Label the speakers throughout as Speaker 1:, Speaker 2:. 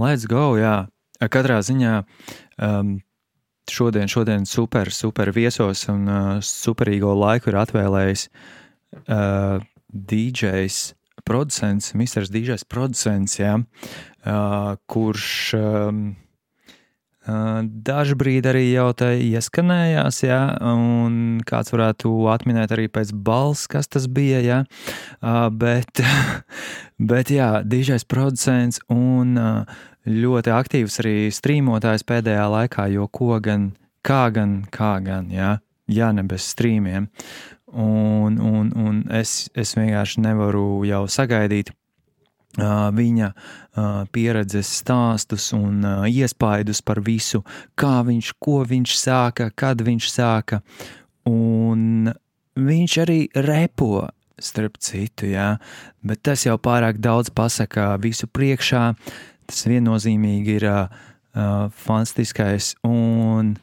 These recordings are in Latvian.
Speaker 1: let's go, jā. Katrā ziņā um, šodien, šodien super, super viesos un uh, superīgo laiku ir atvēlējis uh, DJs, producents, Mr. DJs producents, jā, uh, kurš um, dažbrīd arī jau te ieskanējās, jā, un kāds varētu atminēt arī pēc balss, kas tas bija, uh, bet, bet jā, DJs producents un ļoti aktīvs arī strīmotājs pēdējā laikā, jo ko gan, kā gan, kā gan, jā, ja ne bez strīmiem. Un, un, un es, es vienkārši nevaru jau sagaidīt viņa pieredzes stāstus un iespaidus par visu, kā viņš, ko viņš sāka, kad viņš sāka. Un viņš arī repo, starp citu, jā, bet tas jau pārāk daudz pasaka visu priekšā. Tas viennozīmīgi ir uh, fantastiskais un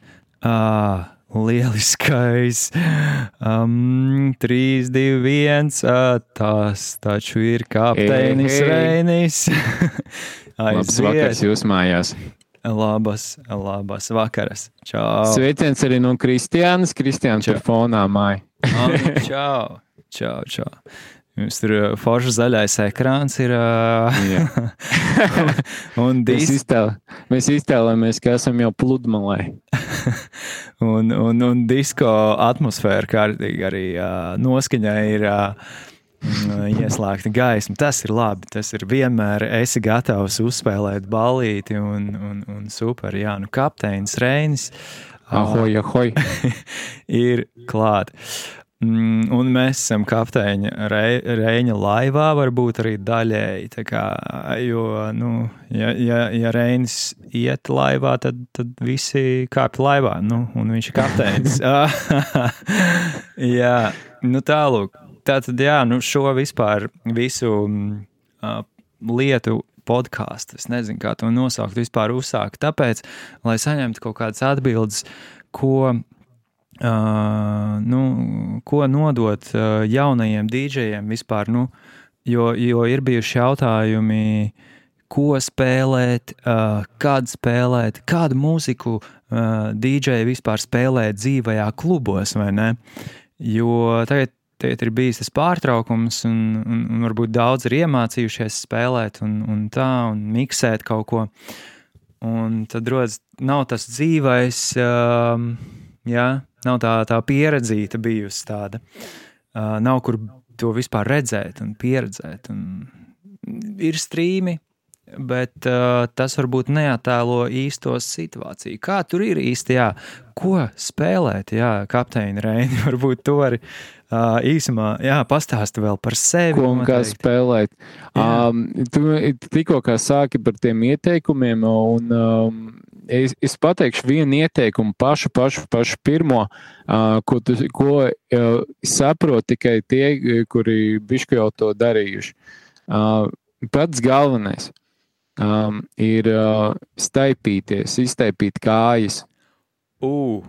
Speaker 1: uh, lieliskais. Um, 3, 2, 1. Uh, tas taču ir kapteinis hey, hey. Reinis.
Speaker 2: Labs vakars jūs mājās.
Speaker 1: Labas, labas vakaras. Čau.
Speaker 2: Sveiciens arī no Kristiānas. Kristiāns ir fonā māja.
Speaker 1: čau, čau, čau. Jums tur uh, foršs zaļais ekrāns ir. Uh,
Speaker 2: un dis... mēs, iztēl, mēs iztēlamies, ka esam jau pludmalē.
Speaker 1: un, un, un disko atmosfēra kārtīgi arī uh, noskaņā ir. Uh, Ieslēgta gaisma. Tas ir labi. Tas ir vienmēr esi gatavs uzspēlēt balīti un, un, un super. Jā, nu, kapteinis Reinis.
Speaker 2: Ahoj, ahoj.
Speaker 1: ir klāt. Mm, un mēs esam kapteiņa Re, Reņa laivā, varbūt arī daļēji. Kā, jo, nu, ja, ja, ja Reinis iet laivā, tad, tad visi kāpj laivā, nu, un viņš ir kapteinis. jā, nu tālūk. Tā tad, jā, nu, šo vispār visu uh, lietu podkāstu, es nezinu, kā to nosaukt, vispār uzsākt. Tāpēc, lai saņemtu kaut kādas atbildes, ko Uh, nu, ko nodot uh, jaunajiem dīdžejiem vispār, nu, jo, jo ir bijuši jautājumi, ko spēlēt, uh, kad spēlēt, kādu mūziku uh, dīdžeji vispār spēlē dzīvajā klubos, vai ne? Jo tagad, tagad ir bijis tas pārtraukums, un, un, un varbūt daudz ir iemācījušies spēlēt un, un tā, un miksēt kaut ko. Un tad rodas, nav tas dzīvais, uh, jā, Nav tā, tā pieredzīta bijusi tāda. Uh, nav kur to vispār redzēt un pieredzēt. Un ir strīmi, bet uh, tas varbūt neatēlo īsto situāciju. Kā tur ir īsti, jā, ko spēlēt, jā, kapteini Reini, varbūt to arī uh, īsumā, jā, pastāsti vēl par sevi.
Speaker 2: Ko un kā spēlēt. Um, tu tikko sāki par tiem ieteikumiem un um, es, es pateikšu vienu ieteikumu, pašu, pašu, pašu pirmo, uh, ko, tu, ko uh, saprot tikai tie, kuri bišku jau to darījuši. Uh, pats galvenais um, ir uh, staipīties, iztaipīt kājas.
Speaker 1: Uh.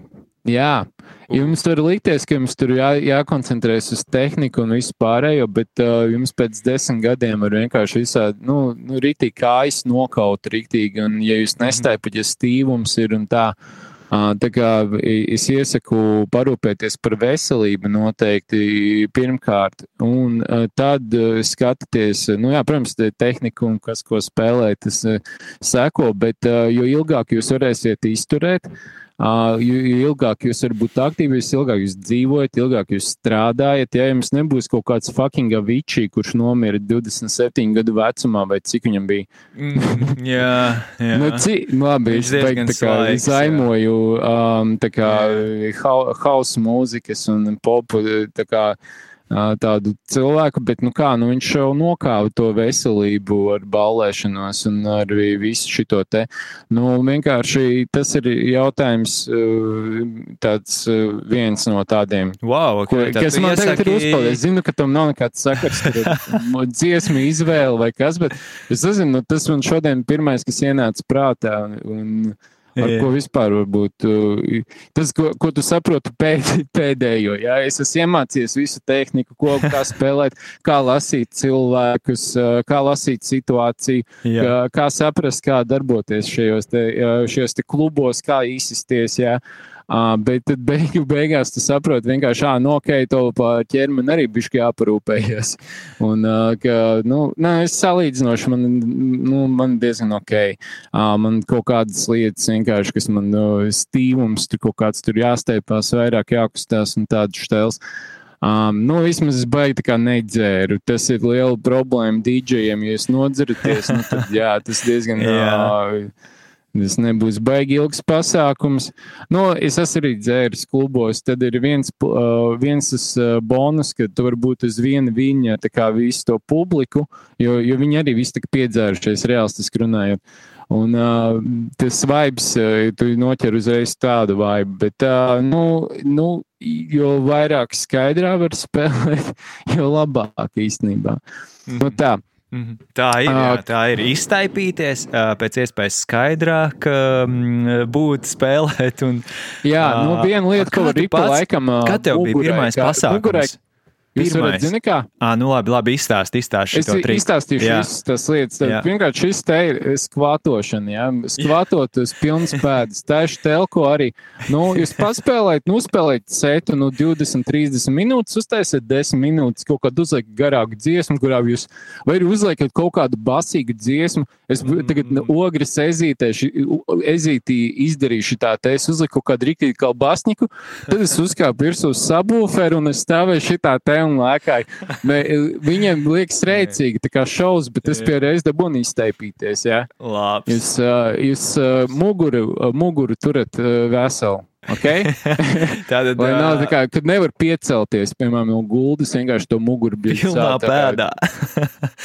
Speaker 2: Jā, jums tur likties, ka jums tur jā, jākoncentrējas uz tehniku un visu pārējo, bet uh, jums pēc desmit gadiem var vienkārši visādi, nu, nu rītīgi kājas nokaut rītīgi, un ja jūs nestaipat, ja stīvums ir un tā, uh, tā kā es iesaku parūpēties par veselību noteikti pirmkārt, un uh, tad uh, skatīties, nu jā, protams, tehniku un kas ko spēlē, tas seko, bet jo ilgāk jūs varēsiet izturēt, Uh, jo, jo ilgāk jūs varat būt aktīvi, jo ilgāk jūs dzīvojat, ilgāk jūs strādājat. Ja jums nebūs kaut kāds fucking avičī, kurš nomira 27 gadu vecumā, vai cik viņam bija.
Speaker 1: mm, jā, jā.
Speaker 2: Nu, cik, labi, es beig, kā slaiks, zaimoju um, kā hausa mūzikas un popu. Kā, tādu cilvēku, bet nu kā, nu viņš jau nokāva to veselību ar ballēšanos un ar visu šito te. Nu, vienkārši tas ir jautājums tāds viens no tādiem,
Speaker 1: wow, okay,
Speaker 2: ko, kas man iesaki... tagad ir uzpildījis. Es zinu, ka tam nav nekāds sakars, ka dziesmu izvēle vai kas, bet es nezinu, nu, tas man šodien pirmais, kas ienāca prātā. Un, ar
Speaker 1: Jā.
Speaker 2: ko vispār varbūt uh, tas, ko, ko tu saproti pēd, pēdējo. Jā, es esmu iemācījies visu tehniku, ko, kā spēlēt, kā lasīt cilvēkus, uh, kā lasīt situāciju,
Speaker 1: Jā.
Speaker 2: kā, kā saprast, kā darboties šajos, te, uh, šajos te klubos, kā izsisties. Jā. Bet tad beigu, beigās tu saproti, vienkārši, ah, no ok, to par ķermeni arī bija jāparūpējas. Un, ka, nu, nē, es salīdzinoši, man, nu, man diezgan ok. Man kaut kādas lietas vienkārši, kas man uh, stīvums, tur kaut kāds tur jāsteipās, vairāk jākustās un tādas štēls. Um, nu, vismaz es baigi tā nedzēru. Tas ir liela problēma DJiem. Ja jūs nodzeraties, nu, tad jā, tas diezgan.
Speaker 1: Jā.
Speaker 2: Uh, Tas nebūs baigi ilgs pasākums. Nu, es esmu arī dzēris klubos. Tad ir viens, uh, viens tas uh, bonus, ka tu vari būt uz viena viņa, visu to publiku, jo, jo viņi arī visi tik piedzērušies, reālistiski runājot. Un uh, tas vibes, uh, tu noķer uzreiz tādu vibe, bet, uh, nu, nu, jo vairāk skaidrā var spēlēt, jo labāk īstenībā. Mm. Nu, tā.
Speaker 1: Mhm. Tā ir. Jā,
Speaker 2: Ā,
Speaker 1: tā ir iztaipīties, pēc iespējas skaidrāk mm, būt, spēlēt. Un,
Speaker 2: Jā, nu, viena lieta,
Speaker 1: kā
Speaker 2: ko var
Speaker 1: pats-
Speaker 2: laikam. ā,
Speaker 1: Kad tev bija
Speaker 2: mugurai,
Speaker 1: pirmais
Speaker 2: kā-
Speaker 1: pasākums?
Speaker 2: mugurai- Jūs varat, zini, kā?
Speaker 1: À, nu labi, labi izstāst, izstāst šo triku.
Speaker 2: izstāstīšu
Speaker 1: Jā.
Speaker 2: visas tās lietas.
Speaker 1: Jā.
Speaker 2: vienkārši šis te ir skvatošana. Ja? Skvatot uz pilnas pēdas. Tieši telko arī. Nu, jūs paspēlējat, nu, spēlējat setu, nu, 20, 30 minūtes, uztaisiet 10 minūtes, kaut kādu uzliekat garāku dziesmu, kurā jūs vai arī uzliekat kaut kādu basīgu dziesmu. Es mm. tagad ogres ezītēšu, ezītī izdarīšu tā, te es uzliku kaut kādu rīktīgi kalbasniku, tad es uzkāpu virsū uz sabūferu un es stāvēju šitā te un lēkāju. Ne, viņiem liekas rēcīgi, tā kā šaus, bet es pie reizes dabūnu izteipīties. Ja? Jūs, jūs muguru, muguru turat veselu. Okay?
Speaker 1: Tātad,
Speaker 2: Lai nav
Speaker 1: ā,
Speaker 2: tā kā, kad nevar piecelties, piemēram, no guldas, vienkārši to muguru bija
Speaker 1: pilnā pēdā.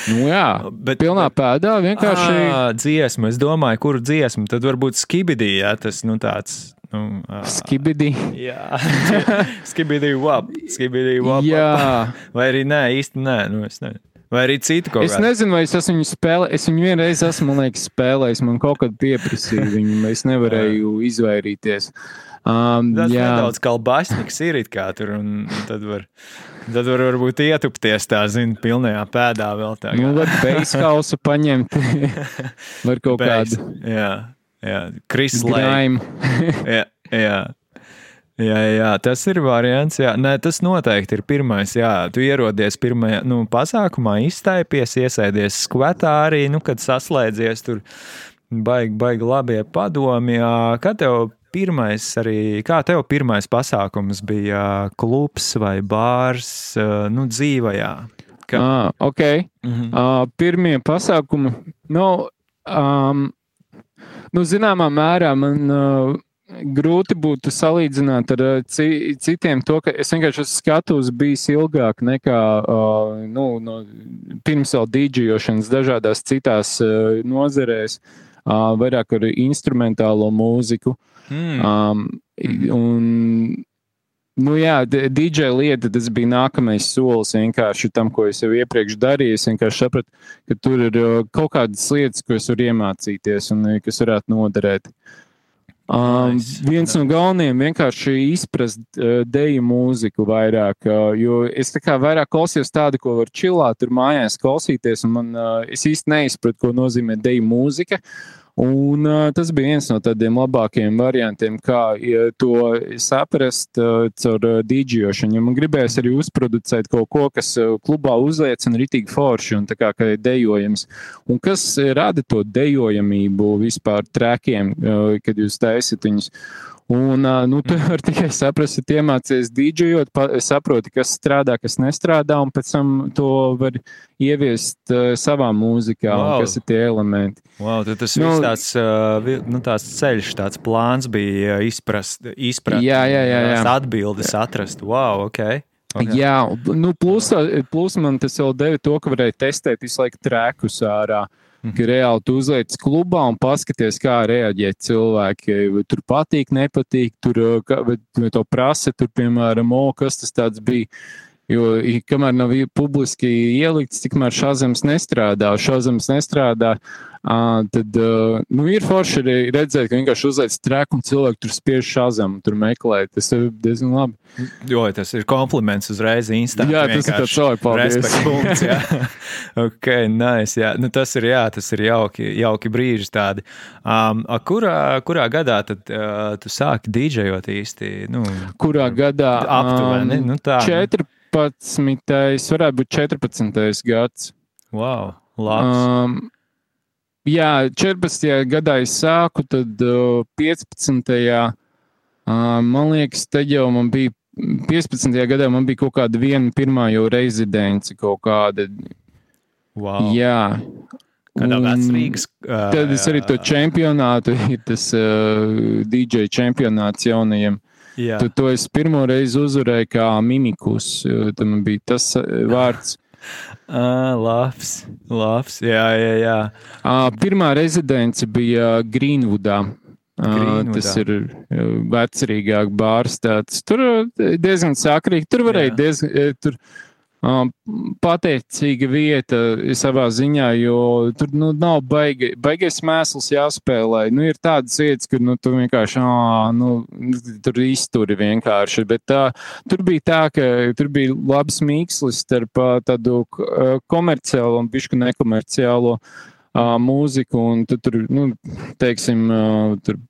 Speaker 2: Nu, jā,
Speaker 1: Bet-
Speaker 2: pilnā pēdā vienkārši.
Speaker 1: Ā, dziesmu, es domāju, kuru dziesmu. Tad varbūt skibidī, jā, tas, nu, tāds. Nu, ā,
Speaker 2: Skibidi.
Speaker 1: Jā, skibidī, wap, skibidī, wap.
Speaker 2: Jā,
Speaker 1: Vai arī nē, īsti nē, nu, es nezinu. Vai arī citu kaut
Speaker 2: es
Speaker 1: kādu.
Speaker 2: nezinu, vai es esmu viņu spēlējis. Es viņu vienreiz esmu, man liekas, spēlējis. Man kaut kad pieprasīja viņu, es nevarēju izvairīties. Um,
Speaker 1: Tas
Speaker 2: jā,
Speaker 1: nedaudz kā basņiks ir it kā tur, un tad var, tad var varbūt ietupties tā, zini, pilnajā pēdā vēl tā.
Speaker 2: nu, var beiskausu paņemt. var kaut
Speaker 1: Beigas.
Speaker 2: kādu
Speaker 1: Jā, jā, Kris Lēja.
Speaker 2: grājumu.
Speaker 1: Jā, jā. Jā, jā, tas ir variants. Jā. Nē, tas noteikti ir pirmais. Jā, tu ierodies pirmajā nu, pasākumā, izstaipies, iesēdies skvetā arī, nu, kad saslēdzies tur. Baigi, baigi labie padomi. Kā tev pirmais, arī, kā tev pirmais pasākums bija klubs vai bārs, ā, nu, dzīvajā? Ka...
Speaker 2: Ah, ok.
Speaker 1: Mhm.
Speaker 2: Uh, pirmie pasākumi, nu, um, nu zināmā mērā man uh, grūti būtu salīdzināt ar uh, ci, citiem to, ka es vienkārši esmu skatus bijis ilgāk nekā uh, nu, no, pirms vēl dīdžošanas dažādās citās uh, nozerēs, uh, vairāk ar instrumentālo mūziku.
Speaker 1: Mm.
Speaker 2: Um, un, nu jā, DJ lieta, tas bija nākamais solis vienkārši tam, ko es jau iepriekš darīju. Es vienkārši sapratu, ka tur ir uh, kaut kādas lietas, ko es varu iemācīties un uh, kas varētu noderēt. Um, viens no galvenajiem vienkārši izprast uh, deju mūziku vairāk, uh, jo es tā kā vairāk klausījos tādu, ko var čilāt, tur mājās klausīties, un man, uh, es īsti neizpratu, ko nozīmē deju mūzika. Un, tas bija viens no tādiem labākajiem variantiem, kā to saprast caur dīdžošanu. Ja man gribējās arī uzproducēt kaut ko, kas klubā uzliec un ritīgi forši un tā kā ir dejojams. Un kas rada to dejojamību vispār trēkiem, kad jūs taisat viņus. Un, uh, nu, tu vari tikai saprast, ja iemācies dīdžojot, saproti, kas strādā, kas nestrādā, un pēc tam to var ieviest uh, savā mūzikā, wow. Kas ir tie elementi.
Speaker 1: Wow, tas
Speaker 2: Nu,
Speaker 1: nu, tāds, uh, nu, tāds ceļš, tāds plāns bija uh, izprast, izprast
Speaker 2: Jā, jā, jā, jā.
Speaker 1: atbildes atrast. Wow, ok. okay.
Speaker 2: Jā, nu, plus, plus man tas vēl deva to, ka varēja testēt visu laiku trēkus ārā.
Speaker 1: Mhm.
Speaker 2: Ka reāli tu uzliec klubā un paskaties, kā reaģē cilvēki. Vai tur patīk, nepatīk, tur, vai, to prasa, tur, piemēram, o, kas tas bija. Jo, kamēr nav publiski ielikts, tikmēr šāzems nestrādā. Šāzems nestrādā, Uh, tad uh, nu, ir forši arī redzēt, ka vienkārši uzliek trēku un cilvēki tur spiež šāzam, tur meklē. Tas ir diezgan labi.
Speaker 1: Jo tas ir kompliments uzreiz instantā.
Speaker 2: Jā, tas ir tāds cilvēks, paldies.
Speaker 1: Ok, nice. Jā. Nu, tas ir, jā, tas ir jauki, jauki brīži tādi. Um, kurā, kurā gadā tad uh, tu sāki dīdžejot īsti? Nu,
Speaker 2: kurā gadā?
Speaker 1: Aptuveni, um, nu tā.
Speaker 2: 14. Varētu būt 14. gads.
Speaker 1: Wow, labs. Um,
Speaker 2: Jā, 14. gadā es sāku, tad uh, 15. Uh, man liekas, tad jau man bija 15. gadā man bija kaut kāda viena pirmā jau rezidence kaut kāda.
Speaker 1: Wow.
Speaker 2: Jā.
Speaker 1: Kādā vecrīgas?
Speaker 2: Uh, tad es arī to čempionātu, ir tas uh, DJ čempionāts jaunajiem. Jā. Tad to es pirmo reizi uzvarēju kā mimikus. Tam bija tas vārds.
Speaker 1: Uh, labs, labs, jā, jā. jā.
Speaker 2: Uh, pirmā rezidence bija Greenwoodā. Uh, tas ir vecrīgāk bārs. Tāds. Tur diezgan sakrīgi. Tur varēja diezgan. Tur, pateicīga vieta savā ziņā, jo tur nu, nav baigi, baigais mēsls jāspēlē. Nu, ir tādas vietas, kur nu, tu vienkārši ā, nu, tur izturi vienkārši. Bet tā, tur bija tā, ka tur bija labs mīkslis starp tādu komerciālo un bišku nekomerciālo uh, mūziku. Un tu, tur, nu, teiksim, uh, tur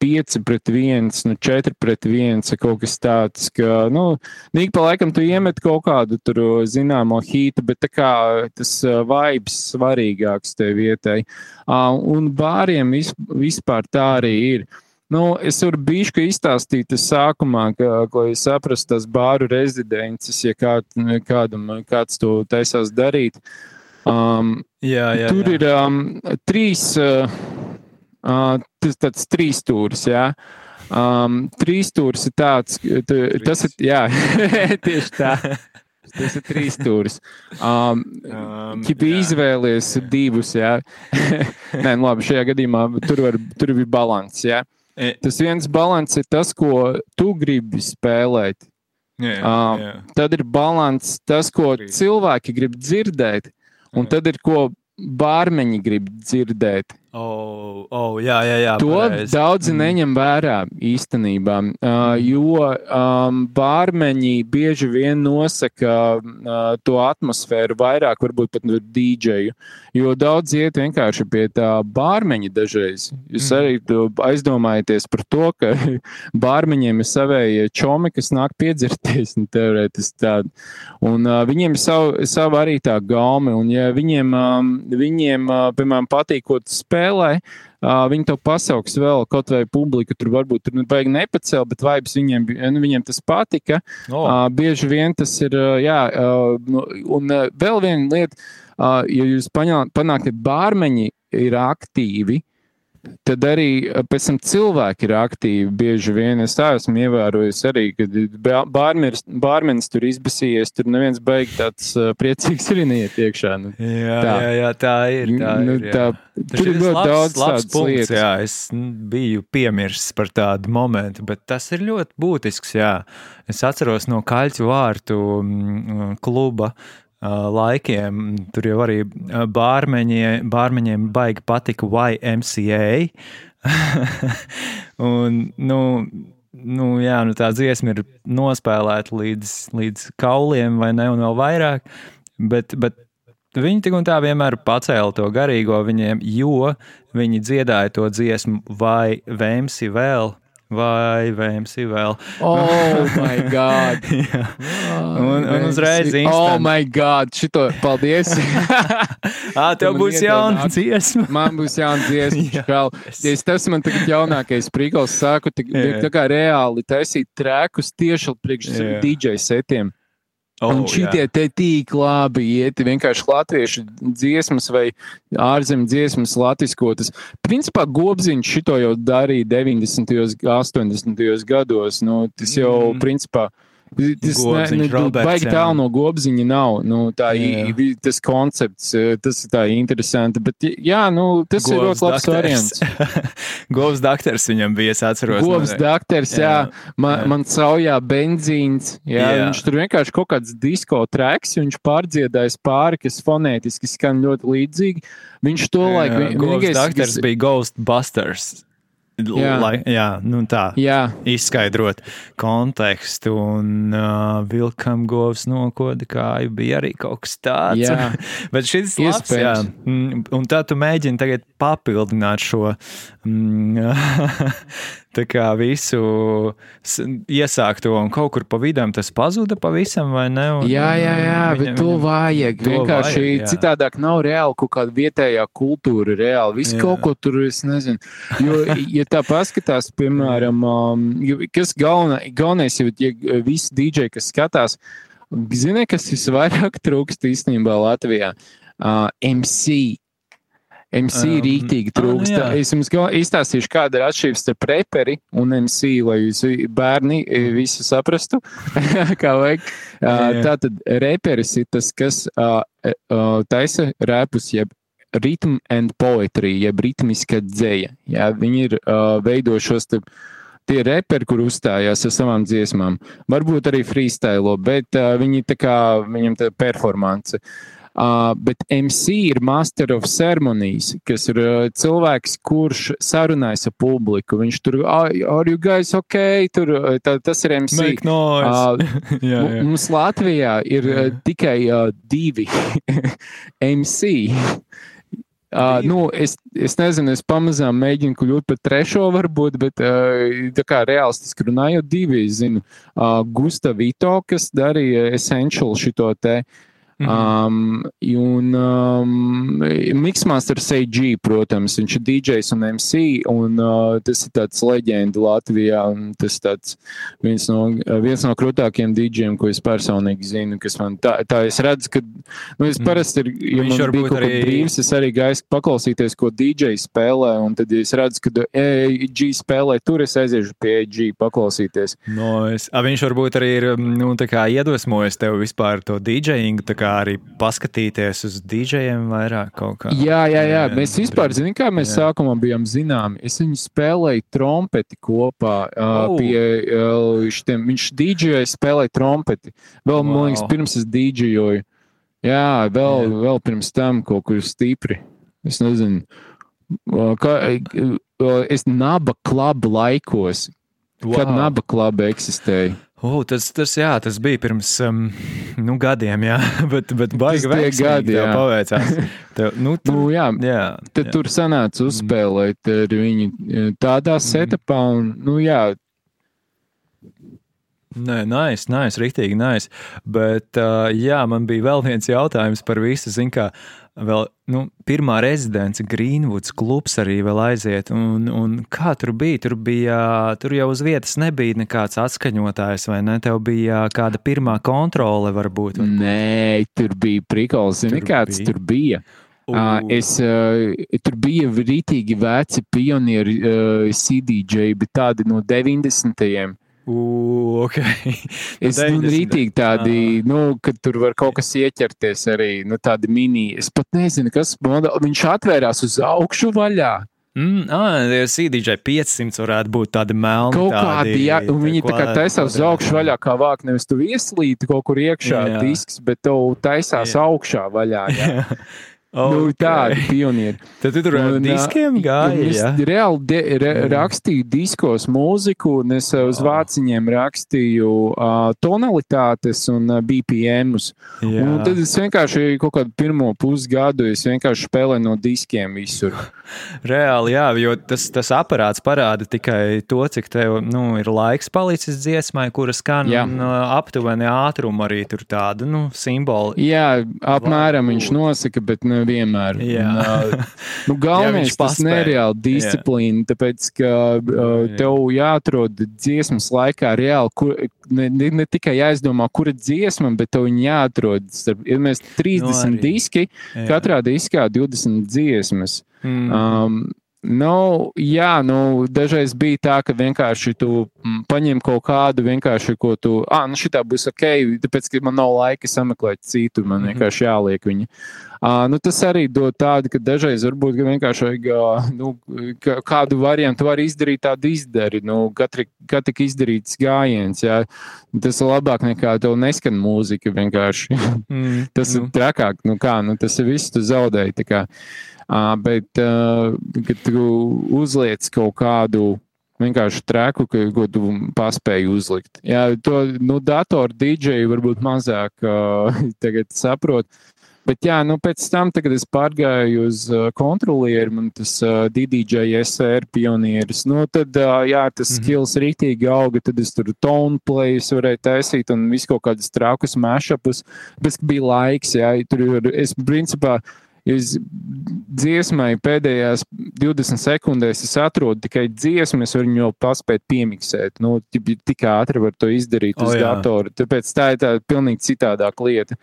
Speaker 2: 5 pret 1, nu 4 pret 1, kaut kas tāds, ka, nu, nīgi pa laikam tu iemet kaut kādu tur zināmo hītu, bet tā kā tas vibes svarīgāks te vietai. Un bāriem vispār tā arī ir. Nu, es varu bijuši izstāstīt sākumā, ka, lai saprastu tās bāru rezidences, ja kād, kādam, kāds to taisās darīt. Um,
Speaker 1: jā, jā,
Speaker 2: tur jā. ir um, trīs. Uh, tas tāds trīs stūris, jā. Um, trīs stūris ir tāds, tu, tas ir, jā, tieši tā. Tas ir trīs stūris. Um, um, ja bija izvēlies divus, jā. Nē, nu labi, šajā gadījumā tur, var, tur bija balans, jā. E- tas viens balans ir tas, ko tu gribi spēlēt.
Speaker 1: Jā, um, jā.
Speaker 2: Tad ir balans tas, ko cilvēki grib dzirdēt, un jā. tad ir ko bārmeņi grib dzirdēt.
Speaker 1: Oh, oh, jā, jā, jā,
Speaker 2: to pareiz. daudzi mm. neņem vērā īstenībā, uh, jo um, bārmeņi bieži vien nosaka uh, to atmosfēru vairāk, varbūt pat no dīdžeju. Jo daudz iet vienkārši pie tā bārmeņa dažreiz. Jūs mm. arī aizdomājaties par to, ka bārmeņiem ir savējie čomi, kas nāk piedzerties, nu, teorētiski tādi. Un uh, viņiem ir savu, savu arī tā gaumi, un ja viņiem, um, viņiem piemēram, patīk, ko tu spēlē. Uh, viņi to pasauks vēl, kaut vai publika tur varbūt tur baigi nepacēla, bet vibes viņiem, nu, viņiem tas patika. Oh. Uh, bieži vien tas ir, uh, jā, uh, un vēl viena lieta, ja jūs panākat, bārmeņi ir aktīvi, Tad arī eh, pēc tam cilvēki ir aktīvi. Bieži vien es tā esmu ievērojis arī, kad bārmenis, bārmenis tur izbasījies, tur neviens baigi tāds uh, priecīgs arī neiet iekšā. Nu,
Speaker 1: jā, tā. jā, jā, tā ir. Tā
Speaker 2: nu,
Speaker 1: ir
Speaker 2: tā, tur ir ļoti daudz
Speaker 1: labs punkts. Lietas. Jā, es biju piemirsis par tādu momentu, bet tas ir ļoti būtisks. Jā. Es atceros no Kaļķu vārtu mm, kluba laikiem. Tur jau arī bārmeņi, bārmeņiem baigi patika YMCA. un, nu, nu, jā, nu tā dziesma ir nospēlēta līdz, līdz kauliem, vai ne, un vēl vairāk. Bet, bet viņi tik un tā vienmēr pacēla to garīgo viņiem, jo viņi dziedāja to dziesmu vai vēmsi vēl vai VMC vēl.
Speaker 2: Oh, my God!
Speaker 1: Jā. un, un uzreiz instant.
Speaker 2: Oh, my God! Šito, paldies!
Speaker 1: Ā, tev būs jauna dziesma.
Speaker 2: man būs jauna dziesma. yes. Tas man tagad jaunākais prīkals sāku, tā, tā kā reāli taisīt trēkus tieši priekš DJ setiem. Oh, un šitie te tik labi iet, vienkārši latviešu dziesmas vai ārzemju dziesmas latviskotas. Principā Gobziņš šito jau darīja 90. un 80. gados. Nu, tas jau, mm. principā, Tas ne, ne,
Speaker 1: Roberts,
Speaker 2: baigi
Speaker 1: jā.
Speaker 2: tālu no gobziņa nav. Nu, tā
Speaker 1: Jā.
Speaker 2: ir tas koncepts, eh, tas ir tā interesanti. Bet, jā, nu, tas ir ļoti labs variants.
Speaker 1: Govs doktors viņam bija, es atceros.
Speaker 2: Govs
Speaker 1: nu,
Speaker 2: doktors, jā,
Speaker 1: Jā,
Speaker 2: man,
Speaker 1: jā.
Speaker 2: man caujā benzīns. Jā, jā.
Speaker 1: Jā.
Speaker 2: Viņš tur vienkārši kaut kāds disko treks, viņš pārdziedājis pāri, kas fonētiski skan ļoti līdzīgi. Viņš to laiku
Speaker 1: Jā, Govs doktors
Speaker 2: kas-
Speaker 1: bija Ghostbusters.
Speaker 2: Jā.
Speaker 1: Lai, jā, nu tā.
Speaker 2: Jā,
Speaker 1: Izskaidrot kontekstu, un uh, vilkam govs nokoda kāju bija arī kaut kas tāds.
Speaker 2: Jā.
Speaker 1: Bet šis ir.
Speaker 2: Iespējams.
Speaker 1: Mm, Un tā tu mēģini tagad papildināt šo mm, tā kā visu iesākto, un kaut kur pa vidam tas pazuda pavisam, vai ne? Un,
Speaker 2: jā, jā, jā
Speaker 1: viņam-
Speaker 2: bet to vajag.
Speaker 1: to
Speaker 2: Vienkārši
Speaker 1: vajag, jā.
Speaker 2: citādāk nav reāli kaut kāda vietējā kultūra, reāli. Viss
Speaker 1: Jā.
Speaker 2: kaut ko tur, es nezinu. Jo, ja tā paskatās, piemēram, um, kas galvenā, galvenais, ja, ja visi DJ, kas skatās, zini, kas visvairāk trūkst īstenībā Latvijā? Uh, MC. MC
Speaker 1: Um,
Speaker 2: rītīgi
Speaker 1: ah, nu
Speaker 2: trūkst. es jums izstāstīšu, kāda ir atšķirība starp reperi un MC, lai jūs bērni eh, visu saprastu, kā vajag. Uh,
Speaker 1: Jā, jā.
Speaker 2: tātad reperis ir tas, kas uh, uh, taisa rēpus, jeb rhythm and poetry, jeb ritmiska dzēja. Jā, viņi ir uh, veidošos te, tie reperi, kur uzstājās ar savām dziesmām. Varbūt arī freestyle, bet uh, viņi tā kā viņam tā performance. Uh, bet MC ir Master of Ceremonies, kas ir uh, cilvēks, kurš sarunājas ar publiku. Viņš tur, "Ah, are you guys ok? Tur, uh, tā, tas ir MC.
Speaker 1: Make noise.
Speaker 2: Uh,
Speaker 1: jā, jā.
Speaker 2: Mums Latvijā ir uh, tikai uh, divi MC. Uh,
Speaker 1: Divi?
Speaker 2: nu, es, es nezinu, es pamazām mēģinu kļūt par trešo, varbūt, bet uh, tā kā realistiski runājot, divi. Es zinu, uh, Gustavito, kas darīja Essential šito te.
Speaker 1: Mhm.
Speaker 2: Um, un um, Mixmaster AG, protams, viņš ir DJs un MC, un uh, tas ir tāds leģenda Latvijā, un tas tāds viens no, viens no krūtākajiem DJiem, ko es personīgi zinu, kas man tā, tā es redzu, ka, nu, es
Speaker 1: Mhm.
Speaker 2: parasti ir, ja
Speaker 1: Viņš
Speaker 2: man bija kaut
Speaker 1: arī-
Speaker 2: brīvs, es arī gaisu paklausīties, ko DJ spēlē, un tad ja es redzu, ka AG spēlē tur, es aiziešu pie AG paklausīties.
Speaker 1: Noise. A, viņš varbūt arī ir nu, tā kā iedvesmojis tev vispār to DJingu, tā kā arī paskatīties uz DJiem vairāk kaut kā.
Speaker 2: Jā, jā, jā. Mēs vispār zinām, kā mēs
Speaker 1: Jā.
Speaker 2: sākumā bijām zināmi. Es viņu spēlēju trompeti kopā. Uh, pie, uh, šitiem, viņš dīdžoja, spēlēja trompeti. Vēl, wow. man liekas, pirms es dīdžoju. Jā, vēl,
Speaker 1: Jā.
Speaker 2: vēl pirms tam kaut kur stipri. Es nezinu. Kā, es naba klubu laikos, wow. kad naba kluba eksistēja.
Speaker 1: O, tas, tas, jā, tas bija pirms um, nu, gadiem, jā, bet, bet baigi veiksmīgi
Speaker 2: gadi, jā.
Speaker 1: paveicās. Tev, nu, tu,
Speaker 2: Nu, jā,
Speaker 1: jā,
Speaker 2: Tad
Speaker 1: jā.
Speaker 2: tur sanāca uzspēlēt ar viņu eh, tādā setupā, un, nu, jā,
Speaker 1: Nē, nice, nice, rīktīgi nice. Bet, uh, jā, man bija vēl viens jautājums par visu, zin kā, vēl, nu, pirmā rezidence Greenwoods klubs arī vēl aiziet, un, un kā tur bija? Tur bija, tur jau uz vietas nebija nekāds atskaņotājs, vai ne? Tev bija kāda pirmā kontrole varbūt. vai-
Speaker 2: Nē, tur bija prikals. Zini, kāds
Speaker 1: bija?
Speaker 2: tur bija? Uh, es, uh, tur bija rītīgi veci pionieri uh, CDJ, bet tādi no 90.
Speaker 1: U, ok.
Speaker 2: Es nu,
Speaker 1: 90.
Speaker 2: rītīgi tādi, nu, kad tur var kaut kas ieķerties arī, nu, tādi mini. Es pat nezinu, kas model, viņš atvērās uz augšu vaļā.
Speaker 1: Mm, ah, CDJ 500 varētu būt tādi melni.
Speaker 2: Kaut kādi, jā, un viņi tā kā taisās uz augšu vaļā, kā vāk, nevis tu ieslīti kaut kur iekšā
Speaker 1: Jā.
Speaker 2: disks, bet tu taisās
Speaker 1: Jā.
Speaker 2: augšā vaļā. Jā.
Speaker 1: Okay.
Speaker 2: Nu, tādi pionieri.
Speaker 1: Tad tu tur ar diskiem gāji.
Speaker 2: Es
Speaker 1: Ja?
Speaker 2: reāli de, re, rakstīju diskos mūziku, un es uz
Speaker 1: Oh.
Speaker 2: vāciņiem rakstīju uh, tonalitātes un uh, BPMus.
Speaker 1: Jā.
Speaker 2: Un tad es vienkārši kaut kādu pirmo pusgadu es vienkārši spēlēju no diskiem visur.
Speaker 1: Reāli, jā, jo tas, tas aparāts parāda tikai to, cik tev nu, ir laiks palicis dziesmai, kuras skan
Speaker 2: Jā.
Speaker 1: un uh, aptuveni ātrumu arī tur tādu nu, simbolu.
Speaker 2: Jā, apmēram viņš nosaka, bet ne vienmēr.
Speaker 1: Jā.
Speaker 2: Un, uh, nu, galvenais ir tas nereāli disciplīna, tāpēc, ka uh,
Speaker 1: Jā.
Speaker 2: tev jāatrod dziesmas laikā reāli, kur, ne, ne, ne tikai jāizdomā, kura dziesma, bet tev viņa jāatrod. Starp, ja mēs 30
Speaker 1: Nu, arī.
Speaker 2: diski,
Speaker 1: Jā.
Speaker 2: katrā diskā 20 dziesmas.
Speaker 1: Mm.
Speaker 2: Um, Nu, jā, nu, dažreiz bija tā, ka vienkārši tu paņem kaut kādu vienkārši, ko tu, ah, nu šitā būs ok, tāpēc, ka man nav laika sameklēt citu, man mhm. vienkārši jāliek viņa. Uh, nu, tas arī dod tādu, ka dažreiz varbūt vienkārši vajag uh, nu, kādu variantu var izdarīt, tādu izdari. Nu, katri, tik izdarīts gājiens, jā. tas ir labāk nekā tev neskan mūzika vienkārši. Mm, tas nu. ir trakāk, nu kā, nu, tas ir viss, tu zaudēji. Uh, bet, uh, kad tu uzliec kaut kādu vienkārši treku, ko tu paspēji uzlikt. Jā, to nu, datoru dīdžeju varbūt mazāk uh, saprot. Bet, jā, nu, pēc tam, kad es pārgāju uz uh, kontrolieri, man tas uh, DDJ SR pionieris, nu, tad, uh, jā, tas mm -hmm. skills rītīgi auga, tad es tur tone plays varēju taisīt un visu kaut kādus traukus mashupus, bet bija laiks, jā, tur es principā. Es dziesmai pēdējās 20 sekundēs es atrodu tikai dziesmu, es varu viņu paspēt piemiksēt. Nu, tik ātri var to izdarīt uz oh, datoru. Tāpēc tā ir tā pilnīgi citādāka lieta.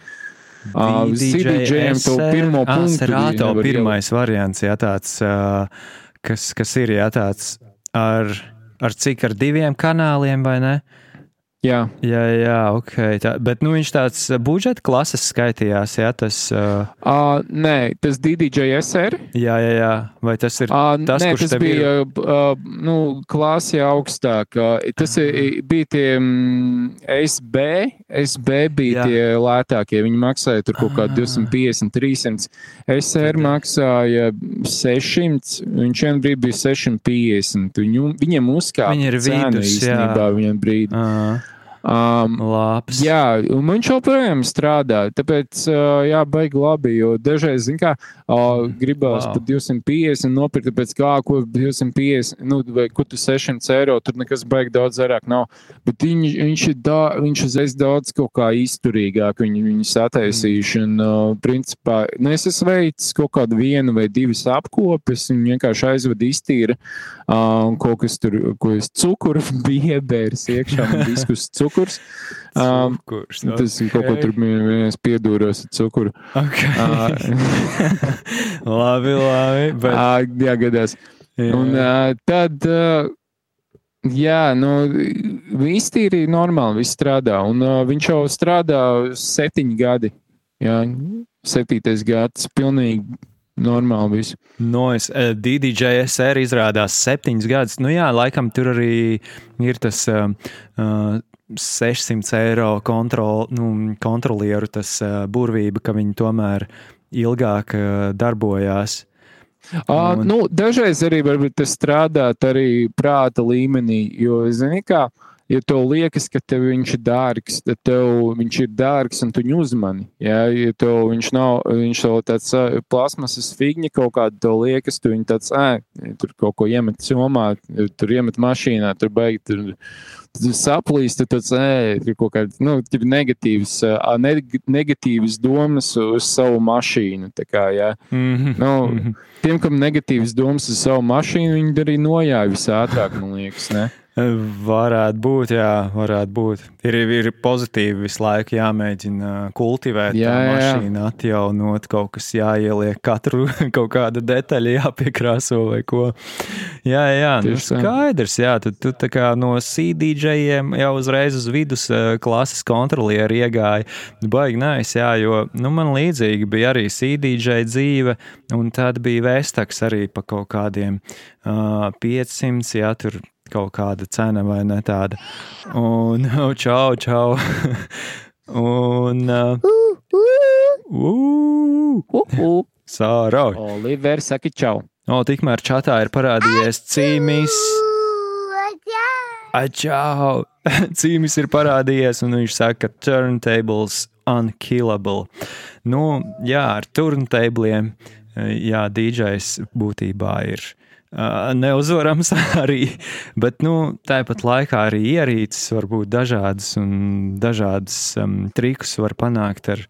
Speaker 2: Uh, CDJM to pirmo punktu.
Speaker 1: Serato pirmais jau. variants, jā, tāds, uh, kas, kas ir, jā, tāds ar, ar cik ar diviem kanāliem vai ne? Uh,
Speaker 2: Jā,
Speaker 1: jā, jā ok. Tā, bet nu, viņš tāds budžeta klases skaitījās, jā, tas. Uh...
Speaker 2: Uh, nē, tas DDJSR.
Speaker 1: Jā, jā, jā. Vai tas ir uh, tas, nē,
Speaker 2: tas bija
Speaker 1: ir?
Speaker 2: uh, nu, klasi augstāk. Tas uh. bija tie um, SB. SB bija jā. tie lētākie. Viņi maksāja tur kaut kā 250, 300. SR maksāja 600. Viņš vienā brīdī bija 650. Viņu, viņiem uzkāpa.
Speaker 1: Viņi ir vidus,
Speaker 2: īstenībā, jā. Viņam brīdī. Uh.
Speaker 1: Um, Labs.
Speaker 2: Jā, un viņš joprojām strādā. Tāpēc, uh, jā, baigi labi. Jo dažreiz, zin kā, uh, gribās wow. pat 250 nopirkt, tāpēc kā, ko 250, nu, vai ko tu 600 eiro, tur nekas baigi daudz vairāk nav. Bet viņš, viņš ir da, viņš uzreiz daudz kaut kā izturīgāk, viņi, viņi sataisījuši. Un, uh, principā, nu, es esmu veicis kaut kādu vienu vai divas apkopes, un vienkārši aizved iztīra uh, kaut kas tur, ko es cukuru bija iebēris iekšā, un diskus cukuru cukurs. Um, cukurs okay. Tas ir kaut ko tur viens piedūros ar cukuru.
Speaker 1: Okay. Uh, labi, labi. Bet...
Speaker 2: Uh, jā, gadās. Jā. Un uh, tad. Uh, Jā, nu, iztīrīja normāli, viss strādā. Un uh, viņš jau strādā septiņi gadi. Jā, septītais gads, pilnīgi normāli viss.
Speaker 1: Nois, DDJSR izrādās septiņus gadus. Nu jā, laikam tur arī ir tas uh, 600 eiro kontrol, nu, kontrolieru tas uh, burvība, ka viņi tomēr ilgāk uh, darbojās.
Speaker 2: Uh, un... nu, dažreiz arī tas strādāt arī prāta līmenī, jo, zini, kā, ja tev liekas, ka tev viņš ir dārgs, tad tev viņš ir dārgs un tu viņu uzmani. Ja, ja tev viņš nav, viņš tev tāds plasmasas figņa kaut kāda, tev liekas, tu viņu tāds, ē, tur kaut ko iemet somā, tur iemet mašīnā, tur beigt, tur saplīst, tad tāds ir kaut kāds nu, negatīvs, neg negatīvs domas uz savu mašīnu. Kā, ja. mm -hmm. nu, tiem, kam negatīvs domas uz savu mašīnu, viņi arī nojāja visātrāk, man liekas. Ne?
Speaker 1: Varētu būt, jā, varētu būt. Ir, ir pozitīvi visu laiku jāmēģina kultivēt, jā, tā mašīna, jā. atjaunot, kaut kas jāieliek, katru kaut kāda detaļa jāpiekrāso vai ko. Jā, jā, nu skaidrs, jā, tu, tu tā kā no CDJiem jau uzreiz uz vidus klases kontrolieri iegāja. Baigi nais, jā, jo, nu, man līdzīgi bija arī CDJ dzīve, un tad bija vēstaks arī pa kaut kādiem uh, 500, jā, tur kaut kāda cena vai ne tāda. Un čau, čau. Un. Uh, Sāra.
Speaker 2: Oliver, saki čau.
Speaker 1: O, tikmēr čatā ir parādījies cīmis. Čau! Cīmis ir parādījies, un viņš saka, ka turntables unkillable. Nu, jā, ar turntabliem, jā, DJs būtībā ir neuzvarams arī, bet nu, tāpat laikā arī ierīces var būt dažādas un dažādas um, trikus var panākt ar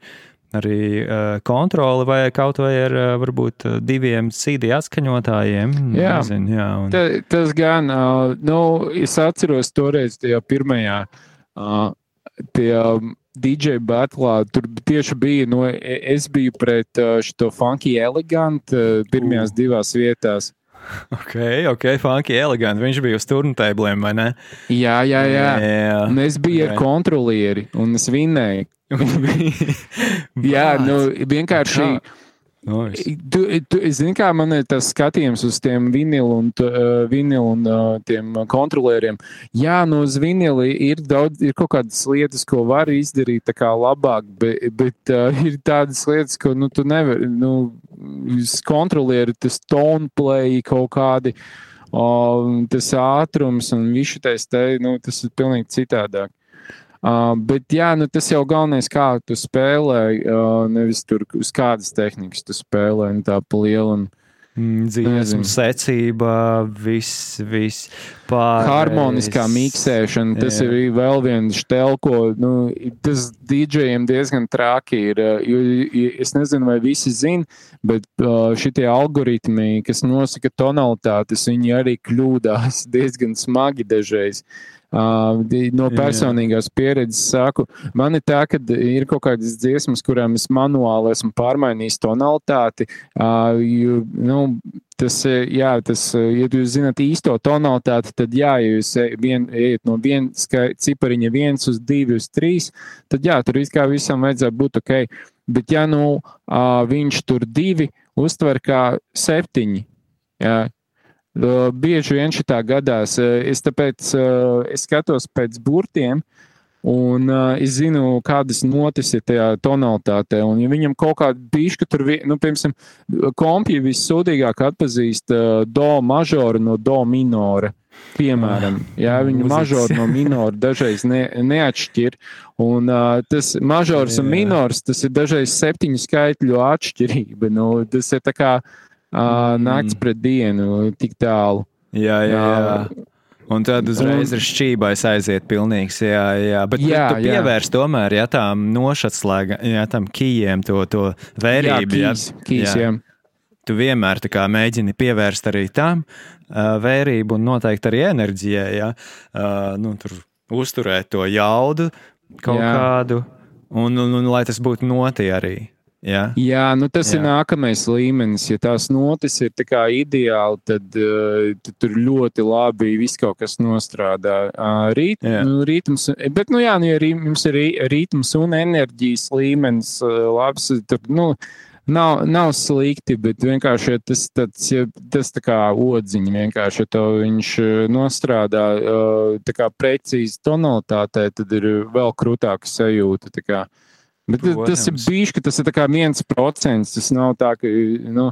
Speaker 1: arī uh, kontroli vai kaut vai ar uh, varbūt diviem CD atskaņotājiem.
Speaker 2: Jā, Nezinu, jā un... Ta, tas gan, uh, nu, es atceros toreiz tajā pirmajā, uh, tajā DJ batlā, tur tieši bija, no, es biju pret uh, šo funky elegant uh, pirmajās divās vietās.
Speaker 1: Ok, ok, funky, eleganti. Viņš bija uz turntabliem, vai ne?
Speaker 2: Jā, jā, jā.
Speaker 1: Jā.
Speaker 2: Un es biju ar
Speaker 1: Ok.
Speaker 2: kontrolieri un es vinnēju. Jā, nu vienkārši.
Speaker 1: Nice.
Speaker 2: Tu, tu, zini, kā man ir tas skatījums uz tiem vinilu un, uh, vinilu un uh, tiem kontrolieriem. Jā, nu uz vinila ir daudz, ir kaut kādas lietas, ko var izdarīt labāk, bet, bet uh, ir tādas lietas, ko nu, tu nevari, nu, kontrolieri tas tone play kaut kādi, uh, tas ātrums un visu tais te, nu, tas ir pilnīgi citādāk. Uh, bet jā, nu, tas jau galvenais, kā tu spēlē, uh, nevis tur uz kādas tehnikas tu spēlē, nu, tā pa lielu. Un,
Speaker 1: Mm, Dziesmu secība, viss, viss pārējais.
Speaker 2: harmoniskā miksēšana, tas
Speaker 1: Jā.
Speaker 2: ir vēl viens štēl, ko nu, tas DJiem diezgan traki ir. Jo, es nezinu, vai visi zina, bet šitie algoritmi, kas nosaka tonalitātes, viņi arī kļūdās diezgan smagi dažreiz. Di- no personīgās pieredzes saku, man ir tā, ka ir kaut kādas dziesmas, kurām es manuāli esmu pārmainījis tonalitāti. Uh, jo, nu, tas, eh, jā, tas, eh, ja jūs zināt īsto tonalitāti, tad jā, ja jūs e- vien, ejat no viena cipariņa viens uz divi uz trīs, tad jā, tur it kā visam vajadzētu būt ok. Bet ja nu uh, viņš tur divi uztver kā septiņi, jā, Bieži vien šitā gadās. Es tāpēc es skatos pēc burtiem, un es zinu, kādas notis ir tajā tonalitātē. Un, ja viņam kaut kāda bišķi tur, nu, piemēram, kompija vissūdīgāk atpazīst do mažoru no do minora. Piemēram, jā, viņa
Speaker 1: mūzikas.
Speaker 2: mažoru no minora dažreiz ne, neatšķir. Un uh, tas mažors un
Speaker 1: Jā.
Speaker 2: minors, tas ir dažreiz septiņu skaitļu atšķirība. Nu, tas ir tā kā uh, nakts pret dienu, tik tālu.
Speaker 1: Jā, jā, jā.
Speaker 2: Jā.
Speaker 1: Un tad uzreiz
Speaker 2: Un-
Speaker 1: ir šķībais aiziet pilnīgs. Jā, jā. Bet
Speaker 2: Jā,
Speaker 1: jā, tu
Speaker 2: jā.
Speaker 1: pievērs tomēr, ja tām nošatslēga, ja tam kijiem to, to vērību.
Speaker 2: jā, kīs, kīs, jā.
Speaker 1: tu vienmēr tā kā mēģini pievērst arī tam uh, vērību un noteikti arī enerģijai. Ja? Uh, nu, tur uzturēt to jaudu kaut
Speaker 2: Jā.
Speaker 1: jā. kādu, un, un, un lai tas būtu noti arī. Ja?
Speaker 2: Jā, nu tas Jā. ir
Speaker 1: Jā.
Speaker 2: nākamais līmenis. Ja tās notis ir tā kā ideāli, tad, uh, tad tur ļoti labi viss kaut kas nostrādā. Rīt,
Speaker 1: Jā.
Speaker 2: nu, rītums, bet, nu jā, nu, ja jums ir rī- rītums un enerģijas līmenis labs, tad, nu, nav, nav slikti, bet vienkārši ja tas, tāds, ja tas tā kā odziņi vienkārši, ja to viņš nostrādā tā kā precīzi tonalitātē, tad ir vēl krūtāka sajūta. Bet tas- tas ir
Speaker 1: Protams.
Speaker 2: bijis, ka tas ir viens procents. Tas nav tā, ka nu,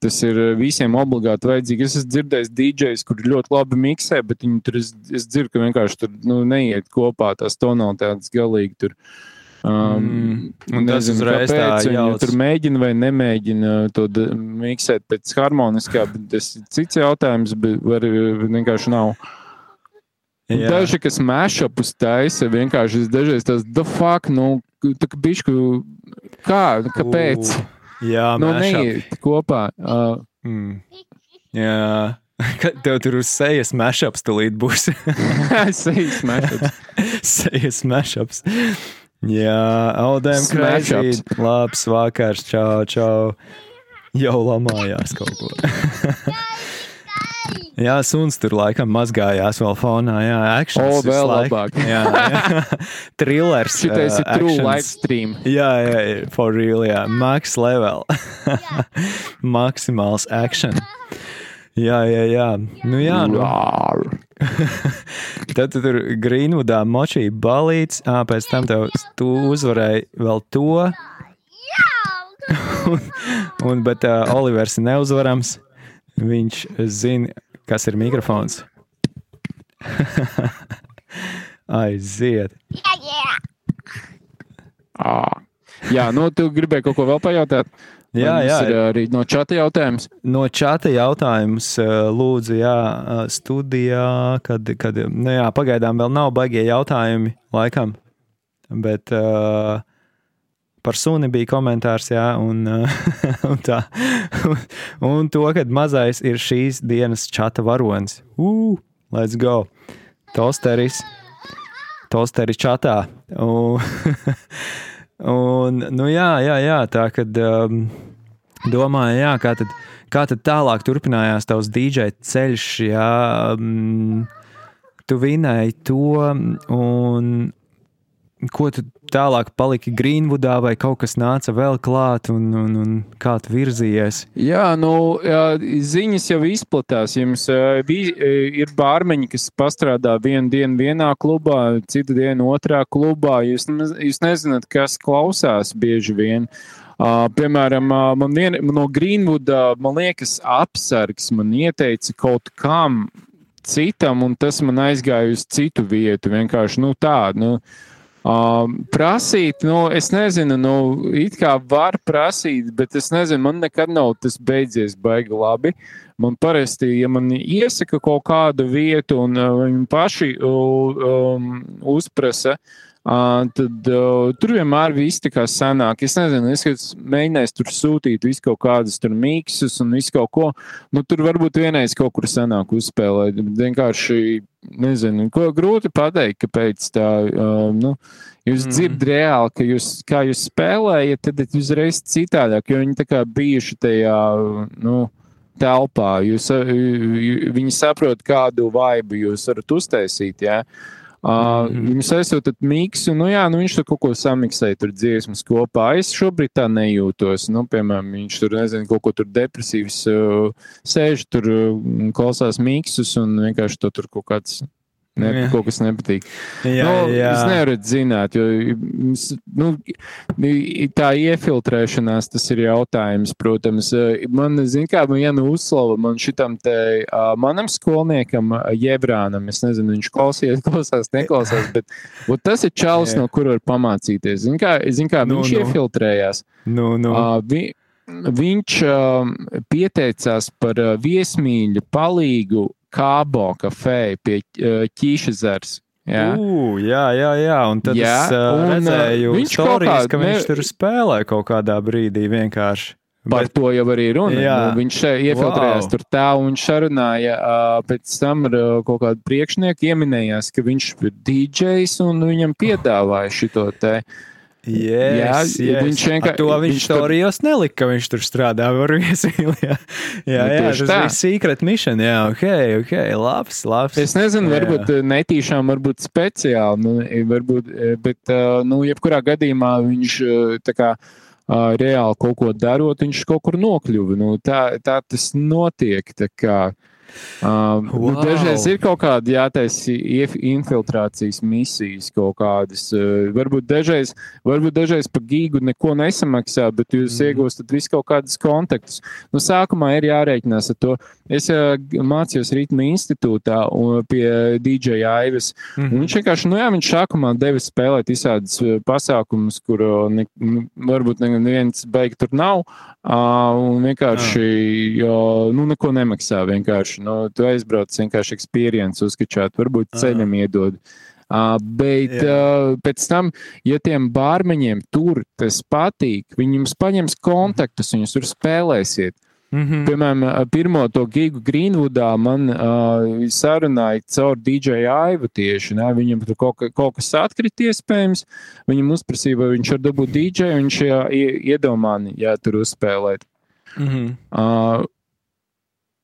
Speaker 2: tas ir visiem obligāti vajadzīgi. Es esmu dzirdējis DJs, kur ļoti labi miksē, bet viņi tur es, es dzirdu, ka vienkārši tur nu, neiet kopā tās tonalitātes galīgi. Tur. Um,
Speaker 1: Mm, un tas
Speaker 2: nezinu,
Speaker 1: uzreiz tā
Speaker 2: kāpēc viņi tur mēģina vai nemēģina to miksēt pēc harmoniskā, bet tas ir cits jautājums, bet var, vienkārši nav. Daži, kas mēšapus taisa, vienkārši dažreiz tas, the fuck, nu, tā kā bišku, kā, nu, kāpēc?
Speaker 1: U, Jā,
Speaker 2: Nu, neiet kopā. Uh,
Speaker 1: Mm. Jā, kad tev tur uz sejas mashups tulīt būs.
Speaker 2: Sejas mēšaps.
Speaker 1: sejas mashups. Jā,
Speaker 2: Smash
Speaker 1: krāšņi. Labs vakars, čau, čau. Jau lamājās kaut ko. Jā, suns tur laikam mazgājās vēl fonā. Jā, akcents.
Speaker 2: O, vēl labāk.
Speaker 1: Jā, jā. Trillers.
Speaker 2: Šitais ir
Speaker 1: uh,
Speaker 2: true
Speaker 1: actions.
Speaker 2: live stream.
Speaker 1: Jā, jā, for real, jā. Max level. Maksimāls action. Jā, jā, jā. Nu, jā, nu. Tad tu tur Greenwoodā močīja balīts, ā, pēc tam tev tu uzvarēji vēl to, un, un, bet uh, Olivers ir neuzvarams. Viņš zina, kas ir mikrofons. Aiziet.
Speaker 2: Ā. Jā, nu, tu gribēji kaut ko vēl pajautāt?
Speaker 1: Jā, jā.
Speaker 2: Ir arī no čata jautājums.
Speaker 1: No čata jautājums, lūdzu, jā, studijā, kad, kad nu jā, pagaidām vēl nav baigie jautājumi, laikam. Bet uh, par suni bija komentārs, jā, un, un tā. Un, un to, ka mazais ir šīs dienas čata varonis. Uh, let's go! Tosteris, tosteris čatā. Un, un, nu jā, jā, jā, tā kad. Um, domāju, jā, kā, tad, kā tad tālāk turpinājās tavs DJ ceļš, jā, mm, tu vinēji to, un ko tu tālāk paliki Greenwoodā, vai kaut kas nāca vēl klāt, un, un, un kā tu virzījies?
Speaker 2: Jā, nu, ziņas jau izplatās. Jums ir bārmeņi, kas pastrādā vienu dienu vienā klubā, citu dienu otrā klubā. Jūs, jūs nezināt, kas klausās bieži vien. Uh, piemēram, uh, man vien, no Greenwooda, man liekas, apsargs man ieteica kaut kam citam, un tas man aizgāja uz citu vietu. Vienkārši nu, tādu. Nu, Um, prasīt, nu, es nezinu, nu, it kā var prasīt, bet es nezinu, man nekad nav tas beidzies baigi labi. Man parasti, ja man iesaka kaut kādu vietu un uh, viņi paši um, uzprasa, uh, Uh, tad uh, tur vienmēr viss tā kā sanāk. Es nezinu, es mēģināju tur sūtīt visu kaut kādus tur mīksus un visu kaut ko. Nu, tur varbūt vienreiz kaut kur sanāk uzspēlēt. Vienkārši nezinu, ko grūti pateikt, kāpēc tā. Uh, nu, Jūs mm. dzirdat reāli, ka jūs, kā jūs spēlējat, tad uzreiz citādāk, jo viņi tā kā bijuši tajā, nu, telpā. Jūs, viņi saprot, kādu vaibu jūs varat uztaisīt. Ja? Uh, mm -hmm. Viņus aizsūtat miksu, nu jā, nu viņš tur kaut ko samiksēja, tur dziesmas kopā. Es šobrīd tā nejūtos. Nu, piemēram, viņš tur, nezinu, kaut ko tur depresīvs uh, sēž, tur uh, klausās miksus un vienkārši to tur kaut kāds Ne, jā. kaut kas nepatīk. Jā, nu, jā. Es nevaru zināt, jo nu, tā iefiltrēšanās tas ir jautājums, protams. Man, zin kā, viena uzslava man šitam te, manam skolniekam, Jebrānam, es nezinu, viņš klausies, klausās, neklausās, bet ot, tas ir čalis, jā. no kur var pamācīties. Zin kā, zin kā nu, viņš nu. iefiltrējās. Nu, nu. Uh, vi, viņš uh, pieteicās par uh, viesmīļu palīgu Kābo kafejā pie Ķīšezers.
Speaker 1: Jā. Uh, jā, jā, jā, un tad jā, es uh, un, redzēju, viņš storijas, ka viņš ne... tur spēlē kaut kādā brīdī vienkārši.
Speaker 2: Par Bet, to jau arī runa. Jā. Nu, viņš iefiltrējās wow. tur tā, un viņš sarunāja uh, pēc tam ar uh, kaut kādu prieksnieku, ieminējās, ka viņš ir DJs un viņam piedāvāja šito te. Uh,
Speaker 1: Yes, jā, yes. Viņš vienkārši to viņš, viņš storijos tur... nelika, ka viņš tur strādā Varviesīlī. Jā, jā, jā tas tā. bija secret mission, jā, ok, ok, labs, labs.
Speaker 2: Es nezinu, jā. varbūt eh, netīšām, varbūt speciāli, nu, varbūt, eh, bet, eh, nu, jebkurā gadījumā viņš tā kā reāli kaut ko darot, viņš kaut kur nokļuva. Nu, tā, tā tas notiek, tā kā. Um, wow. nu, dažreiz ir kaut kāda jātaisa infiltrācijas misijas, kaut kādas. Uh, varbūt, dažreiz, varbūt dažreiz par gīgu neko nesamaksā, bet jūs mm. iegūstat visu kaut kādus kontaktus. Nu, sākumā ir jārēķinās ar to. Es uh, mācījos Rītma institūtā un pie DJ Aivas. Mm -hmm. Viņš vienkārši, nu jā, viņš sākumā deva spēlēt visādas uh, pasākumus, kur uh, ne, nu, varbūt neviens beig tur nav. Uh, un vienkārši, jo, nu, neko nemaksā vienkārši nu, tu aizbrauc vienkārši experience uzskačāt, varbūt ceļam Aha. iedod. Uh, bet Jā. uh, pēc tam, ja tiem bārmeņiem tur tas patīk, viņi jums paņems kontaktus, viņus tur spēlēsiet. Mm -hmm. Piemēram, pirmo to gigu Greenwoodā man uh, sarunāja caur DJ Aivu tieši. Ne? Viņam tur kaut, kaut kas atkrita iespējams. Viņam uzprasīja, vai viņš var dabūt DJ, un viņš jā, iedomāja, ja tur uzspēlēt. Mm -hmm. uh,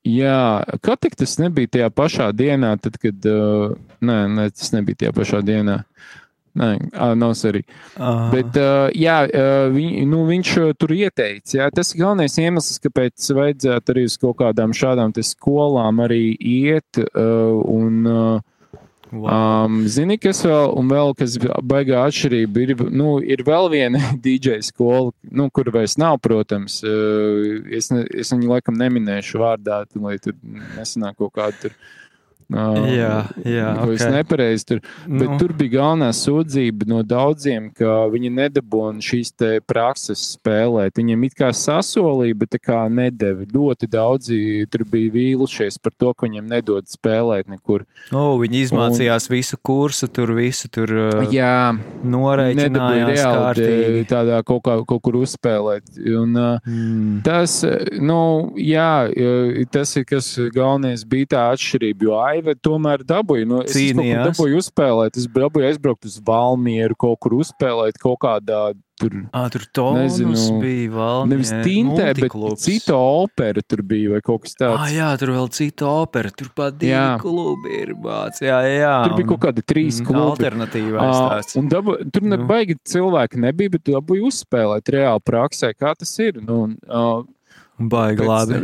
Speaker 2: Jā, kā tik tas nebija tajā pašā dienā, tad, kad. Uh, nē, nē, tas nebija tajā pašā dienā. Nē, nav arī. Uh. Bet, uh, jā, uh, viņ, nu, viņš tur ieteica. Jā, tas ir galvenais iemesls, kāpēc vajadzētu arī uz kaut kādām šādām skolām arī iet. Uh, un, uh, Wow. Um, zini, kas vēl, un vēl, kas baigā atšķirība, ir, nu, ir vēl viena DJ skola, nu, kur vairs nav, protams. Uh, es, ne, es viņu laikam neminēšu vārdā, lai tur nesanāk kaut kādu tur Uh, jā, jā. Okay. Es nepareizi tur. Bet nu. tur bija galvenā sūdzība no daudziem, ka viņi nedabūna šīs prakses spēlēt. Viņiem it kā sasolīja, bet tā kā nedēva. Ļoti daudzi tur bija vīlušies par to, ka viņiem nedod spēlēt nekur.
Speaker 1: Oh, viņi izmācījās Un, visu kursu, tur visu tur
Speaker 2: jā,
Speaker 1: noreiķinājās kārtīgi.
Speaker 2: Tādā kaut, kā, kaut kur uzspēlēt. Un, mm. Tas, nu, jā, tas ir kas galvenais bija tā atšķirība, jo Aive tomēr dabūja. Nu, es Cīnījās. dabūju uzspēlēt, es dabūju aizbraukt uz Valmieru, kaut kur uzspēlēt kaut kādā tur.
Speaker 1: À, tur
Speaker 2: Nezinu.
Speaker 1: bija vēl.
Speaker 2: Nevis tintē, bet cita opera tur bija vai kaut kas
Speaker 1: Ah,
Speaker 2: tāds.
Speaker 1: jā, tur vēl cita opera, tur pat divi
Speaker 2: Jā.
Speaker 1: klubi ir bāc. Jā, jā.
Speaker 2: Tur bija kaut kādi trīs
Speaker 1: mm,
Speaker 2: klubi.
Speaker 1: Alternatīvais
Speaker 2: Ā,
Speaker 1: tāds.
Speaker 2: Un dabu, tur
Speaker 1: Nu.
Speaker 2: nebaigi cilvēki nebija, bet dabūja uzspēlēt reāli praksē, kā tas ir. Nu, un, uh,
Speaker 1: Baigi labi.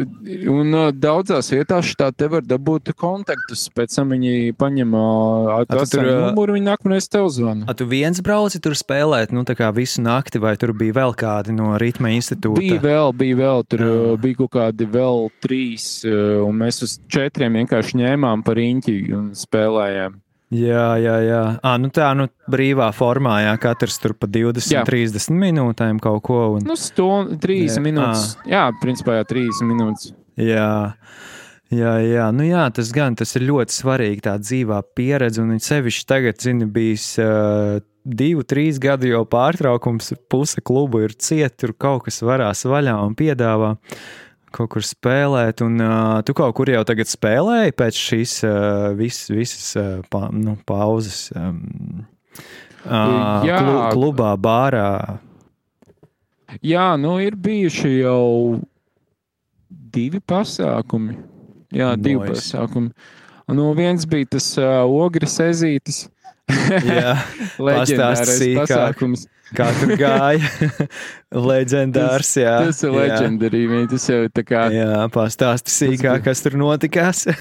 Speaker 2: un uh, daudzās vietās tā te var dabūt kontaktus. Pēc tam viņi paņem uh,
Speaker 1: tur, ā,
Speaker 2: numuru, viņi nākamreiz tev zvana.
Speaker 1: A, tu viens brauci tur spēlēt, nu, tā kā visu nakti, vai tur bija vēl kādi no ritma institūta?
Speaker 2: Bija vēl, bija vēl, tur
Speaker 1: Jā.
Speaker 2: uh, bija kaut kādi vēl trīs, uh, un mēs uz četriem vienkārši ņēmām par riņķi un spēlējām.
Speaker 1: Jā, jā, jā. À, nu tā, nu, brīvā formā, jā, katrs tur pa 20,
Speaker 2: Jā.
Speaker 1: jā. 30 minūtēm kaut ko. Un,
Speaker 2: Nu, stundu, trīs
Speaker 1: Jā.
Speaker 2: minūtes. Jā, principā jau trīs minūtes.
Speaker 1: jā, jā, jā. Nu, jā, tas gan tas ir ļoti svarīgi, tā dzīvā pieredze. Un sevišķi tagad, zini, bijis uh, divu, trīs gadu jau pārtraukums, puse klubu ir cieta, tur kaut kas varās vaļā un piedāvā. Kaut kur spēlēt, un uh, tu kaut kur jau tagad spēlēji pēc šīs uh, vis, visas uh, pa, nu, pauzes. Um, uh,
Speaker 2: Jā.
Speaker 1: klu, klubā, bārā.
Speaker 2: Jā, nu ir bijuši jau divi pasākumi. Jā, divi
Speaker 1: Nice.
Speaker 2: pasākumi. Nu, viens bija tas uh, ogres ezītis.
Speaker 1: Jā,
Speaker 2: Leģendārais pasākums.
Speaker 1: Kā tur gāja. Leģendārs, jā.
Speaker 2: Tas ir leģendārī. Tas jau tā kā.
Speaker 1: Jā, pastāsti sīkāk, kas tur notikās.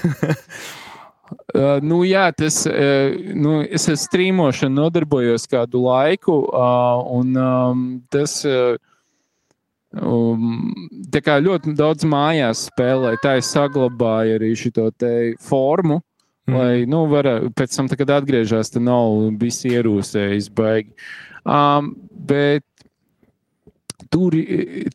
Speaker 2: Uh, nu, jā, tas, uh, nu, es ar strīmošanu nodarbojos kādu laiku, uh, un um, tas uh, um, ļoti daudz mājās spēlēju. Tā es saglabāju arī šo formu. Mm. Lai, nu, var, pēc tam, kad atgriežas, tad nav bijis ierūsējis baigi. Um, bet tur,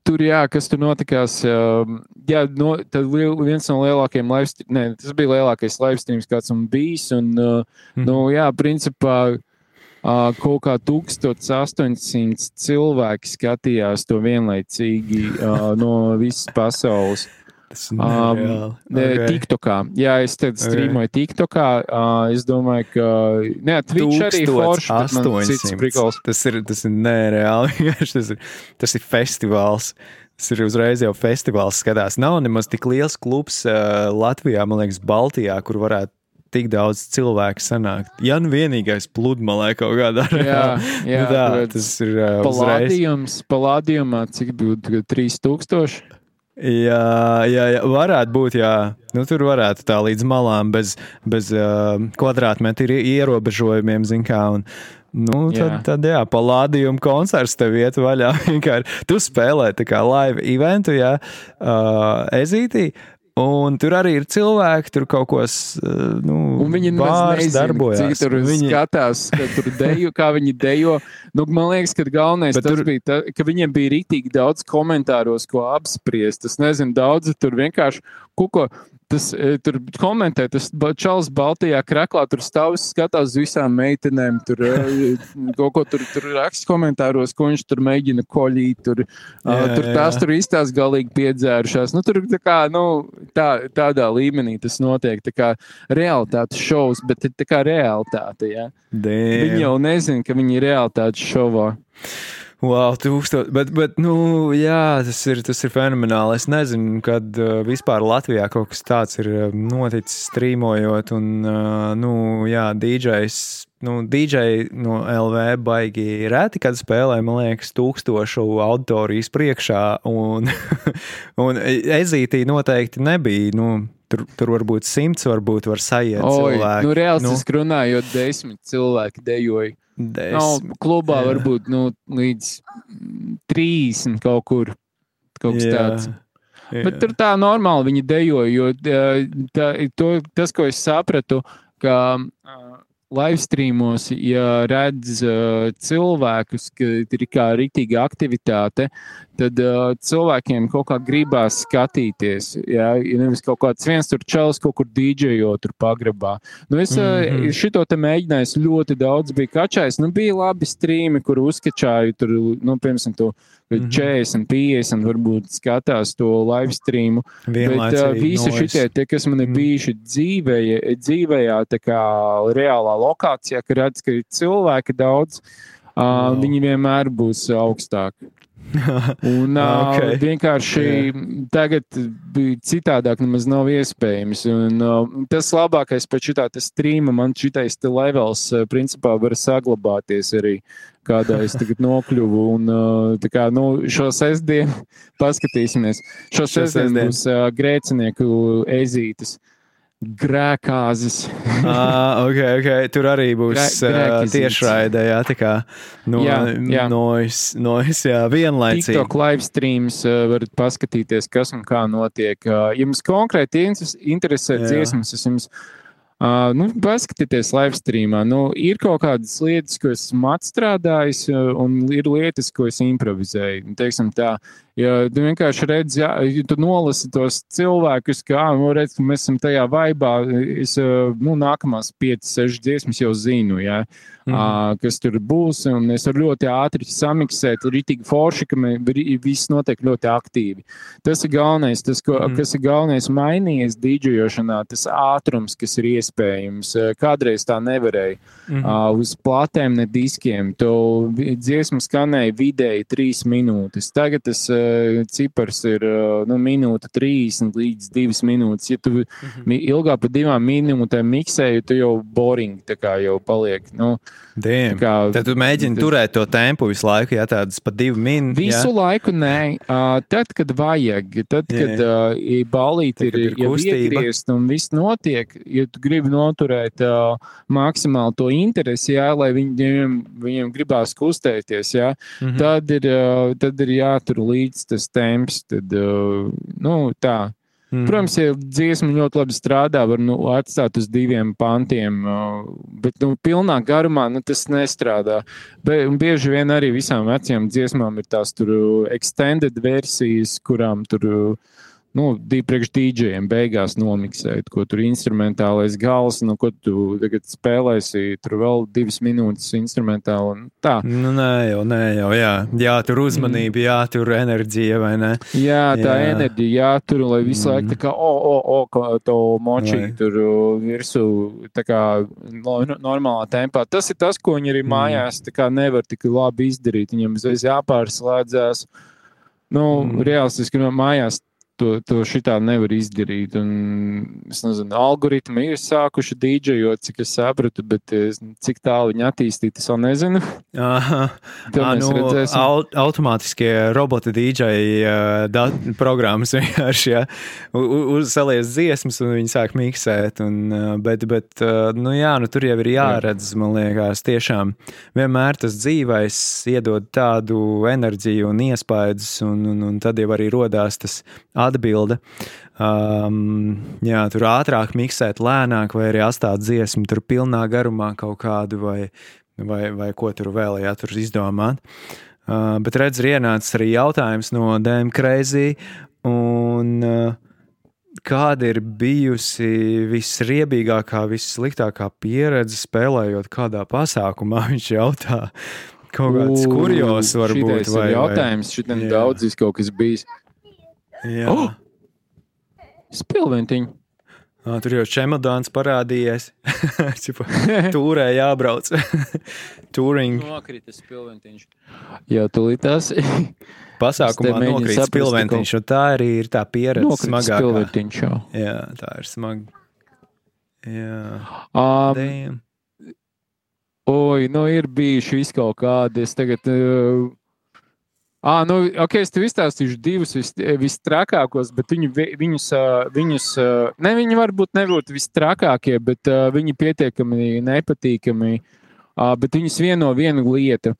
Speaker 2: tur, jā, kas tur notikās, um, jā, no, tad liel, viens no lielākajiem live streamiem, ne, tas bija lielākais live streams, kāds man bijis. Un, uh,
Speaker 1: Mhm.
Speaker 2: nu, jā, principā. Uh, kaut kā 1800 cilvēki skatījās to vienlaicīgi uh, no visas pasaules.
Speaker 1: Tas
Speaker 2: Um,
Speaker 1: nereāli.
Speaker 2: Ne,
Speaker 1: Ok.
Speaker 2: TikTokā. Jā, es te strīmoju TikTokā. Uh, es domāju, ka. Nē, Twitch arī forši. cits
Speaker 1: 1800.
Speaker 2: prikals.
Speaker 1: Tas ir, tas ir nereāli. Tas ir, tas ir festivāls. Tas ir uzreiz jau festivāls. Skatās, nav nemaz tik liels klubs uh, Latvijā, man liekas, Baltijā, kur varētu tik daudz cilvēku sanākt. Ja nu vienīgais pludmalē kaut kādā
Speaker 2: Jā, jā,
Speaker 1: nu tā, tas ir uh, uzreiz.
Speaker 2: Palādījums, palādījumā, cik būtu 3000.
Speaker 1: Jā, jā, jā, varētu būt. Jā. Nu, tur varētu tā līdz malām, bez, bez uh, kvadrātmetru ierobežojumiem, zin kā. Un, nu, tad,
Speaker 2: Jā.
Speaker 1: tad, jā, palādījuma koncerts tev iet vaļā. Tu spēlē tā kā live eventu, jā, uh, ezītī. Un tur arī ir cilvēki, tur kaut ko s- nu,
Speaker 2: viņi
Speaker 1: darbojas.
Speaker 2: cik tur viņi...
Speaker 1: Viņi,
Speaker 2: skatās, ka tur dejo, kā viņi dejo. Nu, man liekas, ka galvenais
Speaker 1: Bet
Speaker 2: tas
Speaker 1: tur...
Speaker 2: bija, ta, ka viņiem bija rītīgi daudz komentāros, ko apspriest. Es nezinu, daudzi tur vienkārši kuko. Tas, e, tur komentē, tas čalis Baltijā krāklā, tur stāv, skatās uz visām meitenēm, tur e, kaut ko tur, tur raksta komentāros, ko viņš tur mēģina koļīt. Tur, jā,
Speaker 1: Jā,
Speaker 2: tur
Speaker 1: jā.
Speaker 2: tās tur īstās galīgi piedzērušās. Nu, tur tā kā, nu, tā, tādā līmenī tas notiek. Tā kā realitātes šovs, bet tā kā realitāte. Ja?
Speaker 1: Damn.
Speaker 2: Viņi jau nezina, ka viņi ir realitātes šovā.
Speaker 1: Wow, tūkstot, bet, bet nu, jā, tas ir, tas ir fenomenāli. Es nezinu, kad uh, vispār Latvijā kaut kas tāds ir noticis, strīmojot, un, uh, nu, jā, DJs. Nu, DJ no LV baigi reti, kad spēlē, man liekas, tūkstošu auditorijas priekšā, un, un ezītī noteikti nebija. Nu, tur, tur varbūt simts, varbūt var sajiet
Speaker 2: Oi,
Speaker 1: cilvēki.
Speaker 2: nu, reālistiski
Speaker 1: Nu.
Speaker 2: nu, runājot, desmit cilvēki dejoja.
Speaker 1: Des,
Speaker 2: Nav klubā
Speaker 1: jā.
Speaker 2: varbūt nu, līdz mm, 30 kaut kur. Kaut kas
Speaker 1: Jā,
Speaker 2: tāds.
Speaker 1: jā.
Speaker 2: Bet tur tā normāli viņi dejoja, jo tā, to, tas, ko es sapratu, ka uh, live streamos, ja redz uh, cilvēkus, ka ir kā rītīga aktivitāte, tad uh, cilvēkiem kaut kā gribās skatīties. Jā, ja nevis kaut kāds viens tur čels kaut kur dīdžejo tur pagrabā. Nu, es mm. -hmm. šito te mēģināju ļoti daudz, bija kačājis. Nu, bija labi strīmi, kur uzskačāju tur, nu, piemēram, to
Speaker 1: Mhm.
Speaker 2: 40, 50, varbūt skatās to live streamu. Bet uh,
Speaker 1: Vienlaicīgi
Speaker 2: visi
Speaker 1: noise.
Speaker 2: šitie, tie, kas man ir
Speaker 1: Mm.
Speaker 2: bijuši dzīvē, dzīvējā, tā kā reālā lokācijā, ka redz, ka ir cilvēki daudz, Uh, wow. Viņi vienmēr būs augstāki. Un okay. uh, vienkārši yeah. tagad bija citādāk, nemaz nav iespējams. Un, uh, tas labākais pēc šitā strīma, man šitais te levels, uh, principā var saglabāties arī, kādā es tagad nokļuvu. Un, uh, kā, nu, šo sestdienu paskatīsimies. Šo sestdienu būs uh, grēcinieku ezītes. Uh, Grēkāzes.
Speaker 1: ah, okay, okay. Tur arī būs uh, tiešraidē, jā, tā kā no, jā, jā. nois, nois, jā, vienlaicīgi.
Speaker 2: TikTok live streams uh, varat paskatīties, kas un kā notiek. Uh, ja jums konkrēti interesē dziesmas, es jums Uh, nu, paskatieties, live streamā. Nu, ir kaut kādas lietas, ko esmu atstrādājis, un ir lietas, ko es improvizēju. Teiksim, tā, Ja tu vienkārši redzi, ja, ja tu nolasi tos cilvēkus, kā nu, redz, ka mēs esam tajā vaibā, es nu, nākamās 5, 6 dziesmas jau zinu, ja, mm. -hmm. kas tur būs. Un es varu ļoti ātri samiksēt, ir tik forši, ka viss notiek ļoti aktīvi. Tas ir galvenais, tas, ko, mm. -hmm. kas ir galvenais mainījies dīdžojošanā, tas ātrums, kas ir iespējams. Kādreiz tā nevarēja. Mm. -hmm. Uz platēm, ne diskiem. Tu dziesmu skanēja vidēji 3 minūtes. Tagad tas cipars ir nu, minūte 30 līdz 2 minūtes. Ja tu mm -hmm. ilgāk par divām minūtēm miksēji, tu jau boring jau paliek. Nu,
Speaker 1: Diem. kā, tad tu mēģini tas... turēt to tempu visu laiku, ja tādas pat divu minūtes.
Speaker 2: Visu jā. laiku nē. Uh, tad, kad vajag, tad, jā. kad uh, balīti ir jau iegriezt un viss notiek, ja tu gribi noturēt uh, maksimāli to interesi, jā, lai viņiem, viņiem gribās kustēties, jā, mm -hmm. tad, ir, uh, tad ir jātur līdzi līdz tas temps, tad, uh, nu, tā. Mm. Protams, ja dziesma ļoti labi strādā, var nu, atstāt uz diviem pantiem, uh, bet nu, pilnā garumā nu, tas nestrādā. Be, bieži vien arī visām vecajām dziesmām ir tās tur extended versijas, kurām tur uh, nu, priekš dīdžiem beigās nomiksēt, ko tur instrumentālais gals, nu, ko tu tagad spēlēsi, tur vēl divas minūtes instrumentāli un tā.
Speaker 1: Nu, nē, jau, nē, jau, jā, jā tur uzmanība, mm. jā, tur enerģija, vai ne?
Speaker 2: Jā, tā jā. enerģija, jā, tur, lai visu mm. laiku tā kā, o, o, o, to močī vai. tur virsū, tā kā normālā tempā. Tas ir tas, ko viņi arī mm. mājās, tā kā nevar tik labi izdarīt. Viņam uzreiz jāpārslēdzās. Nu, mm. reālistiski no mājās to, to šitā nevar izdarīt. Un, es nezinu, algoritmi ir sākuši dīdžejot, cik es sapratu, bet cik tālu viņi attīstīt, es vēl nezinu.
Speaker 1: Aha, à, nu, au, automātiskie roboti dīdžeji uh, programmas vienkārši ja, uzsalies dziesmas un viņi sāk miksēt. Un, uh, bet, bet nu, jā, nu, tur jau ir jāredz, man liekas, tiešām vienmēr tas dzīvais iedod tādu enerģiju un iespaidus, un, un, un tad jau arī rodās tas atbilde. Um, jā, tur ātrāk miksēt, lēnāk, vai arī atstāt dziesmu tur pilnā garumā kaut kādu, vai, vai, vai ko tur vēl, ja tur izdomāt. Uh, bet redz, ir ienācis arī jautājums no Crazy. Un, uh, Kāda ir bijusi visriebīgākā, vissliktākā pieredze spēlējot kādā pasākumā? Viņš jautā, kaut kāds kurjos varbūt.
Speaker 2: Tas ir jautājums, šitam daudz kaut kas bijis.
Speaker 1: Jā. Oh!
Speaker 2: Spilventiņi.
Speaker 1: Ah, tur jau čemodāns parādījies. Tūrē jābrauc. Touring.
Speaker 2: Nokrita spilventiņš. Jā, tūlītās.
Speaker 1: Pasākumā nokrita spilventiņš, un tā arī ir tā pieredze
Speaker 2: nokrita smagākā. Spilventiņš jau.
Speaker 1: Jā, tā ir smaga. Jā.
Speaker 2: Um, Damn. Oi, nu ir bijuši viskaut kādi. Es tagad. Uh, Ah, nu, ok, es tev izstāstīšu divus vis, vistrakākos, bet viņu, viņus, viņus, ne viņi varbūt nebūtu vistrakākie, bet viņi pietiekami nepatīkami, bet viņus vieno viena lieta.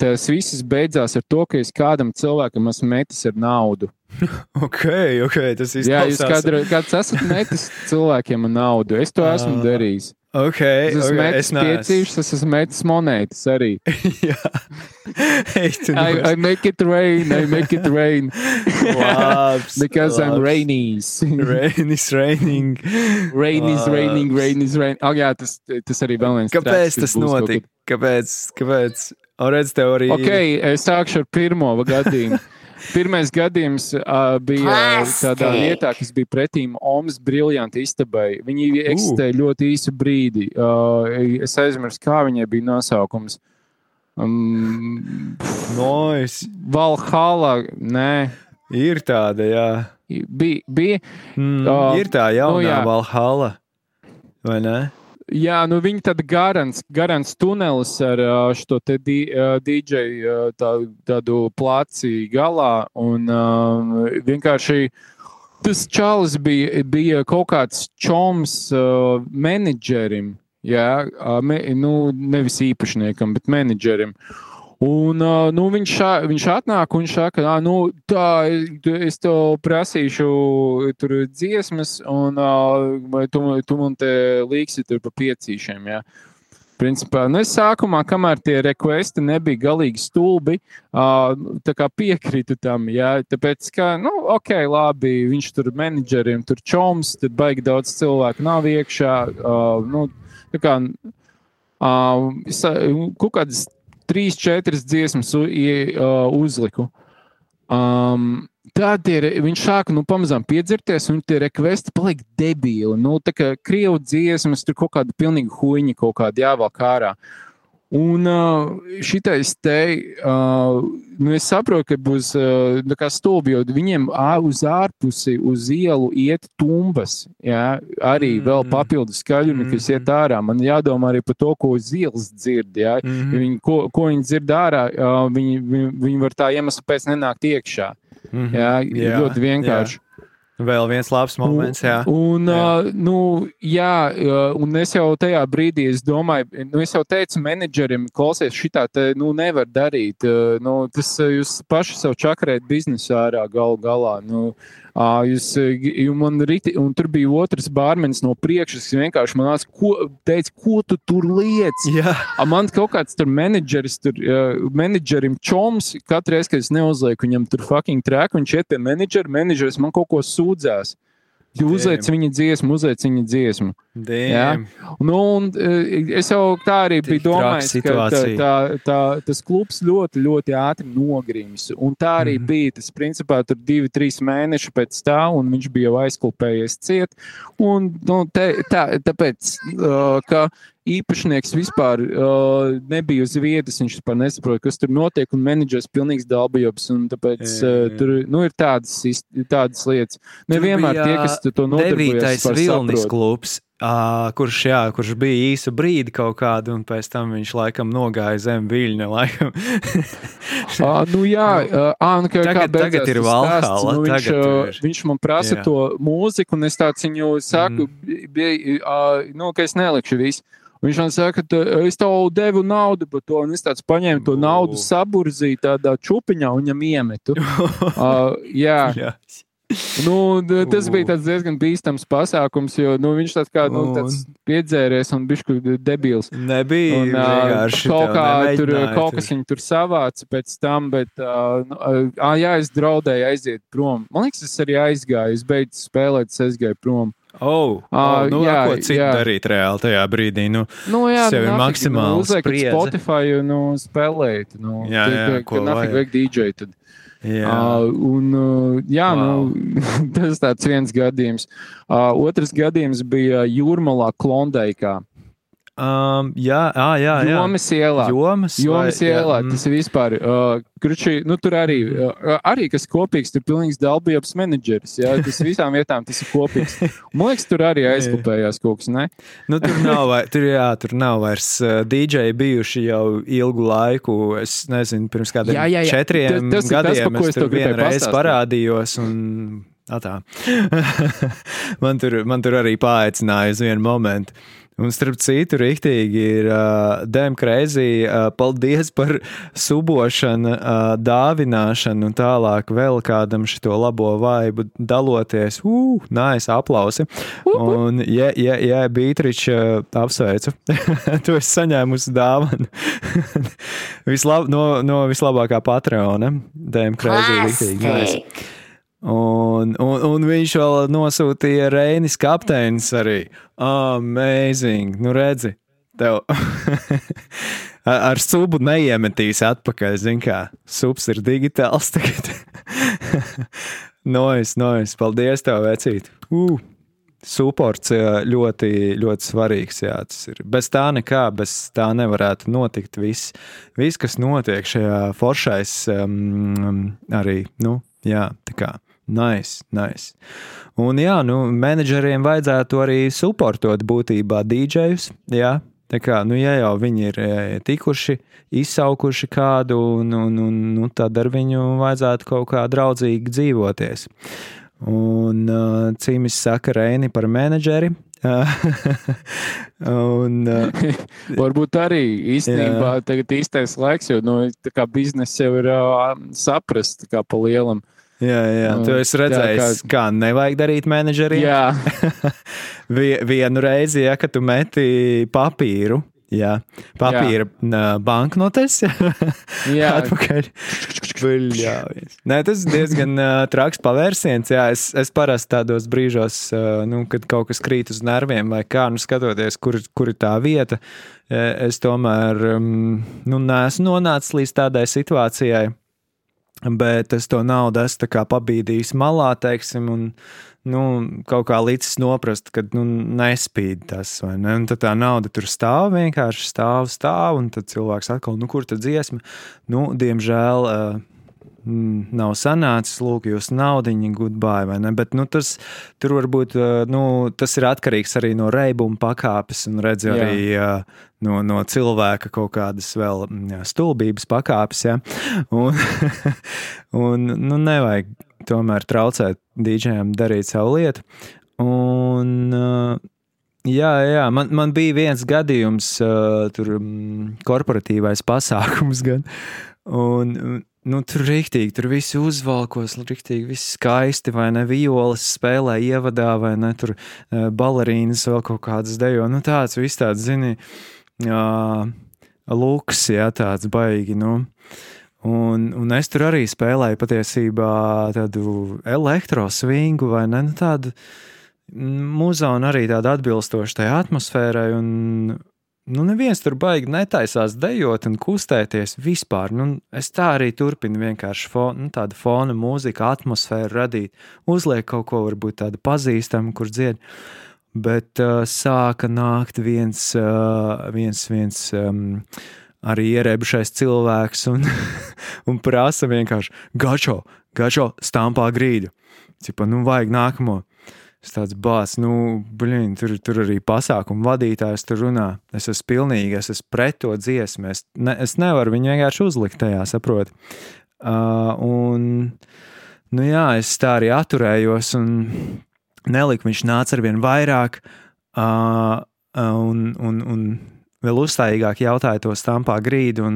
Speaker 2: Tas viss beidzās ar to, ka es kādam cilvēkam esmu metis ar naudu.
Speaker 1: ok, ok, tas ir.
Speaker 2: Jā, jūs kādreiz esat metis cilvēkiem ar naudu. Es to esmu darījis.
Speaker 1: Okay,
Speaker 2: es esmu okay, metis piecīšus, es esmu metis monētas arī.
Speaker 1: Jā.
Speaker 2: I, I make it rain, I make it rain.
Speaker 1: Labs,
Speaker 2: Because labs. I'm rainies.
Speaker 1: rain is raining.
Speaker 2: Rain is raining, rain is raining. Oh, jā, tas, tas arī vēl viens.
Speaker 1: Kāpēc traks, tas notika? Kāpēc? Kāpēc? O, redz, tev arī.
Speaker 2: Ok, es sākšu ar pirmo gadījumu. Pirmais gadījums uh, bija Plastic. tādā vietā, kas bija pretīm Omas briljanti istabai. Viņi eksistēja uh. ļoti īsu brīdi. Uh, es aizmirsu, kā viņai bija nosaukums. Um,
Speaker 1: Noise.
Speaker 2: Valhalla, nē.
Speaker 1: Ir tāda, jā.
Speaker 2: Bija, bija
Speaker 1: Mm,
Speaker 2: Ā,
Speaker 1: ir tā jaunā
Speaker 2: nu jā.
Speaker 1: Valhalla. Vai ne?
Speaker 2: Jā, nu viņi tad garants, garants tunelis ar šo te ā, tā, tādu placi galā. Un um, vienkārši tas čalis bija, bija kaut kāds čoms uh, menedžerim. Jā, me, nu, nevis īpašniekam, bet menedžerim. Un, uh, nu, viņš, viņš atnāk un viņš saka, nu, tā, es tev prasīšu tur dziesmas, un uh, tu, tu man te līksi tur pa piecīšiem. Ja? Principā, nu es sākumā, kamēr tie requesti nebija galīgi stulbi, uh, tā piekrītu tam, ja? tāpēc, ka, nu, ok, labi, viņš tur menedžeriem, tur čoms, tur baigi daudz cilvēku nav iekšā, uh, nu, kā, uh, kaut kādas trīs, četras dziesmas uh, uzliku. Um, Tad re- viņš sāka nu, pamazām piedzerties, un tie rekvesti paliek debīli. Nu, tā kā krievu dziesmas, tur kaut kāda pilnīga huīņa, kaut kāda jāvelk ārā. Un šitais te, nu es saprotu, ka būs kā stulbi, jo viņiem uz ārpusi, uz ielu iet tumbas. Jā, arī mm. vēl papildus skaļumi, kas iet
Speaker 1: Mhm.
Speaker 2: ārā. Man jādomā arī par to, ko uz ielas dzird. Jā.
Speaker 1: -hmm.
Speaker 2: Viņi, ko, ko viņi dzird ārā, viņi, viņi, viņi var tā iemesla pēc nenākt iekšā. Jā, jā ļoti vienkārši.
Speaker 1: Vēl viens labs moments, jā.
Speaker 2: Un,
Speaker 1: Jā.
Speaker 2: uh, nu, jā, un es jau tajā brīdī es domāju, nu, es jau teicu menedžerim, klausies, šitā te nu, nevar darīt. Nu, tas jūs paši sev čakarēt biznesu ārā galu galā. Nu, jūs, uh, ju- man riti, un tur bija otrs bārmenis no priekšas, kas vienkārši man nāca, ko, teica, ko tu tur liec?
Speaker 1: Jā,
Speaker 2: A man kaut kāds tur menedžeris, tur uh, menedžerim čoms, katru reizi, kad es neuzlieku viņam tur fucking track, viņš iet pie menedžera, menedžeris man kaut ko sūdzās. Tu uzliec viņa dziesmu, uzliec viņa dziesmu.
Speaker 1: Damn.
Speaker 2: Nu, un, eh, es jau tā arī
Speaker 1: Tik
Speaker 2: biju domājis, ka tā, tā, tā, tas klubs ļoti, ļoti ātri nogrims. Un tā arī mm. -hmm. bija. Tas principā tur divi, trīs mēneši pēc tā, un viņš bija jau aizklupējies ciet. Un, nu, te, tā, tāpēc, uh, ka īpašnieks vispār uh, nebija uz vietas, viņš vispār nesaprot, kas tur notiek, un menedžers pilnīgs dalbjobs. Un tāpēc
Speaker 1: Jā,
Speaker 2: uh,
Speaker 1: jā.
Speaker 2: tur nu, ir tādas, tādas lietas. Nevienmēr tie, kas to nodarbojas,
Speaker 1: Devītais
Speaker 2: vispār
Speaker 1: Vilnis
Speaker 2: saprot.
Speaker 1: klubs, ā, kurš, jā, kurš bija īsu brīdi kaut kādu, un pēc tam viņš laikam nogāja zem viļņa. Laikam.
Speaker 2: Ah, nu jā, ah, nu, kā,
Speaker 1: Tagad-
Speaker 2: kā
Speaker 1: tagad
Speaker 2: beidzās
Speaker 1: ir Valhalla,
Speaker 2: Nu, viņš,
Speaker 1: tagad
Speaker 2: uh, viņš man prasa
Speaker 1: Jā.
Speaker 2: to mūziku, un es tāds viņu saku, mm. bija, uh, nu, ka es nelikšu visu. Viņš man saka, ka es tev devu naudu par to, un es tāds paņēmu to naudu, saburzīju tādā čupiņā un viņam iemetu. Uh, jā,
Speaker 1: jā.
Speaker 2: Nu, tas bija diezgan bīstams pasākums, jo nu, viņš tāds kā nu, tāds piedzēries un bišku debils.
Speaker 1: Nebija
Speaker 2: Un,
Speaker 1: vienkārši
Speaker 2: kaut kā tur, kaut kas viņu tur savāca pēc tam, bet, uh, nu, uh, jā, es draudēju aiziet prom. Man liekas, es arī aizgāju, es beidzu spēlēt, es aizgāju prom.
Speaker 1: Oh, oh, nu, jā,
Speaker 2: jā,
Speaker 1: ko citu
Speaker 2: jā.
Speaker 1: darīt reāli tajā brīdī? Nu,
Speaker 2: Nu, jā,
Speaker 1: Sev ir
Speaker 2: nafig,
Speaker 1: maksimāls
Speaker 2: nu, uzliek. Spotify nu, spēlēt. Nu,
Speaker 1: Jā, jā,
Speaker 2: tā,
Speaker 1: ko vajag.
Speaker 2: vajag DJ. Tad.
Speaker 1: Jā.
Speaker 2: Uh, un, uh, jā,
Speaker 1: Wow.
Speaker 2: nu, tas tāds viens gadījums. Uh, otrs gadījums bija Jūrmalā, Klondaikā.
Speaker 1: Um, jā, ā, jā, jā.
Speaker 2: Jomas ielā.
Speaker 1: Jomas,
Speaker 2: Jomas
Speaker 1: vai- jā,
Speaker 2: ielā,
Speaker 1: mm.
Speaker 2: tas ir vispār. Uh, kruči, nu, tur arī, uh, arī kas kopīgs, tur pilnīgs dalībības menedžeris. Jā, tas visām vietām tas ir kopīgs. Man liekas, tur arī aizklupējās kaut kas. Ne?
Speaker 1: Nu, tur, nav, vai, tur, jā, tur nav vairs uh, DJ bijuši jau ilgu laiku. Es nezinu, pirms kādiem
Speaker 2: Jā, jā, jā.
Speaker 1: četriem
Speaker 2: Tas- tas tas,
Speaker 1: gadiem
Speaker 2: par ko
Speaker 1: es
Speaker 2: es
Speaker 1: tur vienreiz parādījos. Un... A, tā. man, tur, man tur arī paaicināja uz vienu momentu. Un starp citu, rīktīgi ir uh, Dēmkrēzī. Uh, paldies par subošanu, uh, dāvināšanu un tālāk vēl kādam šo labo vaibu daloties. Uh, nājas aplausi. Un, ja, ja, ja Beatriča apsveicu, tu esi saņēmusi dāvanu Vislab, no, no vislabākā patrona, Dēmkrēzī. Rīktīgi. Nice. Un, un, un viņš vēl nosūtīja Reinis kapteinis arī. Amazing! Nu, redzi, tev ar, subu neiemetīs atpakaļ. Zini, kā subs ir digitāls tagad. nois, nois. Paldies, tev, vecīt! Uh, Suports ļoti, ļoti svarīgs. Jā, ir. Bez tā nekā, bez tā nevarētu notikt. Viss, vis, kas notiek šajā foršais, um, arī, nu, jā, tā kā. Nice, nice. Un jā, nu, menedžeriem vajadzētu arī suportot būtībā DJus. Jā, tā kā, nu, ja jau viņi ir tikuši, izsaukuši kādu, un, un, un nu, tad ar viņu vajadzētu kaut kā draudzīgi dzīvoties. Un uh, Cīmis saka Reini par menedžeri.
Speaker 2: un, uh, Varbūt arī īstenībā jā. tagad īstais laiks, jo nu, biznesa jau ir uh, saprast kā pa lielam.
Speaker 1: Jā, jā, tu esi redzējis, kā... kā nevajag darīt menedžeriem.
Speaker 2: Jā,
Speaker 1: vienu reizi, ja, tu meti papīru Jā, papīra jā. banknotes.
Speaker 2: jā,
Speaker 1: atpakaļ. Nē, tas ir diezgan uh, traks pavērsiens. Jā, es, es parasti tādos brīžos, uh, nu, kad kaut kas krīt uz nerviem, vai kā, nu, skatoties, kur, kur ir tā vieta, es tomēr um, nu, neesmu nonācis līdz tādai situācijai. Bet es to naudu esmu pabīdījis malā, teiksim, un nu, kaut kā līdz noprast, ka nu, nespīd tas, ne? Un tad tā nauda tur stāv, vienkārši stāv, stāv, un tad cilvēks atkal, nu, kur tad dziesma? Nu, diemžēl. Uh, nav sanācis, lūk, jūs naudiņa, goodbye, vai ne? Bet nu, tas, tur varbūt nu, tas ir atkarīgs arī no reibuma pakāpes un redz arī jā. no, no cilvēka kaut kādas vēl jā, stulbības pakāpes. Ja? Un, un nu, nevajag tomēr traucēt dīdžiem darīt savu lietu. Un, jā, jā man, man bija viens gadījums, tur um, korporatīvais pasākums gan. Un, nu, tur rīktīgi, tur viss uzvalkos, rīktīgi, viss skaisti, vai ne? Violas spēlē, ievadā, vai ne? Tur uh, balerīnas vēl kaut kādas dejo. Nu, tāds viss tāds, zini, uh, luks, jā, tāds baigi, nu. Un, un es tur arī spēlēju patiesībā tādu elektrosvingu vai ne, nu, tādu muzonu arī tādu atbilstošu tai atmosfērai. Un, nu, neviens tur baigi netaisās dejot un kustēties vispār. Nu, es tā arī turpinu vienkārši fo, nu, tādu fona mūziku, atmosfēru radīt, uzliek kaut ko varbūt tādu pazīstamu, kur dzied. Bet uh, sāka nākt viens, uh, viens, viens um, arī ierēbušais cilvēks un, un prasa vienkārši gačo, gačo, stampā grīdu. Cipa, nu, vajag nākamo. Es tāds bācis, nu, blīn, tur, tur arī pasākumu vadītājs tur runā. Es esmu pilnīgi, es esmu pret to dziesmu. Es, ne, es nevaru viņu vienkārši uzlikt tajā, saprot. Uh, un, nu jā, es tā arī atturējos un neliku, viņš nāca ar vien vairāk. Uh, un, un, un vēl uzstājīgāk jautāja to stampā grīdu.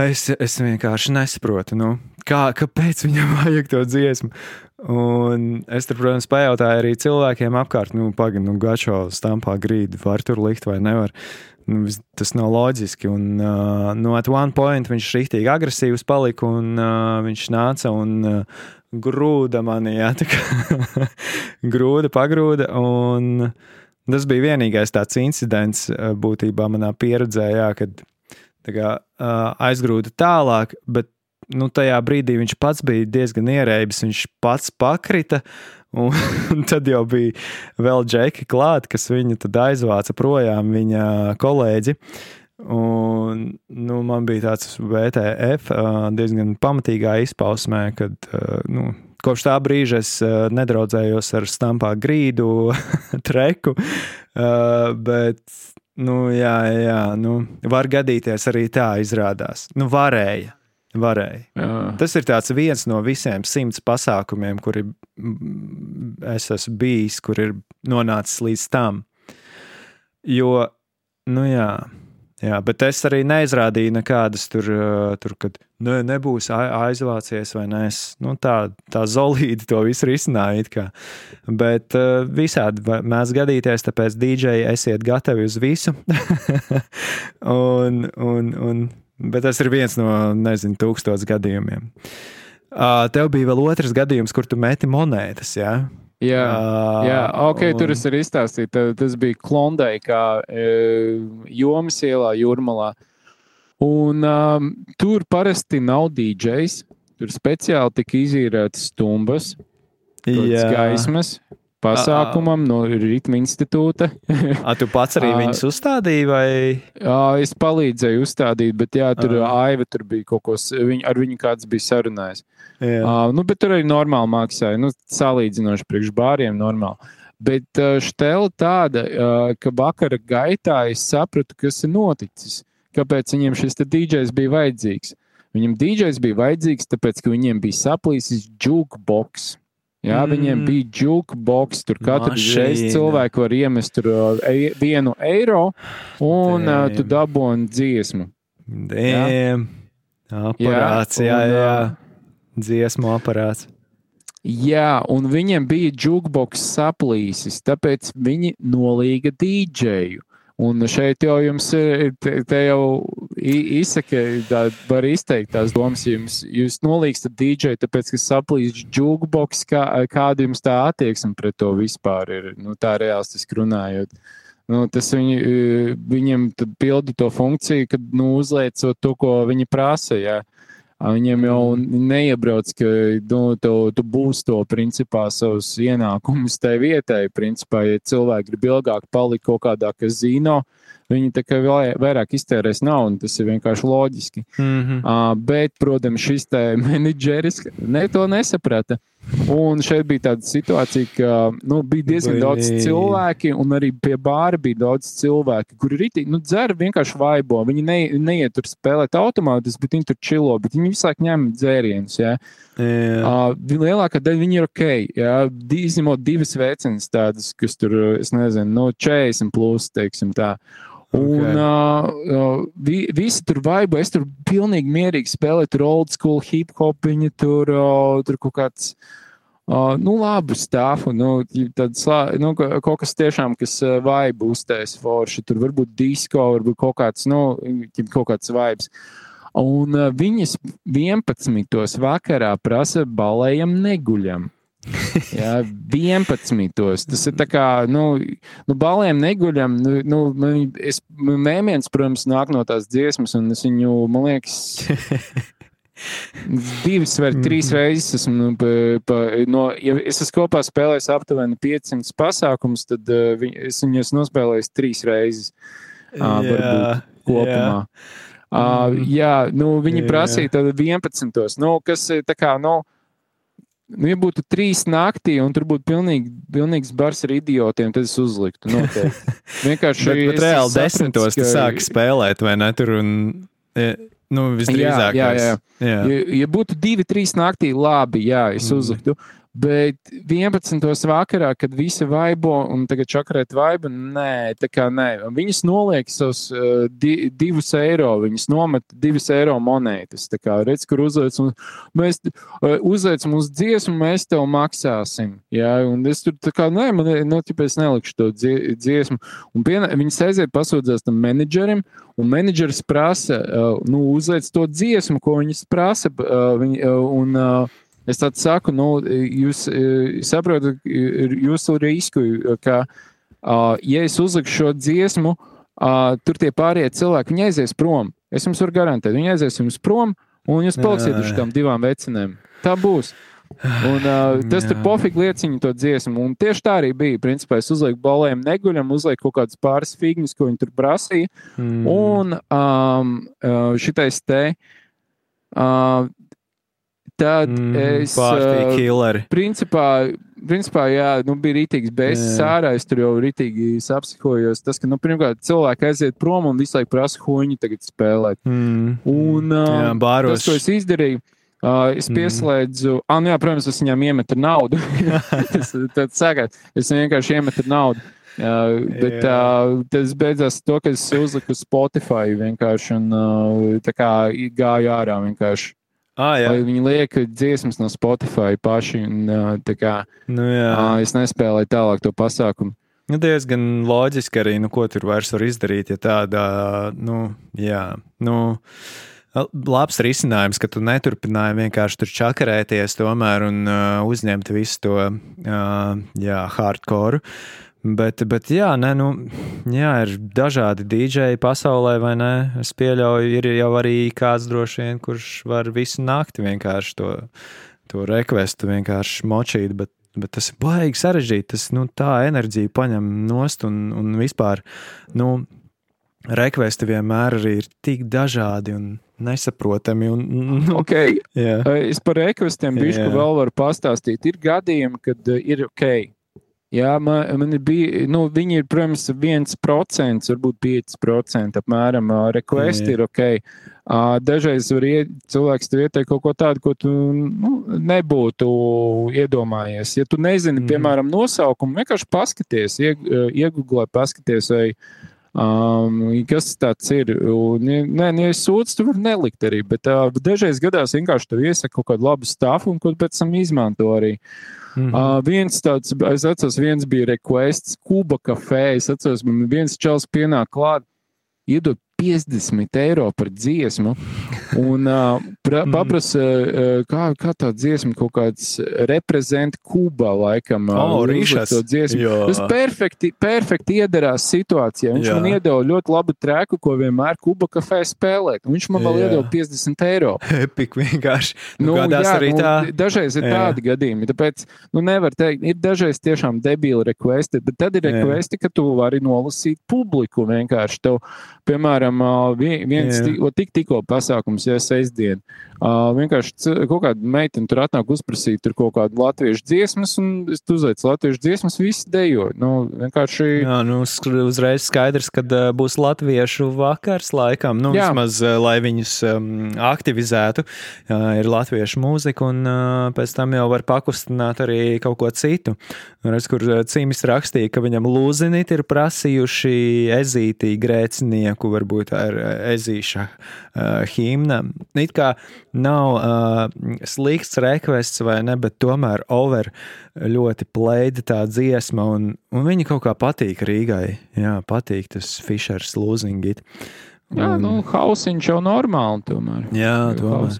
Speaker 1: Es, es vienkārši nesaprotu, nu, kā, kāpēc viņam vajag to dziesmu. Un es tur, protams, pajautāju arī cilvēkiem apkārt, nu, pagaidi, nu, gačo stampā grīdu, var tur likt vai nevar. Nu, tas nav loģiski. Un, uh, nu, at one point viņš rīktīgi agresīvs palika, un uh, viņš nāca un uh, grūda mani, jā, tā kā grūda, pagrūda. Un, uh, Tas bija vienīgais tāds incidents eh, būtībā manā pieredzē, jā, kad kā, eh, aizgrūda tālāk, bet nu, tajā brīdī viņš pats bija diezgan ierēbis, viņš pats pakrita. Un, un tad jau bija vēl džeki klāt, kas viņu aizvāca projām, viņa kolēģi. Un, nu, man bija tāds VTF diezgan pamatīgā izpausmē, kad nu, kopš tā brīža es nedraudzējos ar stampā grīdu, treku. Bet, nu, jā, jā, nu, var gadīties arī tā, izrādās. Nu, varēja. Varēja. Jā. Tas ir viens no visiem simts pasākumiem, kuri es esmu bijis, kur ir nonācis līdz tam. Jo, nu jā, Jā, bet es arī neizrādīju nekādas tur, tur kad ne, nebūs aizvācies vai nē. Nu, tā, tā zolīdi to visu risināja. Bet visādi mēs gadīties, tāpēc dīdžeji esiet gatavi uz visu. un, un, un, bet tas ir viens no, nezinu, tūkstots gadījumiem. Uh, tev bija vēl otrs gadījums, kur tu meti monētas? Ja?
Speaker 2: Jā, uh, jā ok, un... tur es arī izstāstīju. Tas bija Klondai, kā e, Jomas ielā, Jūrmalā. Un um, tur parasti nav DJs. Tur speciāli tika izīrētas stumbas, gaismas. Pasākumam no Rītma institūta.
Speaker 1: A, tu pats arī viņus uzstādīji? Vai?
Speaker 2: Jā, es palīdzēju uzstādīt, bet jā, tur uh. Aiva tur bija kaut ko, viņ, ar viņu kāds bija sarunājis. Uh, nu, bet tur arī normāli maksāja, nu, salīdzinoši priekš bāriem normāli. Bet štela tāda, ka vakara gaitā es sapratu, kas ir noticis. Kāpēc viņiem šis DJs bija vajadzīgs? Viņam DJs bija vajadzīgs, tāpēc, ka viņiem bija saplīsis jukebox. Jā, mm. viņiem bija jukebox, tur katru reizi cilvēku var iemest tur e, vienu eiro, un Damn. uh, tu dabūji dziesmu.
Speaker 1: Dēm, aparāts, jā, jā, jā. dziesmu aparāts.
Speaker 2: Jā, un viņiem bija jukebox saplīsis, tāpēc viņi nolīga dīdžeju. Un šeit jau jums ir, te, te jau izsaka, tā, var izteikt tās domas, jums, jūs nolīgstat DJ, tāpēc, ka saplīst jukebox, kā, kāda jums tā attieksme pret to vispār ir, nu, tā reālistiski runājot. Nu, tas viņi, viņiem pilda to funkciju, kad nu, uzliecot to, ko viņi prasa. Jā. Viņiem jau neiebrauc, ka nu, tu, tu būsi to principā savus ienākumus tajā vietai. Principā, ja cilvēki grib ilgāk palikt kaut kādā kazino, viņi tā kā vairāk iztērēs naudu, tas ir vienkārši loģiski. Mm -hmm. uh, bet, protams, šis menedžeris ne to nesaprata. Un šeit bija tāda situācija, ka nu, bija diezgan Vai... daudz cilvēki, un arī pie bāra bija daudz cilvēki, kuri rītī, nu, dzer vienkārši vaibo. Viņi ne, neiet tur spēlēt automātus, bet viņi tur čilo, bet viņi laiku ņem dzērienus. Ja? Jā. Uh, lielākā daļa viņi ir ok. Ja? Izņemot divas vecenas tādas, kas tur, es nezinu, no 40 plus, teiksim tā. Un okay. uh, vi, visi tur vaibu, es tur pilnīgi mierīgi spēlēju, tur old school hip hop, viņi tur, uh, tur kaut kāds. Uh, nu, labu stāvu, nu, tāds, nu, kaut kas tiešām, kas vaibu uztais forši. Tur varbūt disko, varbūt kaut kāds, nu, kaut kāds vaibs. Un uh, viņas 11. vakarā prasa balējam neguļam. Jā, 11. Tas ir tā kā, nu, nu balēm neguļam. Nu, nu, es, mēmiens, protams, nāk no tās dziesmas, un es viņu, man liekas, divas vai trīs mhm. reizes esmu, nu, pa, pa, no, ja es esmu kopā spēlējis aptuveni 500 pasākumus, tad uh, viņ, es viņus nospēlēju trīs reizes. Uh, varbūt kopumā. Jā. Uh, jā, nu, viņi jā. prasīja 11. Nu, kas tā kā, nu, Nu, ja būtu trīs naktī, un tur būtu pilnīgi, pilnīgs bars ar idiotiem, tad es uzliktu. Noteikti. Vienkārši.
Speaker 1: bet, bet reāli desmitos ka... sāki spēlēt, vai ne? Tur un, nu, visdrīzāk.
Speaker 2: Jā, jā, jā. jā. Ja, ja būtu divi, trīs naktī, labi, jā, es mm. uzliktu. Bet 11. vakarā, kad visi vaibo un tagad čakarēt vaibu, nē, tā kā nē. Viņas noliek savus uh, di, divus eiro, viņas nomet divas eiro monētas. Tā kā redz, kur uzliec, un mēs uh, uzliecam uz dziesmu, mēs tev maksāsim. Jā, un es tur tā kā, nē, man, nu, tāpēc nelikšu to dziesmu. Un piena, viņas aiziet pasūdzēs tam menedžerim, un menedžeris prasa, uh, nu, uzliec to dziesmu, ko viņas prasa, uh, viņi, uh, un, uh, Es tad saku, nu, jūs e, saprotat jūsu risku, ka, ja es uzlikšu šo dziesmu, tur tie pārējie cilvēki, viņi aizies prom. Es jums varu garantēt, viņi aizies jums prom, un jūs paliksiet uz tām divām vecinēm. Tā būs. Un, uh, tas ir pofīgi lieciņa to dziesmu. Un tieši tā arī bija. Principā es uzlieku balēm neguļam, uzlieku kaut kādas pāris figņas, ko viņi tur prasīja. Mm. Un um, šitais te. Uh, Tad mm, es.
Speaker 1: Uh,
Speaker 2: principā, principā, jā, nu, bija rītīgs beigas sārā. Es tur jau rītīgi apsikojos. Tas, ka, nu, pirmkārt, cilvēki aiziet prom un visu laiku prasa huņi tagad spēlēt. Mm, un uh, jā, bāros. tas, ko es izdarīju. Uh, es mm. pieslēdzu, mm. ah, nu jā, protams, es viņam iemetu naudu. tas tad sākās. Es vienkārši iemetu naudu. Uh, bet uh, tas beidzās to, ka es uzliku Spotify vienkārši un uh, tā kā gāju ārā vienkārši.
Speaker 1: Ah, jā.
Speaker 2: Vai viņi liek dziesmas no Spotify paši. Un, kā,
Speaker 1: nu, jā.
Speaker 2: es nespēlēju tālāk to pasākumu.
Speaker 1: Nu, diezgan loģiski arī, nu, ko tur vairs var izdarīt, ja tāda, nu, jā, nu, labs risinājums, ka tu neturpināji vienkārši tur čakarēties tomēr un uh, uzņemt visu to, uh, jā, hardcore. Bet, bet jā, ne, nu, jā, ir dažādi dīdžeji pasaulē, vai ne? Es pieļauju, ir jau arī kāds droši vien, kurš var visu nakti vienkārši to, to rekvestu vienkārši močīt, bet bet tas ir baigi sarežģīti. Tas nu, tā enerģija paņem nost un, un vispār. Nu, Rekvesti vienmēr ir tik dažādi un nesaprotami. Un, nu,
Speaker 2: okay.
Speaker 1: jā.
Speaker 2: Es par rekvestiem bišku vēl varu pastāstīt. Ir gadījumi, kad ir ok. Jā, man, man bija, nu, viņi ir, protams, 1%, varbūt 5% apmēram. Requesti ir ok. Dažreiz var iet, cilvēks tev ieteikt kaut ko tādu, ko tu nu, nebūtu iedomājies. Ja tu nezini, mm. piemēram, nosaukumu, vienkārši paskaties, iegūlē, paskaties, vai Um, kas tas ir? Un, nē, ja es sūdzu, tu vari nelikt arī, bet uh, dažreiz gadās vienkārši tev iesaka kaut kādu labu stāstu, un ko pēc tam izmanto arī. Mm -hmm. uh, viens tāds, es atceros, viens bija requests, Kuba kafē. Es atceros, man viens čels pienāk klāt, iedod 50 eiro par dziesmu. Un uh, pra, mm. paprasa, uh, kā, kā tā dziesma kaut kāds reprezent Kubā, laikam, uh,
Speaker 1: oh,
Speaker 2: dziesmu. Tas perfekti, perfekti iederās situācijā. Viņš Jā. man iedeva ļoti labu treku, ko vienmēr Kuba kafē spēlēt. Un viņš man vēl iedeva 50 eiro.
Speaker 1: Epik vienkārši. Nu, nu, jā, arī
Speaker 2: nu,
Speaker 1: tā.
Speaker 2: Dažreiz ir jā. tādi gadījumi. Tāpēc, nu, nevar teikt, ir dažreiz tiešām debīli requesti, bet tad ir requesti, ka tu vari nolasīt publiku vienkārši. Tev, piemēram, viens tik, tikko pasākums, ja sestdien. Vienkārši kaut kāda meitene tur atnāk uzprasīt tur kaut kādu latviešu dziesmas, un es uzveicu latviešu dziesmas, visi dejo. Nu, vienkārši.
Speaker 1: Jā, nu, uzreiz skaidrs, ka būs latviešu vakars laikam, nu, Jā. vismaz, lai viņus um, aktivizētu. Uh, ir latviešu mūzika, un uh, pēc tam jau var pakustināt arī kaut ko citu. Redz, kur Cīmis rakstīja, ka viņam lūzinīt ir prasījuši ezītī grēcinieku, varbūt ar ezīša uh, himna. It kā nav uh, slikts rekvests vai ne, bet tomēr over ļoti pleida tā dziesma, un, un viņa kaut kā patīk Rīgai. Jā, patīk tas Fischers losing it.
Speaker 2: Jā, un... nu, hausiņš jau normāli tomēr.
Speaker 1: Jā, tomēr.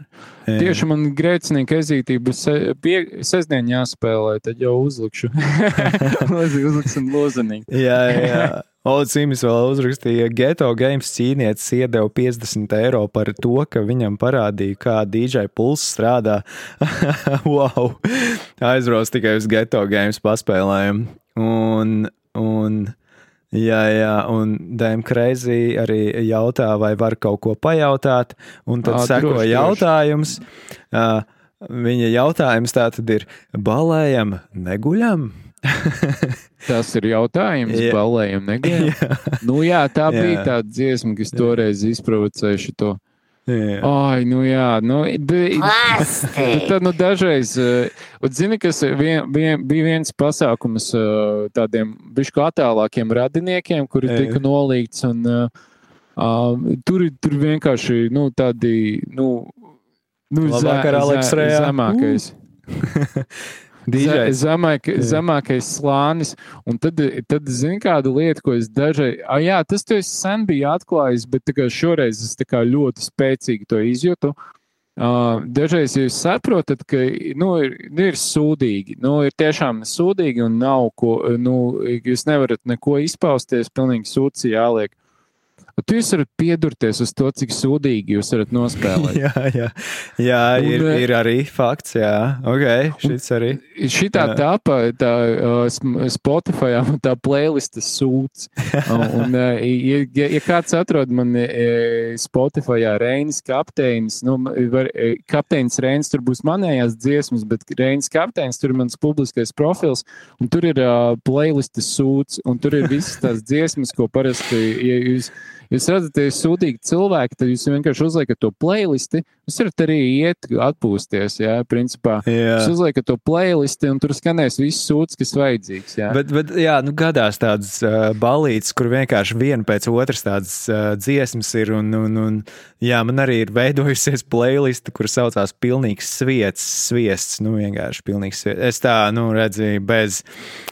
Speaker 2: Jā. Tieši man grēcinieku ezītību se, pie, sestdien jāspēlē, tad jau uzlikšu. Uzliksim lozenīgi.
Speaker 1: jā, jā. Olcīmis vēl uzrakstīja, ka Geto Games cīnietis iedeva 50 eiro par to, ka viņam parādīja, kā DJ pulss strādā. wow! Aizbrauc tikai uz Geto Games paspēlējumu. Un, un Jā, jā, un Dēmon Kreizī arī jautā, vai var kaut ko pajautāt, un tad à, seko droši, jautājums. Droši. Uh, viņa jautājums tā tad ir: balējam, neguļam?
Speaker 2: Tas ir jautājums, yeah. balējam, neguļam. Yeah. Nu jā, tā bija yeah. tā dziesma, kas toreiz izprovocēja šo. Jā. Ai, nu jā, nu, tad nu, dažreiz, uh, zini, kas vien, vien, bija viens pasākums uh, tādiem bišku attālākiem radiniekiem, kuri jā. tika nolīgts, un uh, uh, tur, tur vienkārši, nu, tādi, nu,
Speaker 1: nu Labāk ar Aleksu Rējā.
Speaker 2: Zemākais. Uh. Zemāk, zemākais slānis. Un tad, tad zini, kāda lieta, ko es dažai, ah, jā, tas tu sen biji atklājis, bet šoreiz es ļoti spēcīgi to izjūtu. Uh, dažreiz jūs saprotat, ka nu, ir, nu, ir sūdīgi. Nu, ir tiešām sūdīgi un nav ko, nu, jūs nevarat neko izpausties, pilnīgi sūdzi jāliek. Tu jūs varat piedurties uz to, cik sūdīgi jūs varat nospēlēt.
Speaker 1: jā, jā, jā un, ir, eh, ir arī fakts, jā, ok, šis arī.
Speaker 2: Tāpa, tā uh, Spotify, tā playlista sūds. un, uh, ja, ja kāds atrod man uh, Spotify Reinis kapteinis, nu, var, kapteinis Reinis tur būs manējās dziesmas, bet Reinis kapteinis tur ir mans publiskais profils, un tur ir uh, playlista sūds, un tur ir visas tās dziesmas, ko parasti, ja jūs jūs redzat, ja ir sūdīgi cilvēki, tad jūs vienkārši uzliekat to playlisti. Jūs varat arī iet, atpūsties. Jā, principā. Jā. Jūs uzliekat to playlisti, un tur skanēs viss sūds, kas vajadzīgs. Jā,
Speaker 1: bet, bet jā, nu, gadās tādas uh, balītas, kur vienkārši viena pēc otras tādas uh, dziesmas ir. Un, un, un, jā, man arī ir veidojusies playliste, kur saucās Pilnīgs sviests, sviests. Nu, vienkārši pilnīgs sviests. Es tā, nu, redzēju, bez.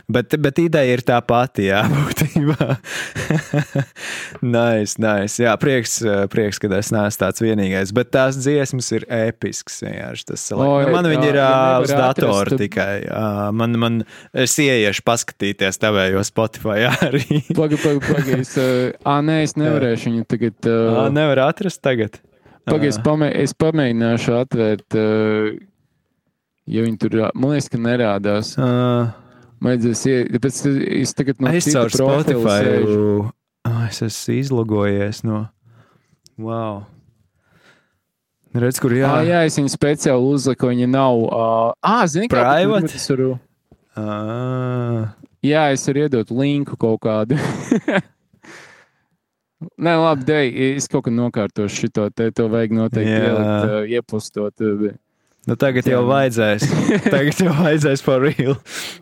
Speaker 1: Bet, bet ideja ir tā pati, jā, būtībā. nice. Nice, nice. Jā, prieks, eh, prieks, ka es neesmu tāds vienīgais. Bet tās dziesmas ir episks. Tas, o, nu, man viņi ir ja uz datora tu... tikai. Man, man, es ieiešu paskatīties tavējo Spotify arī.
Speaker 2: Pagaid, pagaid, pagaid. Es, uh, nē, es nevarēšu viņu tagad.
Speaker 1: Uh... À, nevar atrast tagad.
Speaker 2: Pagaid, es, pamē, es pamēģināšu atvērt. Uh... Ja viņi tur, man liekas, ka nerādās.
Speaker 1: Uh,
Speaker 2: ie- tāpēc es tagad no profila
Speaker 1: Spotify. Es esmu izlogojies no. Wow. Redz, kur jā.
Speaker 2: Jā, jā, es viņu speciāli uzliku, viņa nav. Uh, ah, zini, kā
Speaker 1: Private?
Speaker 2: tur es varu.
Speaker 1: Ah,
Speaker 2: Jā, es varu iedot linku kaut kādu. Nē, labi, dei, es kaut kā nokārtošu šo te. To vajag noteikti ielikt, uh, iepostot. Uh,
Speaker 1: nu tagad
Speaker 2: Jā.
Speaker 1: jau vajadzēs. Tagad jau vajadzēs par real.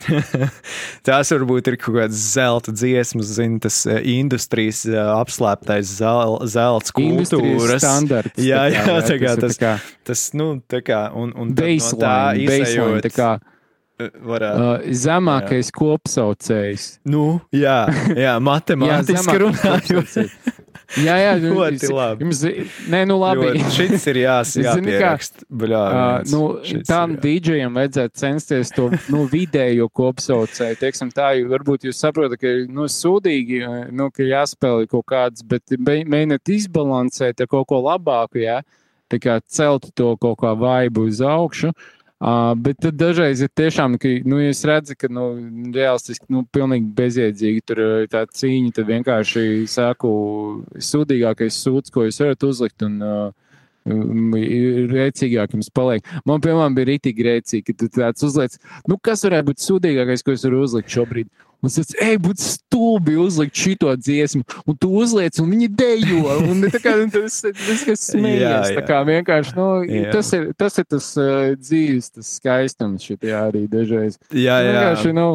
Speaker 1: Tās varbūt ir kaut kādas zelta dziesmas, zina, tas eh, industrijas eh, apslēptais zel, zelts kultūras.
Speaker 2: standarts.
Speaker 1: Jā,
Speaker 2: tā kā,
Speaker 1: jā, tā kā
Speaker 2: ir
Speaker 1: tas-
Speaker 2: kā
Speaker 1: Tas, nu, tā kā, un, un no tā
Speaker 2: baseline, baseline,
Speaker 1: izējot,
Speaker 2: tā kā
Speaker 1: eh, varētu.
Speaker 2: uh, zemākais kopsaucējs.
Speaker 1: Nu, jā, jā matemātiski
Speaker 2: zemākais
Speaker 1: runājot.
Speaker 2: Jā, jā, nu,
Speaker 1: Ļoti
Speaker 2: es-
Speaker 1: labi.
Speaker 2: Jums, nē, nu labi.
Speaker 1: Ļoti, šis ir jās, jāpierakst. Bļā,
Speaker 2: Uh, nu, tām dīdžejiem vajadzētu censties to nu, vidējo kopsaucēju. Teiksim, tā, jo varbūt jūs saprotat, ka nu, sūdīgi, nu, ka jāspēlē kaut kāds, bet mēģiniet izbalansēt ar kaut ko labāku, jā, tā kā celt to kaut kā vaibu uz augšu. Uh, bet tad dažreiz ir tiešām, ka, nu, ja es redzu, ka, nu, realistiski, nu, pilnīgi bezjēdzīgi tur ir tā cīņa, tad vienkārši saku, sūdīgākais sūds, ko jūs varat uzlikt, un uh, rēcīgāk jums paliek. Man, piemēram, bija rītīgi rēcīgi, ka tu tāds uzliec, nu, kas varētu būt sūdīgākais, ko es varu uzlikt šobrīd. Un es teicu, ej, būtu stulbi uzlikt šito dziesmu, un tu uzliec, un viņi dejo. Un tā kā tas ir smieties.
Speaker 1: Jā,
Speaker 2: Tā kā vienkārši, nu,
Speaker 1: Jā.
Speaker 2: tas ir tas, ir tas uh, dzīves, tas skaistums šitie arī dažreiz.
Speaker 1: Jā, jā.
Speaker 2: Vienkārši, nu,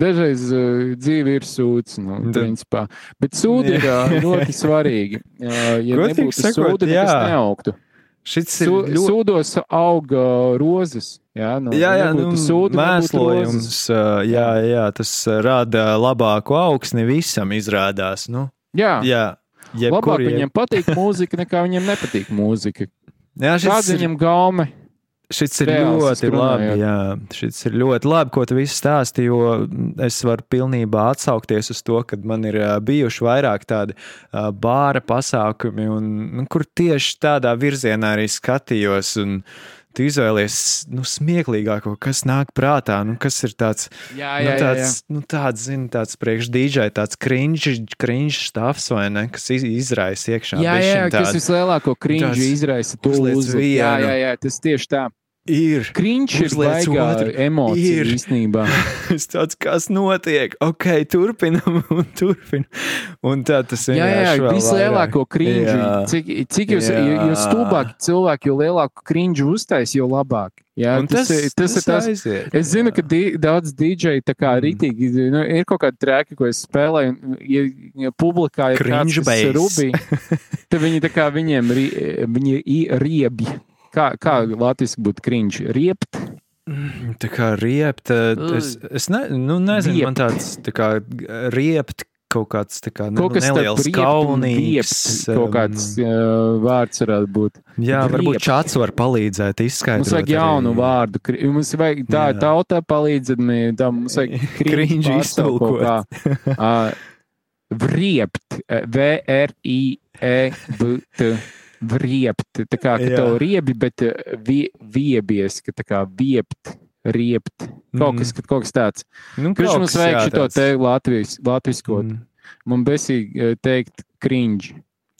Speaker 2: dažreiz uh, dzīve ir sūds, nu,
Speaker 1: Tad-
Speaker 2: principā. Bet sūdi ir uh, ļoti svarīgi. Uh, ja
Speaker 1: Godīgi
Speaker 2: nebūtu
Speaker 1: sakot,
Speaker 2: sūdi,
Speaker 1: jā.
Speaker 2: neaugtu.
Speaker 1: Šis ir
Speaker 2: Sū,
Speaker 1: ļoti.
Speaker 2: Sūdos auga rozes. Jā, nu,
Speaker 1: Jā, jā, nu,
Speaker 2: sūdu,
Speaker 1: mēslojums, uh, jā, jā, tas uh, rada labāku augsni visam izrādās. Nu,
Speaker 2: Jā,
Speaker 1: jā,
Speaker 2: labāk
Speaker 1: jebkur,
Speaker 2: viņiem patīk mūzika, nekā viņiem nepatīk mūzika.
Speaker 1: jā, šis ir,
Speaker 2: viņam gaume?
Speaker 1: Šis ir
Speaker 2: reālistiski
Speaker 1: ļoti labi.
Speaker 2: runājot.
Speaker 1: Jā, šis ir ļoti labi, ko tu viss stāsti, jo es varu pilnībā atsaukties uz to, ka man ir bijuši vairāk tādi bāra pasākumi, un, nu, kur tieši tādā virzienā arī skatījos. Un, Tu izvēlies nu, smieklīgāko, kas nāk prātā, nu, kas ir tāds
Speaker 2: Jā,
Speaker 1: nu,
Speaker 2: jā, jā. jā.
Speaker 1: tāds, nu, tāds, zini, tāds priekšdīdžai, tāds cringe, cringe stāvs vai ne, kas iz- izraisa iekšā.
Speaker 2: Jā, jā, kas
Speaker 1: tādu.
Speaker 2: vislielāko krīņu
Speaker 1: tāds
Speaker 2: izraisa to
Speaker 1: uzliec
Speaker 2: uzlikt. Jā,
Speaker 1: vienu.
Speaker 2: jā, jā, tas tieši tā.
Speaker 1: Ir.
Speaker 2: Krīņš ir baigā emocija
Speaker 1: Ir.
Speaker 2: īstenībā.
Speaker 1: Es tāds, kas notiek? Ok, turpinam un turpinam. Un tā tas
Speaker 2: Jā, jā,
Speaker 1: vienkārši vēl
Speaker 2: vislielāko.
Speaker 1: Jā.
Speaker 2: Cik, cik jūs,
Speaker 1: Jā.
Speaker 2: jo, jo stulbāki cilvēki, jo lielāku krīņu uztais, jo labāk. Jā,
Speaker 1: Un
Speaker 2: tas, tas, tas ir tas.
Speaker 1: aiziet.
Speaker 2: Es zinu, ka di, daudz dīdžeji tā kā
Speaker 1: Mm.
Speaker 2: rītīgi, nu, ir kaut kādi trēki, ko es spēlēju, un, ja, ja publikā ir kas
Speaker 1: bass.
Speaker 2: rubī, tad viņi tā kā viņiem ri, viņi riebi. Kā, kā Latvijas būtu cringe? Riept?
Speaker 1: Tā kā riept, es, es ne, nu, nezinu,
Speaker 2: Riept.
Speaker 1: man tāds tā kā riept kaut kāds tā kā
Speaker 2: kas
Speaker 1: neliels
Speaker 2: tāds -
Speaker 1: kaunīgs.
Speaker 2: Kaut kāds uh, vārds varētu būt.
Speaker 1: Jā, varbūt
Speaker 2: Riept.
Speaker 1: čats var palīdzēt izskaidrot.
Speaker 2: Mums vajag jaunu
Speaker 1: arī.
Speaker 2: vārdu. Mums vajag tā,
Speaker 1: Jā.
Speaker 2: tauta palīdzēt, tā mums vajag kaut kā. Uh, Vriept, V-R-I-E-B-T. Vriept, tā kā ka tev riebi, bet uh, vie, viebies, ka tā kā viept, riept. Kaut kas, kaut kas tāds.
Speaker 1: Nu,
Speaker 2: Kurš mums vajag
Speaker 1: tāds.
Speaker 2: te Latvijas, latviskot?
Speaker 1: Mm.
Speaker 2: Man besīgi uh, teikt cringe.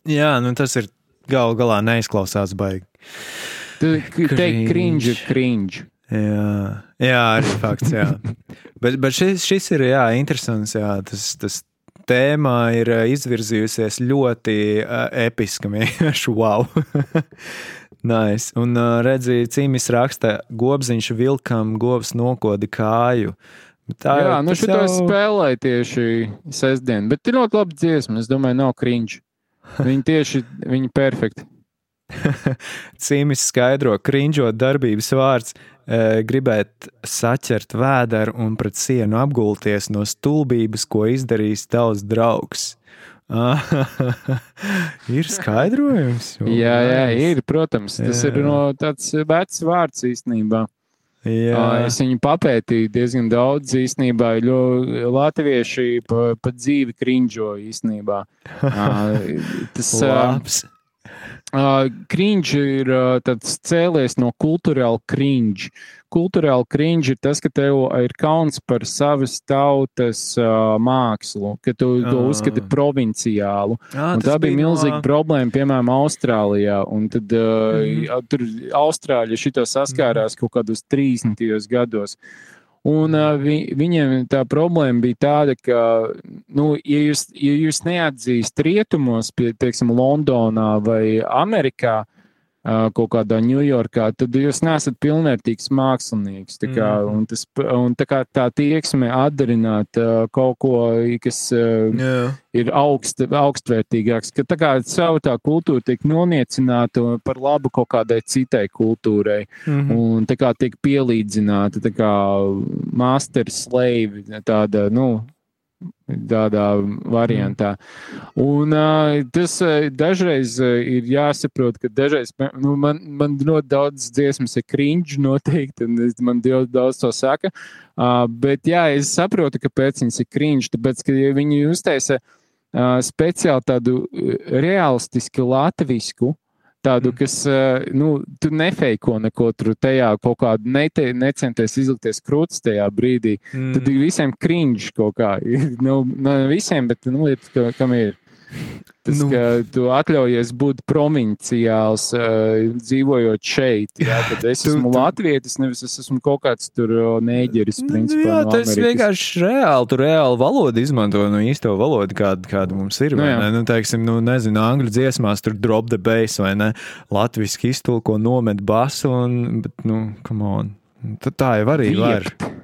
Speaker 1: Jā, nu tas ir gal galā neizklausās baigi.
Speaker 2: Tu teikt cringe ir
Speaker 1: Cringe.
Speaker 2: cringe.
Speaker 1: Jā, jā arī fakts. Jā. bet bet šis, šis ir jā, interesants. Jā, tas, tas tēma ir ā, izvirzījusies ļoti uh, episka. Vienkārši wow! nice. Un uh, redziet, cīmis raksta, gobziņš vilkam, govs nokodi kāju. Tā
Speaker 2: Jā, nu šito jau... spēlēju tieši sestdien, bet ir ļoti labi dziesma. Es domāju, nav cringe. Viņi tieši, viņi perfekti.
Speaker 1: Cīmis skaidro, krinžot darbības vārds, e, gribēt saķert vēderu un pret sienu apgulties no stulbības, ko izdarīs tavs draugs. ir skaidrojums.
Speaker 2: Jā, jā, ir, protams. Tas
Speaker 1: Jā.
Speaker 2: ir no tāds vecs vārds īstenībā.
Speaker 1: Jā,
Speaker 2: Es viņu papētīju diezgan daudz īstenībā, latvieši pa, pa dzīvi krinžo īstenībā. Tas, ā,
Speaker 1: labs.
Speaker 2: Uh, cringe ir uh, cēlies no kultūrāla cringe. Kultūrāla cringe ir tas, ka tev ir kauns par savas tautas uh, mākslu, ka tu to
Speaker 1: Ah.
Speaker 2: uzskati provinciālu.
Speaker 1: Jā,
Speaker 2: Un tā bija milzīga problēma, piemēram, Austrālijā. Un tad uh,
Speaker 1: Mhm.
Speaker 2: tur Austrāļi šito saskārās kaut kādos 30. gados. Un uh, vi, viņiem tā problēma bija tāda, ka, nu, ja jūs, ja jūs neatzīstat rietumos, pie, piemēram, Londonā vai Amerikā, kaut kādā Ņujorkā, tad jūs neesat pilnvērtīgs mākslinieks. Tā kā,
Speaker 1: Mhm.
Speaker 2: un tas, un tā, kā tā tieksme atdarināt kaut ko, kas
Speaker 1: Jā.
Speaker 2: ir augst, augstvērtīgāks, ka tā kā savu tā kultūra tiek noniecināta par labu kaut kādai citai kultūrai.
Speaker 1: Mhm.
Speaker 2: Un tā kā tiek pielīdzināta tā kā master slave, tāda, nu, tādā variantā. Un uh, tas uh, dažreiz uh, ir jāsaprot, ka dažreiz nu, man, man ļoti daudz dziesmas ir cringe noteikti, un es- man ļoti daudz to saka. Uh, bet jā, es saprotu, kāpēc viņas ir cringe, tāpēc, ka ja viņi uztaisa uh, speciāli tādu realistisku latvisku, tādu,
Speaker 1: Mm.
Speaker 2: kas, uh, nu, tu nefeiko neko tur tajā, kaut kādu nete, necenties izlikties krūtis tajā brīdī.
Speaker 1: Mm.
Speaker 2: Tad visiem cringe kaut kā. Nu, ne visiem, bet nu, ka, kam ir. Tas,
Speaker 1: Nu.
Speaker 2: nu. ka tu atļaujies būt provinciāls, uh, dzīvojot šeit. Jā, tad es
Speaker 1: Tu-
Speaker 2: esmu
Speaker 1: tu-
Speaker 2: latvietis, nevis es esmu kaut kāds tur uh, nēģeris.
Speaker 1: Nu,
Speaker 2: Principā,
Speaker 1: jā,
Speaker 2: no
Speaker 1: tas vienkārši reāli, tu reāli valodu izmanto, nu, īsto valodu, kāda, kāda mums ir.
Speaker 2: Nu,
Speaker 1: ne? nu, teiksim, nu, nezinu, angļu dziesmās tur drop the bass vai ne? Latviski iztulko nomet basu un, bet, nu, come on. Tad tā jau arī var.
Speaker 2: Viept.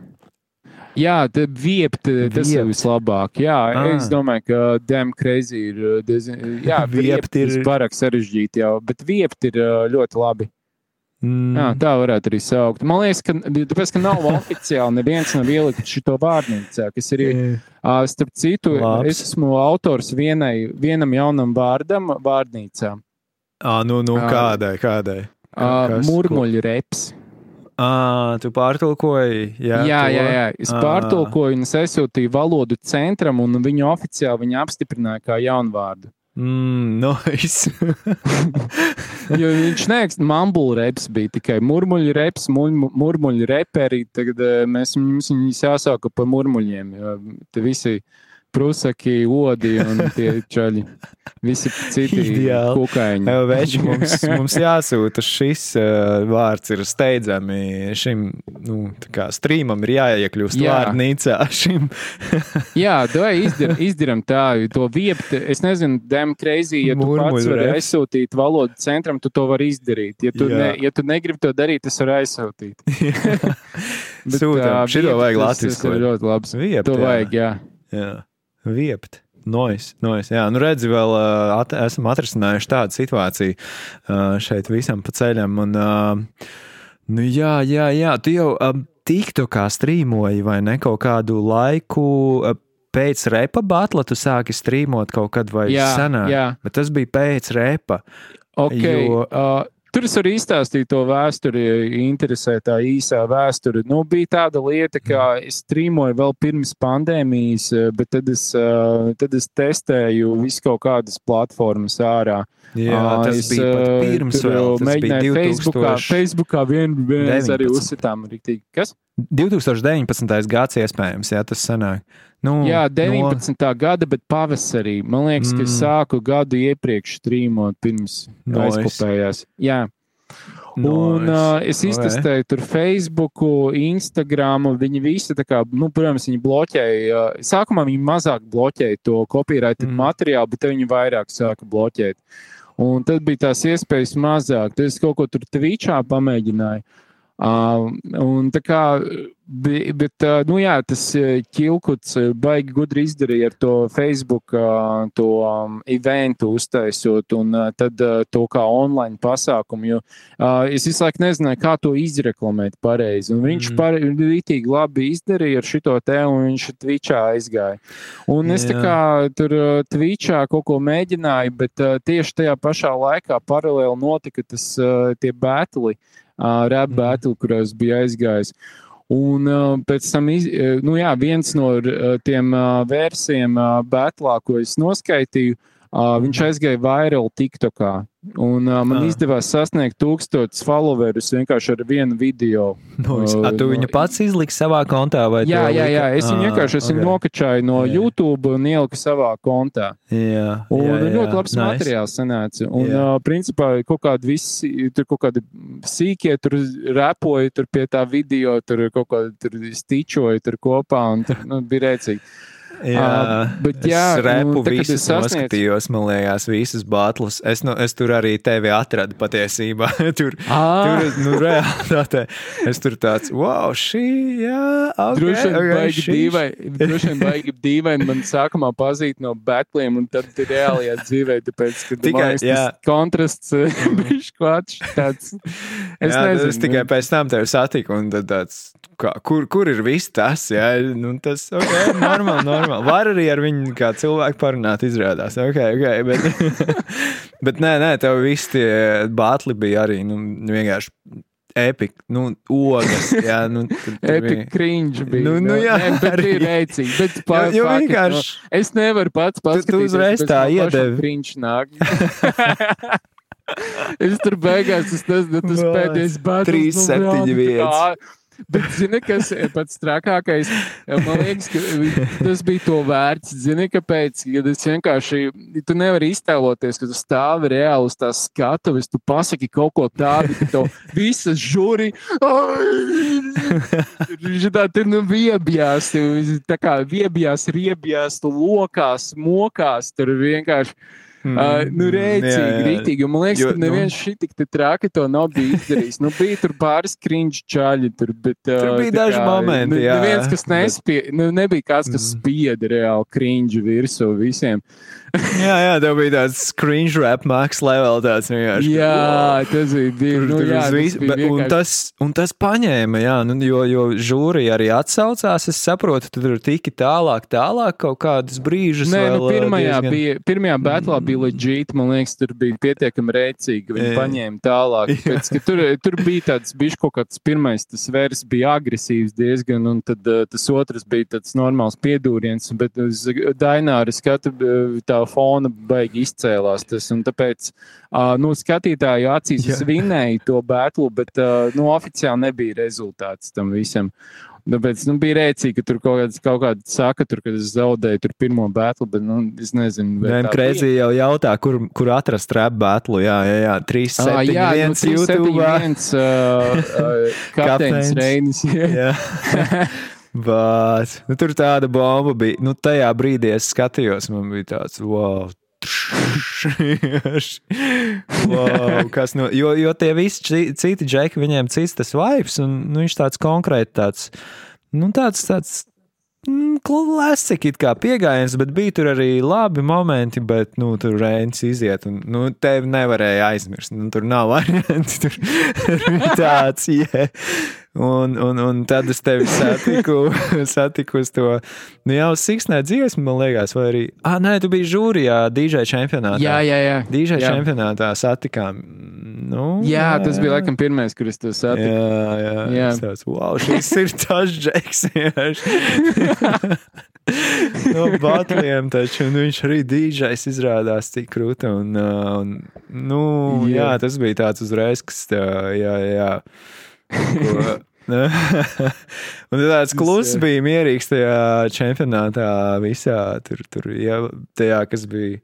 Speaker 2: Jā, viept, tas ir vislabāk. Jā,
Speaker 1: Ah.
Speaker 2: es domāju, ka Crazy ir. uh, diezgan- Jā,
Speaker 1: Viept
Speaker 2: ir pārāk sarežģīti jau, bet viept ir uh, ļoti labi.
Speaker 1: Mm.
Speaker 2: Jā, tā varētu arī saukt. Man liekas, ka, tāpēc, ka nav oficiāli neviens nav ielicis šo vārnīcā, kas ir. ā, Starp citu,
Speaker 1: Labs.
Speaker 2: es esmu autors vienai, vienam jaunam vārdam vārnīcā.
Speaker 1: À, nu, nu,
Speaker 2: Ā.
Speaker 1: kādai, kādai?
Speaker 2: Ā,
Speaker 1: Kas,
Speaker 2: Murmuļu reps.
Speaker 1: À, tu pārtulkoji. Jā,
Speaker 2: Jā,
Speaker 1: to?
Speaker 2: jā, jā. Es
Speaker 1: Ā.
Speaker 2: pārtulkoju un es aizsūtīju valodu centram, un viņu oficiāli viņi apstiprināja kā jaunvārdu.
Speaker 1: Mm, nice.
Speaker 2: Jo viņš neeks, mumble reps bija tikai murmuļu reps, murmu- murmuļu reperi. Tagad mēs viņus jāsauka par murmuļiem. Jo te visi prusaki, odi un tie čaļi. Visi citi
Speaker 1: Ideāli.
Speaker 2: kukaiņi.
Speaker 1: Veči, mums, mums jāsūta šis uh, vārds ir steidzami. Šim nu, tā kā strīmam ir jāiekļūst
Speaker 2: Jā.
Speaker 1: vārnīcā. Šim.
Speaker 2: Jā, vai izdar, izdarām tā, to viept. Es nezinu, Dem Crazy, ja tu
Speaker 1: Murmuļu
Speaker 2: pats vari
Speaker 1: reps.
Speaker 2: aizsūtīt valodu centram, tu to vari izdarīt. Ja tu,
Speaker 1: Jā.
Speaker 2: ne, ja tu negribi to darīt, es varu aizsūtīt. Bet,
Speaker 1: Sūtām.
Speaker 2: ā,
Speaker 1: Šito
Speaker 2: viept,
Speaker 1: vajag
Speaker 2: tas- Tas ir ļoti labs.
Speaker 1: Viept,
Speaker 2: To
Speaker 1: jā.
Speaker 2: vajag, jā.
Speaker 1: Jā, viept. Nois, nois. Jā, nu redzi, vēl at, esam atrisinājuši tādu situāciju šeit visam pa ceļam. Un, nu, jā, jā, jā, tu jau uh, tiktu kā strīmoji vai ne kaut kādu laiku. Pēc repa batla tu sāki strīmot kaut kad vai
Speaker 2: Jā,
Speaker 1: senāk.
Speaker 2: jā.
Speaker 1: Bet tas bija pēc repa.
Speaker 2: Okay,
Speaker 1: jo...
Speaker 2: uh, tur es varu izstāstīt to vēsturi, interesē tā īsā vēsture. Nu, bija tāda lieta, ka es strīmoju vēl pirms pandēmijas, eh, bet tad es, uh, tad es testēju visu kaut kādas platformas ārā.
Speaker 1: Jā,
Speaker 2: Ā,
Speaker 1: tas
Speaker 2: es,
Speaker 1: bija
Speaker 2: uh,
Speaker 1: pirms vēl.
Speaker 2: Mēģināju Facebookā,
Speaker 1: 2000.
Speaker 2: Facebookā vien, vienreiz arī
Speaker 1: 19.
Speaker 2: uzsitām riktīgi. Kas?
Speaker 1: 2019. gads iespējams, jā, tas sanāk. Nu,
Speaker 2: Jā,
Speaker 1: no-
Speaker 2: 19. gada, bet pavasarī. Man liekas, ka
Speaker 1: Mm.
Speaker 2: sāku gadu iepriekš strīmot, pirms
Speaker 1: Nice.
Speaker 2: aizkopējās. Jā. Un
Speaker 1: Nice.
Speaker 2: uh, es iztestēju tur Facebook, Instagram. Viņi visi, tā kā, nu, protams, viņi bloķēja. Uh, sākumā viņi mazāk bloķēja to
Speaker 1: Mhm.
Speaker 2: mm. materiālu, bet viņi vairāk sāka bloķēt. Un tad bija tās iespējas mazāk. Tad es kaut ko tur Twitchā pamēģināju. Un tā kā, bet, nu jā, tas ķilkuts baigi gudri izdarīja ar to Facebook, to eventu uztaisot, un tad to kā online pasākumu, jo es visu laiku nezināju, kā to izreklamēt pareizi. Un viņš mm. rītīgi labi izdarīja ar šito te, un viņš Twitchā aizgāja. Un es tā
Speaker 1: Jā.
Speaker 2: kā tur Twitchā kaut ko mēģināju, bet tieši tajā pašā laikā paralēli notika tas tie batli, uh, rap
Speaker 1: Mhm.
Speaker 2: batli, kuros bija aizgājis. Un uh, pēc tam, iz, nu jā, viens no uh, tiem uh, versiem uh, batlā, ko es noskaitīju, Uh, viņš aizgāja viral TikTokā. Un uh, man
Speaker 1: Ah.
Speaker 2: izdevās sasniegt tūkstotis followerus vienkārši ar vienu video.
Speaker 1: Nu,
Speaker 2: Uh,
Speaker 1: a, tu
Speaker 2: no-
Speaker 1: viņu pats izliksi savā kontā?
Speaker 2: Jā, jā, jā, es viņu
Speaker 1: Ā,
Speaker 2: vienkārši esmu
Speaker 1: ok.
Speaker 2: nokačāju no
Speaker 1: Jā.
Speaker 2: YouTube un ieliku savā kontā.
Speaker 1: Jā,
Speaker 2: Un
Speaker 1: jā, jā,
Speaker 2: ļoti labs
Speaker 1: nice.
Speaker 2: materiāls sanāca. Un,
Speaker 1: Jā.
Speaker 2: uh, principā, kaut kādi visi, tur kaut kādi sīkie, tur repoja tur pie tā video, tur kaut kā tur stičoja tur kopā, un tur nu, bija rēcīgi.
Speaker 1: Jā,
Speaker 2: Ā, bet jā,
Speaker 1: es repu
Speaker 2: nu,
Speaker 1: visus
Speaker 2: es sasniedzu-
Speaker 1: noskatījos, man liekas, visas battles. Es, nu, es tur arī tevi atradu patiesībā. tur,
Speaker 2: Ah.
Speaker 1: tur, nu, realitātē. Es tur tāds, wow, šī, jā, okay,
Speaker 2: Droši vien
Speaker 1: okay,
Speaker 2: baigi
Speaker 1: šī-
Speaker 2: dīvaini, droši vien baigi dīvaini man sākumā pazīt no batliem, un tad reālajā dzīvē, tāpēc, ka
Speaker 1: Tikai,
Speaker 2: man
Speaker 1: jā.
Speaker 2: tas kontrasts bija škvats tāds. Es
Speaker 1: jā,
Speaker 2: nezinu.
Speaker 1: Es tikai pēc tam tevi satiku, un tad tāds, kā, kur, kur ir viss tas? Jā, nu, tas ir okay, normāli, normāli. Var arī ar viņu kā cilvēku parunāt, izrādās. Okay, okay, bet, bet nē, nē, tev viss tie batli bija arī nu, vienkārši epic, nu, ogas. Jā, nu,
Speaker 2: Epic cringe bija.
Speaker 1: Nu, nu jā,
Speaker 2: Nē, bet
Speaker 1: arī.
Speaker 2: rēcīgi. Bet
Speaker 1: Jo,
Speaker 2: pār,
Speaker 1: jo
Speaker 2: it,
Speaker 1: vienkārši.
Speaker 2: nu, es nevaru pats paskatīties.
Speaker 1: uzreiz
Speaker 2: bet
Speaker 1: tā
Speaker 2: man pašam
Speaker 1: iedevi.
Speaker 2: Cringe nāk. es tur beigās, tas, tas, tas pēdējais nu,
Speaker 1: septiņi
Speaker 2: bļādi,
Speaker 1: vietas.
Speaker 2: tā- Bet, zini, kas ir pats trakākais? Man liekas, ka tas bija to vērts. Zini, kāpēc? Kad es vienkārši, tu nevari iztēloties, ka tu stāvi reāli uz tās skatuves, tu pasaki kaut ko tādu, ka tev visas. Tā tur nu viebjās, tā kā viebjās, riebjās, tu lokās, mokās, tur vienkārši.
Speaker 1: Mm,
Speaker 2: Uh, nu, rēcīgi, rītīgi. Un Man liekas,
Speaker 1: Jo,
Speaker 2: ka neviens šī tik traki to nav bijis izdarījis. Nu, bija tur pāris krīņš čaļi, tur, bet.
Speaker 1: Tur
Speaker 2: uh,
Speaker 1: bija
Speaker 2: tā
Speaker 1: daži
Speaker 2: kā,
Speaker 1: momenti,
Speaker 2: nu,
Speaker 1: jā,
Speaker 2: Neviens, kas
Speaker 1: bet-
Speaker 2: nespie, nu, nebija kāds, kas
Speaker 1: Mm.
Speaker 2: spieda reāli krīņģu virsū visiem.
Speaker 1: Jā, jā, tev bija tāds screen rap max level tāds vienkārši.
Speaker 2: Jā,
Speaker 1: wow.
Speaker 2: tas bija divi. Nu,
Speaker 1: Tur
Speaker 2: jā, tas
Speaker 1: visu-
Speaker 2: bija
Speaker 1: bet- un,
Speaker 2: vienkārši-
Speaker 1: tas, un tas paņēma, jā, nu, jo, jo žūrija arī atsaucās. Es saprotu, tu tur tiki tālāk, tālāk kaut kādus brīžus.
Speaker 2: Nē, nu,
Speaker 1: vēl, ā,
Speaker 2: pirmajā,
Speaker 1: diezgan-
Speaker 2: bija, pirmajā batlā bija leģīta. Man liekas, tur bija pietiekami rēcīgi. Viņi
Speaker 1: Jā.
Speaker 2: paņēma tālāk. Pēc, tur, tur bija tāds bijis kaut kāds pirmais, tas vērs bija agresīvs diezgan, un tad tas otrs bija tāds normāls piedūriens. Bet uz Daināra skatu tā fona baigi izcēlās. Tas, tāpēc uh, nu, skatītāju acīs es vinēju to batlu, bet uh, nu, oficiāli nebija rezultāts tam visam. Tāpēc nu, bija rēcīgi, ka tur kaut kāds, kaut kāds saka, tur, kad es zaudēju tur pirmo batlu, bet nu, es nezinu, tā
Speaker 1: Kreizī jau jautā, kur, kur atrast rap batlu. Jā, jā, jā 3,
Speaker 2: Ah,
Speaker 1: 7,
Speaker 2: jā,
Speaker 1: 1,
Speaker 2: nu,
Speaker 1: YouTube.
Speaker 2: 371, uh, uh, kapteinis. Reinis. Jā.
Speaker 1: Bet, nu, tur tāda bomba bija. Nu, tajā brīdī es skatījos, man bija tāds, wow. Wow kas no, jo, jo tie visi ci- citi džeki, viņiem cits tas vibes, un nu, viņš tāds konkrēti tāds, nu, tāds, tāds mm, klasika, it kā piegājiens, bet bija tur arī labi momenti, bet, nu, tur rēns iziet, un, nu, tevi nevarēja aizmirst, nu, tur nav varianti, tur bija tāds, yeah. Un, un, un tad es tevi satiku, satiku uz to, nu, jau siksnē dziesmu, man liekas, vai arī, ah, nē, tu biji žūrijā, DJ čempionātā.
Speaker 2: jā, jā, jā.
Speaker 1: DJ
Speaker 2: Jā.
Speaker 1: čempionātā satikām. Nu,
Speaker 2: Jā, tas bija laikam pirmais, kur es to satiku.
Speaker 1: Jā, jā,
Speaker 2: Jā.
Speaker 1: jā. Tāds, wow, šis ir tas džeks. no batliem taču, un viņš arī DJs izrādās tik krūti. Un, uh, un, nu, jā.
Speaker 2: Jā.
Speaker 1: jā, tas bija tāds uzreiz, kas, tā, jā, jā. Un tāds kluss bija mierīgs tajā čempionātā visā, tur, tur jā, tajā, kas bija.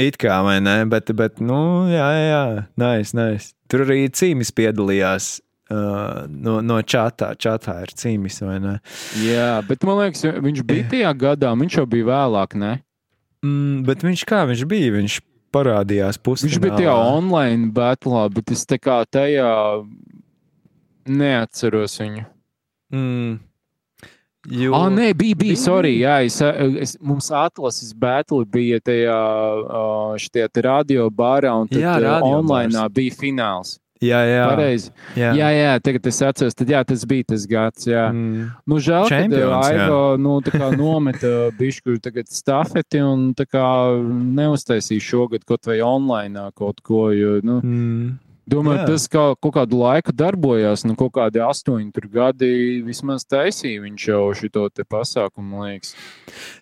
Speaker 1: It kā, vai ne? Bet, bet nu, jā, jā. Nice, nice. Tur arī cīmis piedalījās uh, no, no čatā. Čatā ir cīmis, vai ne?
Speaker 2: Jā, bet man liekas, viņš bija tajā gadā, viņš jau bija vēlāk, ne?
Speaker 1: Mm, bet viņš kā viņš bija? Viņš parādījās pusē.
Speaker 2: Viņš bija tajā online batlā, bet es tā kā tajā neatceros viņu.
Speaker 1: Mm. Jo,
Speaker 2: Ah, nē, bija, bija, sorry, jā, es, es, mums atlases battle bija tajā, te radio barā, un tad
Speaker 1: Jā,
Speaker 2: online bija fināls.
Speaker 1: jā, jā.
Speaker 2: Pareizi.
Speaker 1: jā.
Speaker 2: Jā, jā, tagad es atceros, tad jā, tas bija tas gads, jā.
Speaker 1: Mm.
Speaker 2: Nu, žēl, ka
Speaker 1: Čempions, jā.
Speaker 2: Aivo, nu, nometa bišku tagad stafeti un tā kā neuztaisīja šogad kaut vai online kaut ko, jo, nu,
Speaker 1: Mm.
Speaker 2: Domāju,
Speaker 1: Jā.
Speaker 2: tas kā, kaut kādu laiku darbojās, nu, kaut kādi astoņi tur gadi vismaz taisīja viņš jau šo te pasākumu, liekas.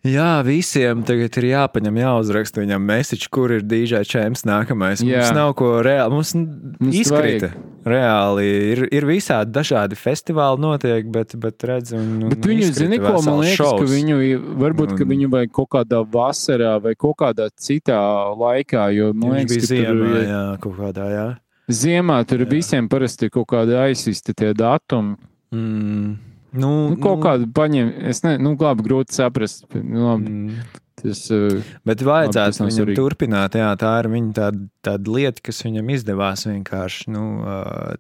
Speaker 1: Jā, visiem tagad ir jāpaņem, jāuzraksta viņam mesiķis, kur ir DJ čemps nākamais.
Speaker 2: Jā.
Speaker 1: Mums nav ko reāli, mums,
Speaker 2: Mums
Speaker 1: izkrita. Reāli ir, ir visādi dažādi festivāli notiek, bet, bet redz, un, un
Speaker 2: Bet viņu zini, ko man liekas, ka
Speaker 1: šovs.
Speaker 2: viņu ir- varbūt, ka viņu vajag kaut kādā vasarā vai kaut kādā citā laikā, jo man liekas, ka tur
Speaker 1: ziemā,
Speaker 2: ir-
Speaker 1: jā, kaut kādā, jā.
Speaker 2: Ziemā tur visiem parasti ir kaut kādi aizsisti tie datumi.
Speaker 1: Mm. Nu,
Speaker 2: Nu, kaut kādu paņem, es nezinu, nu, labi, grūti saprast. Nu, labi,
Speaker 1: Mm.
Speaker 2: tas, uh,
Speaker 1: Bet vajadzētu
Speaker 2: nav
Speaker 1: viņam
Speaker 2: svarīgi.
Speaker 1: turpināt, jā, tā ir viņa tāda, tāda lieta, kas viņam izdevās vienkārši, nu,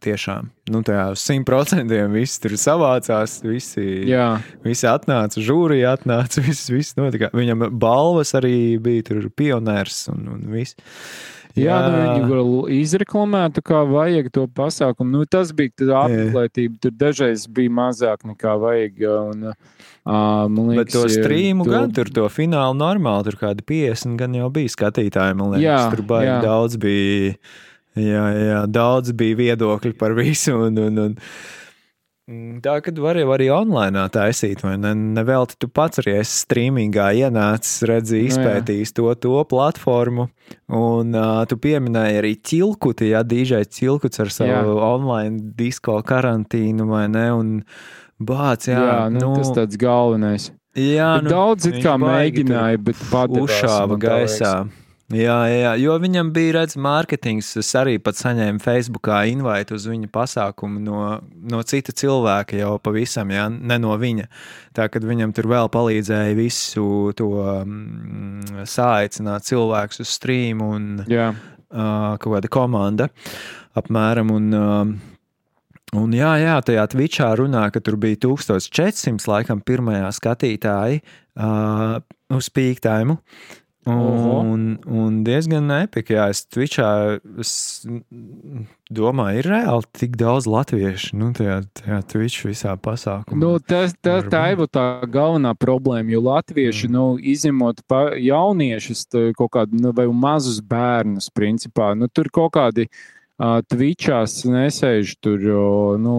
Speaker 1: tiešām, nu, tajā simt procentiem viss tur savācās, visi,
Speaker 2: jā,
Speaker 1: visi atnāca, žūrija atnāca, viss, viss notika. Viņam balvas arī bija tur pionērs un, un viss.
Speaker 2: Jā, nu, viņi var izreklamēt, kā vajag to pasākumu. Nu, tas bija apmeklētība, tur dažreiz bija mazāk nekā vajag. Un, uh, man
Speaker 1: Bet
Speaker 2: liekas,
Speaker 1: to
Speaker 2: ja
Speaker 1: strīmu
Speaker 2: to-
Speaker 1: gan tur, to finālu normāli, tur kādi 50 gan jau bija skatītāji, man liekas,
Speaker 2: Jā,
Speaker 1: tur baigi
Speaker 2: jā.
Speaker 1: daudz bija, jā, jā, daudz bija viedokļi par visu, un, un, un tā, kad var jau arī online taisīt, vai ne, nevelti tu pats arī esi streamingā ienācis, redzi,
Speaker 2: Nu, jā.
Speaker 1: izpētījis to, to platformu, un uh, tu pieminēji arī ķilkuti, jā, DJ ķilkuts ar savu
Speaker 2: Jā.
Speaker 1: online disko karantīnu, vai ne, un bāc, jā,
Speaker 2: jā nu, nu, tas tāds galvenais.
Speaker 1: Jā,
Speaker 2: Bet daudz it kā mēģināja, bet padevās, tā
Speaker 1: gaisā. Jā, jā, jā, jo viņam bija redzams, mārketings. Es arī pat saņēmu Facebookā invaitu uz viņa pasākumu no, no cita cilvēka, jau pavisam, jā, ne no viņa. Tā kad viņam tur vēl palīdzēja visu to mm, sāicināt cilvēkus uz streamu un
Speaker 2: Jā,
Speaker 1: uh, kaut kāda komanda apmēram. Un, uh, Un jā, jā, tajā Twitchā runā, ka tur bija 1400 laikam pirmajā skatītāji uh, uz pīktaimu.
Speaker 2: Oho.
Speaker 1: Un, un diezgan epika, jā, es Twitchā es domāju, ir reāli tik daudz latviešu, nu, tajā, tajā Twitch visā pasākumā.
Speaker 2: Nu, tas, tas, tā ir tā galvenā problēma, jo latvieši, mm. nu, izņemot jauniešus, kaut kādu nu, vai mazus bērnus, principā, nu, tur kaut kādi uh, Twitchās nesēž tur nu,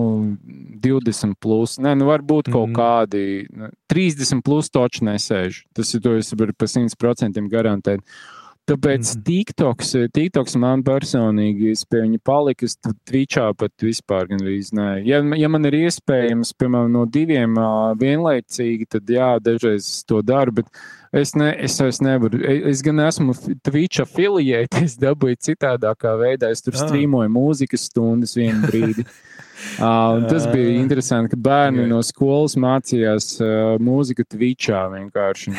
Speaker 2: 20 plus, ne, nu, varbūt kaut mm. kādi nu, 30 plus toči nesēž. Tas ir, to es varu pa 100% garantēt. Tāpēc
Speaker 1: Mhm.
Speaker 2: TikToks, TikToks man personīgi, es pie viņa paliku, es Twitchā pat vispār gandrīz nē. Ja, ja man ir iespējams, piemēram, no diviem vienlaicīgi, tad jā, dažreiz es to daru, bet es, ne, es, es nevaru. E- Es gan esmu Twitch affiliate, es dabūju citādākā veidā, es tur
Speaker 1: Ah.
Speaker 2: strīmoju mūzikas stundas vienu brīdi. Uh, tas bija
Speaker 1: Ah.
Speaker 2: interesanti, ka bērni
Speaker 1: Jā.
Speaker 2: no skolas mācījās uh, mūziku Twitchā vienkārši.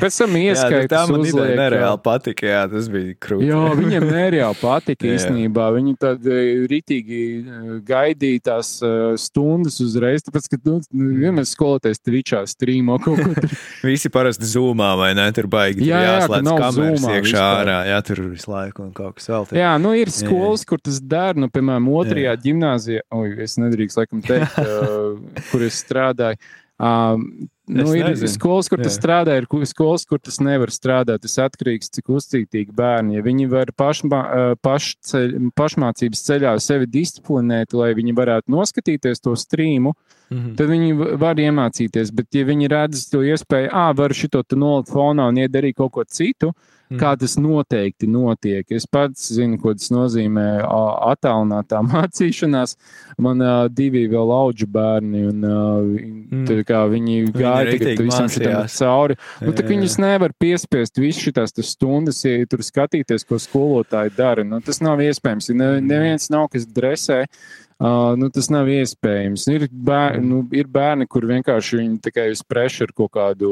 Speaker 2: Pēc tam
Speaker 1: jā,
Speaker 2: ieskaitot,
Speaker 1: tā man ideja nereāli patika, jā, tas bija krūti.
Speaker 2: Jā, viņiem nereāli patika
Speaker 1: Jā.
Speaker 2: īstenībā. Viņi tad eh, ritīgi eh, gaidīja tās eh, stundas uzreiz, tāpēc, ka nu, vienmēr skoloties Twitchā strīmo kaut ko tur.
Speaker 1: Visi parasti zūmā, vai ne? Tur baigi
Speaker 2: Jā, jā,
Speaker 1: jāslēdz kameras iekšā
Speaker 2: vispār.
Speaker 1: ārā. Jā, tur visu laiku un kaut kas vēl. te-
Speaker 2: Jā, nu ir skolas, kur tas dara, nu, piemēram, otrajā gimnāzijā, oi, es nedrīkst laikam teikt, uh, kur es strādāju. Um, nu, ir
Speaker 1: nezinu.
Speaker 2: skolas, kur tas
Speaker 1: Jā.
Speaker 2: strādā, ir skolas, kur tas nevar strādāt. Tas atkarīgs, cik uzcītīgi bērni. Ja viņi var pašmā, uh, pašceļ, pašmācības ceļā sevi disciplinēt, lai viņi varētu noskatīties to strīmu,
Speaker 1: Mhm.
Speaker 2: tad viņi var iemācīties. Bet, ja viņi redz to iespēju, ah, varu šito te nolikt fonā un iet darīt kaut ko citu,
Speaker 1: Mhm.
Speaker 2: kā tas noteikti notiek. Es pats zinu, ko tas nozīmē attālinātā mācīšanās. Man ā, divi vēl auģu bērni, un ā,
Speaker 1: Mm.
Speaker 2: mm. kā, viņi gāja tagad visam šitam cauri. Nu, tā viņus nevar piespiest visu šitās tas stundas, ja tur skatīties, ko skolotāji dara. Nu, tas nav iespējams. Ja
Speaker 1: Mm.
Speaker 2: Ne, neviens nav, kas dresē. Uh, nu, tas nav iespējams. Ir bērni, nu, ir bērni kur vienkārši viņi tikai uz pressure kaut kādu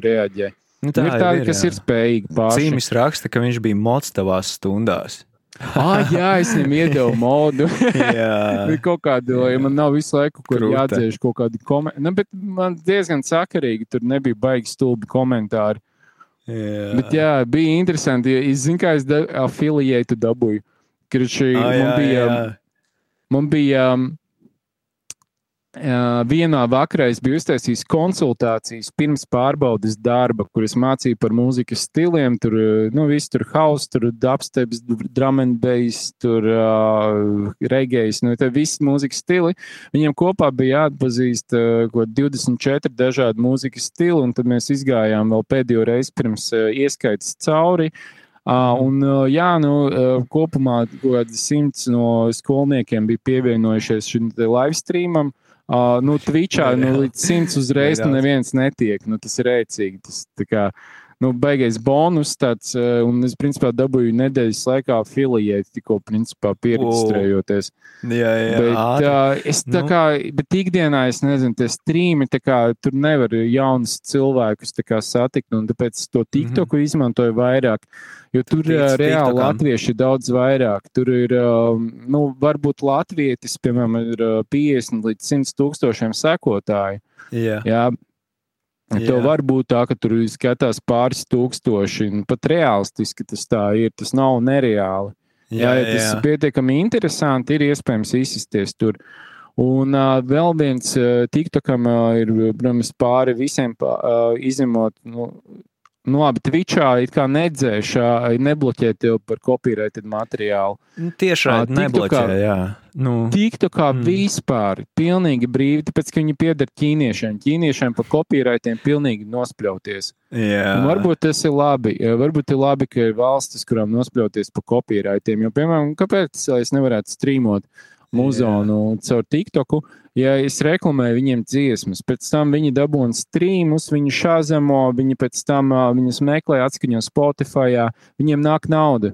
Speaker 2: reaģē.
Speaker 1: Nu,
Speaker 2: Tā ir tādi, kas ir spējīgi paši.
Speaker 1: Cīmis raksta, ka viņš bija mots tavās stundās.
Speaker 2: Ah, jā, es viņam iedevu modu.
Speaker 1: Jā,
Speaker 2: Bija kaut kāda, lai man nav visu laiku, kur
Speaker 1: Krūta.
Speaker 2: jādziež kaut kādi komentāri. Nu, bet man diezgan sakarīgi, tur nebija baigi stulbi komentāri.
Speaker 1: jā.
Speaker 2: Bet jā, bija interesanti. Ja, es zinu, kā es da- affiliētu dabūju. Kad šī man
Speaker 1: jā,
Speaker 2: bija,
Speaker 1: jā.
Speaker 2: Man bija um, Uh, vienā vakarā es biju uztaisījis konsultācijas pirms pārbaudas darba, kur es mācīju par mūzikas stiliem. Tur nu, viss tur house, tur dubsteps, drum and bass, tur uh, reggaejas, nu, tā visi mūzikas stili. Viņiem kopā bija jāatpazīst uh, 24 dažādi mūzikas stili, un tad mēs izgājām vēl pēdējo reizi pirms uh, ieskaitas cauri. Uh, un, uh, jā, nu, uh, kopumā kaut kādi simts no skolniekiem bija pievienojušies šim live streamam. Uh, nu, Twitchā nu, līdz simts uzreiz nu, neviens netiek. Nu, tas ir rēcīgi. Tas, kā, nu, beigais bonus tāds, uh, un es principā dabūju nedēļas laikā afiliēt, tikko principā pierakstējoties.
Speaker 1: Jā, jā,
Speaker 2: bet, uh, es tā nu. kā, bet ikdienā es nezinu, tie strīmi, tā kā tur nevar jaunus cilvēkus kā satikt, un tāpēc to TikToku mm -hmm. izmantoju vairāk. Jo tur Tic, reāli TikTokam. latvieši ir daudz vairāk. Tur ir, nu, varbūt latvietis, piemēram, ir 50 līdz 100 tūkstošiem sekotāju.
Speaker 1: Jā.
Speaker 2: Jā, Tev var būt tā, ka tur skatās pāris tūkstoši. Pat realistiski tas tā ir. Tas nav nereāli. Jā, ja tas ir pietiekami interesanti, ir iespējams izsisties tur. Un uh, vēl viens uh, TikTokam uh, ir, protams, pāri visiem uh, izņemot nu, Nu, labi, Twitchā it kā nedzēš, nebloķē tev par copyrighted materiālu.
Speaker 1: Nu, Tiešām nebloķē, jā.
Speaker 2: Nu. Tiktu kā mm. vispār, pilnīgi brīvi, tāpēc, ka viņi pieder ķīniešiem. Ķīniešiem par copyrightiem pilnīgi nospļauties.
Speaker 1: Jā.
Speaker 2: Un varbūt tas ir labi. Varbūt ir labi, ka ir valstis, kurām nospļauties par copyrightiem. Jo, piemēram, kāpēc es nevarētu streamot? muzonu caur TikToku. Ja es reklamēju viņiem dziesmas, pēc tam viņi dabūna streamus, viņi šāzamo, viņi pēc tam viņus meklē, atskaņo Spotify, viņiem nāk nauda.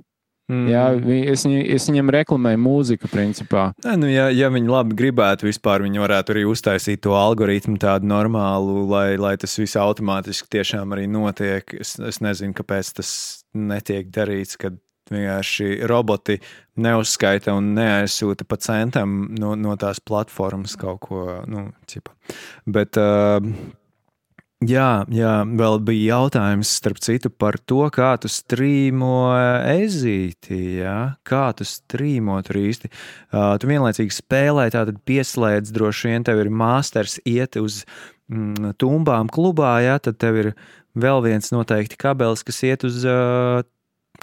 Speaker 2: Mm. Jā, es, es viņam reklamēju mūziku, principā.
Speaker 1: Nē, nu, ja, ja viņi labi gribētu, vispār viņi varētu arī uztaisīt to algoritmu tādu normālu, lai, lai tas viss automātiski tiešām arī notiek. Es, es nezinu, kāpēc tas netiek darīts, kad vienkārši roboti neuzskaita un neaizsūta pa centam no, no tās platformas kaut ko. Nu, cipa. Bet, uh, Jā, jā, vēl bija jautājums, starp citu, par to, kā tu strīmo ezīti. Jā? Kā tu strīmo tur īsti? Uh, tu vienlaicīgi spēlē, tātad pieslēdz, droši vien tev ir masters, iet uz mm, tumbām klubā, jā, tad tev ir vēl viens noteikti kabelis, kas iet uz uh,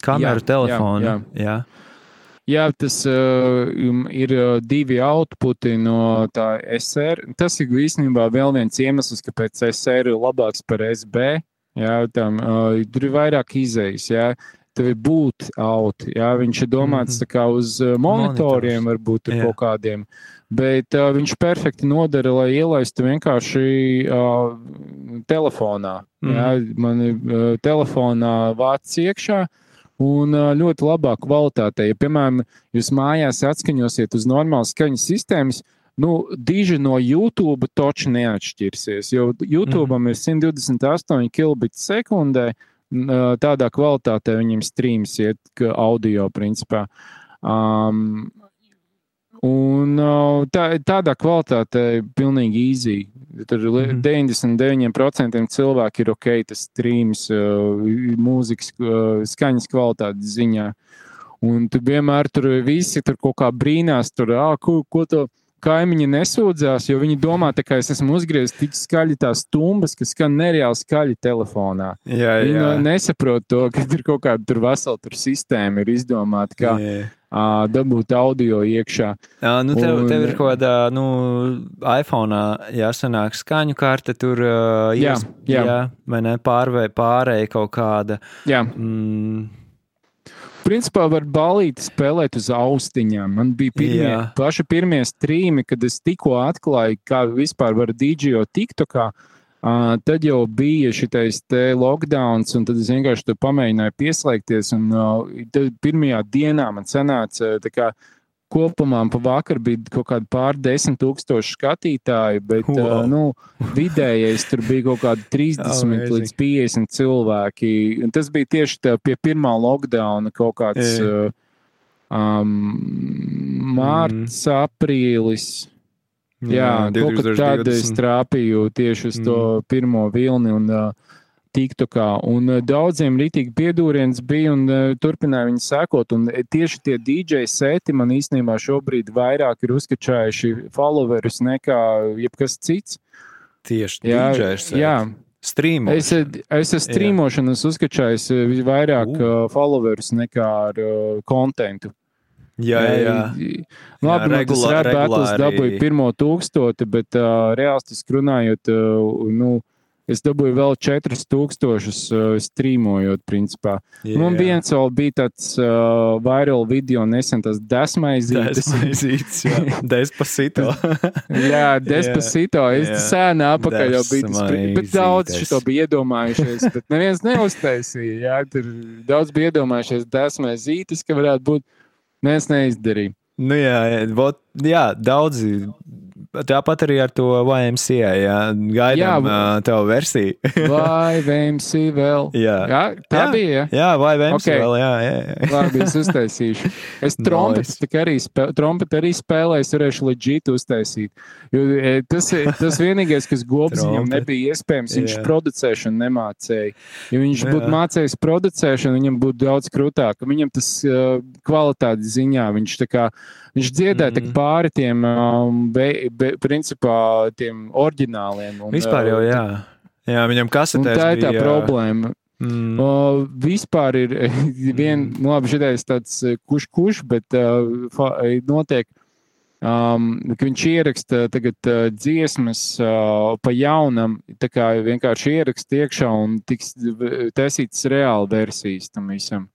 Speaker 1: kameru, jā, telefonu. Jā, jā. Jā.
Speaker 2: Jā, tas uh, ir uh, divi outputi no tā SR. Tas ir īstenībā vēl viens iemesls, kāpēc SR ir labāks par SB. Jā, tam, uh, tur ir vairāk izējas. Jā. Tev ir būt out. Jā, viņš ir domāts mm -hmm. uz uh, monitoriem, Monitors. varbūt yeah. kaut kādiem. Bet uh, viņš perfekti nodara, lai ielaistu vienkārši uh, telefonā. Mm -hmm. Jā, man ir uh, telefonā vācis iekšā. Un ļoti labā kvalitātē. Ja, piemēram, jūs mājās atskaņosiet uz normālas skaņas sistēmas, nu, diži no YouTube toču neatšķirsies, jo YouTube mm. ir 128 kilobits sekundē, tādā kvalitātē viņam streams iet audio principā. Um, Un tā, tādā kvalitātē ir pilnīgi easy. Tur mm -hmm. 99% cilvēki ir ok, tas streams, mūzikas, skaņas kvalitātes ziņā. Un tu vienmēr tur visi tur kaut kā brīnās, tur, ah, ko, ko tu kaimiņi nesūdzās, jo viņi domā, ka es esmu uzgriezis tik skaļi tās stumbas, kas skan nereāli skaļi telefonā.
Speaker 1: Jā,
Speaker 2: viņi jā. nesaprot to, ka tur kaut kāda tur vesela tur sistēma ir izdomāta. Kā, jā uh, dabūt audio iekšā.
Speaker 1: Jā, nu tev, un, tev ir kaut kāda nu, iPhone, jāsanāk skaņu karte, tur jā, ies, jā. jā, vai ne pārvēj, pārēj kaut kāda.
Speaker 2: Jā. Mm, principā var balīti spēlēt uz austiņām. Man bija pirmie, Jā. paši pirmie strīmi, kad es tikko atklāju, kā vispār var DJO TikTokā. Uh, tad jau bija šis lockdown, un tad es vienkārši pamēģināju pieslēgties. Un, uh, pirmajā dienā man sanāca, kā, kopumā pa vakar bija kaut kādi pārdesmit tūkstoši skatītāji, bet wow. uh, nu, vidējais tur bija kaut kādi 30 oh, līdz 50 cilvēki. Un tas bija tieši tā, pie pirmā lockdowna kaut kāds uh, um, mārts, mm. aprīlis. Jā, kaut kā tad es trāpīju tieši uz to mm. pirmo vilni. Un, uh, TikTokā. Un uh, daudziem rītīgi piedūriens bija un uh, turpināja viņu sekot. Un tieši tie DJ seti man īstenībā šobrīd vairāk ir uzskačājuši followerus nekā jebkas cits.
Speaker 1: Tieši
Speaker 2: Jā,
Speaker 1: DJs.
Speaker 2: jā.
Speaker 1: Streamo.
Speaker 2: Es, es esmu uzskačājis uh, vairāk uh, followerus nekā ar uh, kontentu.
Speaker 1: Jā, jā. jā.
Speaker 2: Labi,
Speaker 1: Jā,
Speaker 2: jā, tas
Speaker 1: regulā-
Speaker 2: battles
Speaker 1: regulāri.
Speaker 2: dabūja pirmo tūkstoti, bet uh, reālistiski runājot, uh, nu, es dabūju vēl 4000 uh, streamojot, principā.
Speaker 1: jā.
Speaker 2: Man viens vēl bija tāds uh, viral video nesen, tas desmais zīmes.
Speaker 1: Desmaizīts, jā. Despacito.
Speaker 2: Jā, despacito. Es
Speaker 1: Jā.
Speaker 2: sēnā apakaļ jau biju tas, bet daudz šito bija iedomājušies, bet neviens neuztaisīja. Jā, tur daudz bija iedomājušies desmais zītes, ka varētu būt. Neviens neizdarīja.
Speaker 1: nu, jā, jā, vot, jā, daudzi. Tāpat arī ar to YMCA. Jā, gaidām
Speaker 2: Jā,
Speaker 1: jā, tev versiju.
Speaker 2: Vai VMC vēl?
Speaker 1: jā.
Speaker 2: Jā, tā
Speaker 1: Jā.
Speaker 2: bija. Jā.
Speaker 1: vai YMCA
Speaker 2: Ok.
Speaker 1: vēl, jā, jā. jā.
Speaker 2: Labi, es uztaisīšu. Es
Speaker 1: nice.
Speaker 2: arī, spē, trompeti arī spēlēju, es varēšu leģīt uztaisīt. Jo, e, tas, ir- tas vienīgais, kas gobs viņam nebija iespējams, viņš
Speaker 1: Jā.
Speaker 2: producēšanu nemācēja. Ja viņš
Speaker 1: Jā.
Speaker 2: būtu mācījis producēšanu, viņam būtu daudz krūtāk. Viņam tas uh, kvalitātes ziņā, viņš tā kā, viņš dziedāja mm.
Speaker 1: Mhm.
Speaker 2: pāri tiem, um, be, be, principā, tiem oriģināliem. Un,
Speaker 1: Vispār jau,
Speaker 2: uh,
Speaker 1: jā. Jā, viņam
Speaker 2: Un
Speaker 1: kasetēs
Speaker 2: tā ir tā
Speaker 1: bija,
Speaker 2: problēma.
Speaker 1: Mm,
Speaker 2: Uh, vispār ir viena, nu, labi, šitais tāds uh, kurš kurš, bet uh, notiek, um, ka viņš ieraksta tagad uh, dziesmas uh, pa jaunam, tā kā vienkārši ieraksta iekšā un tiks taisītas reāli versijas tam visam.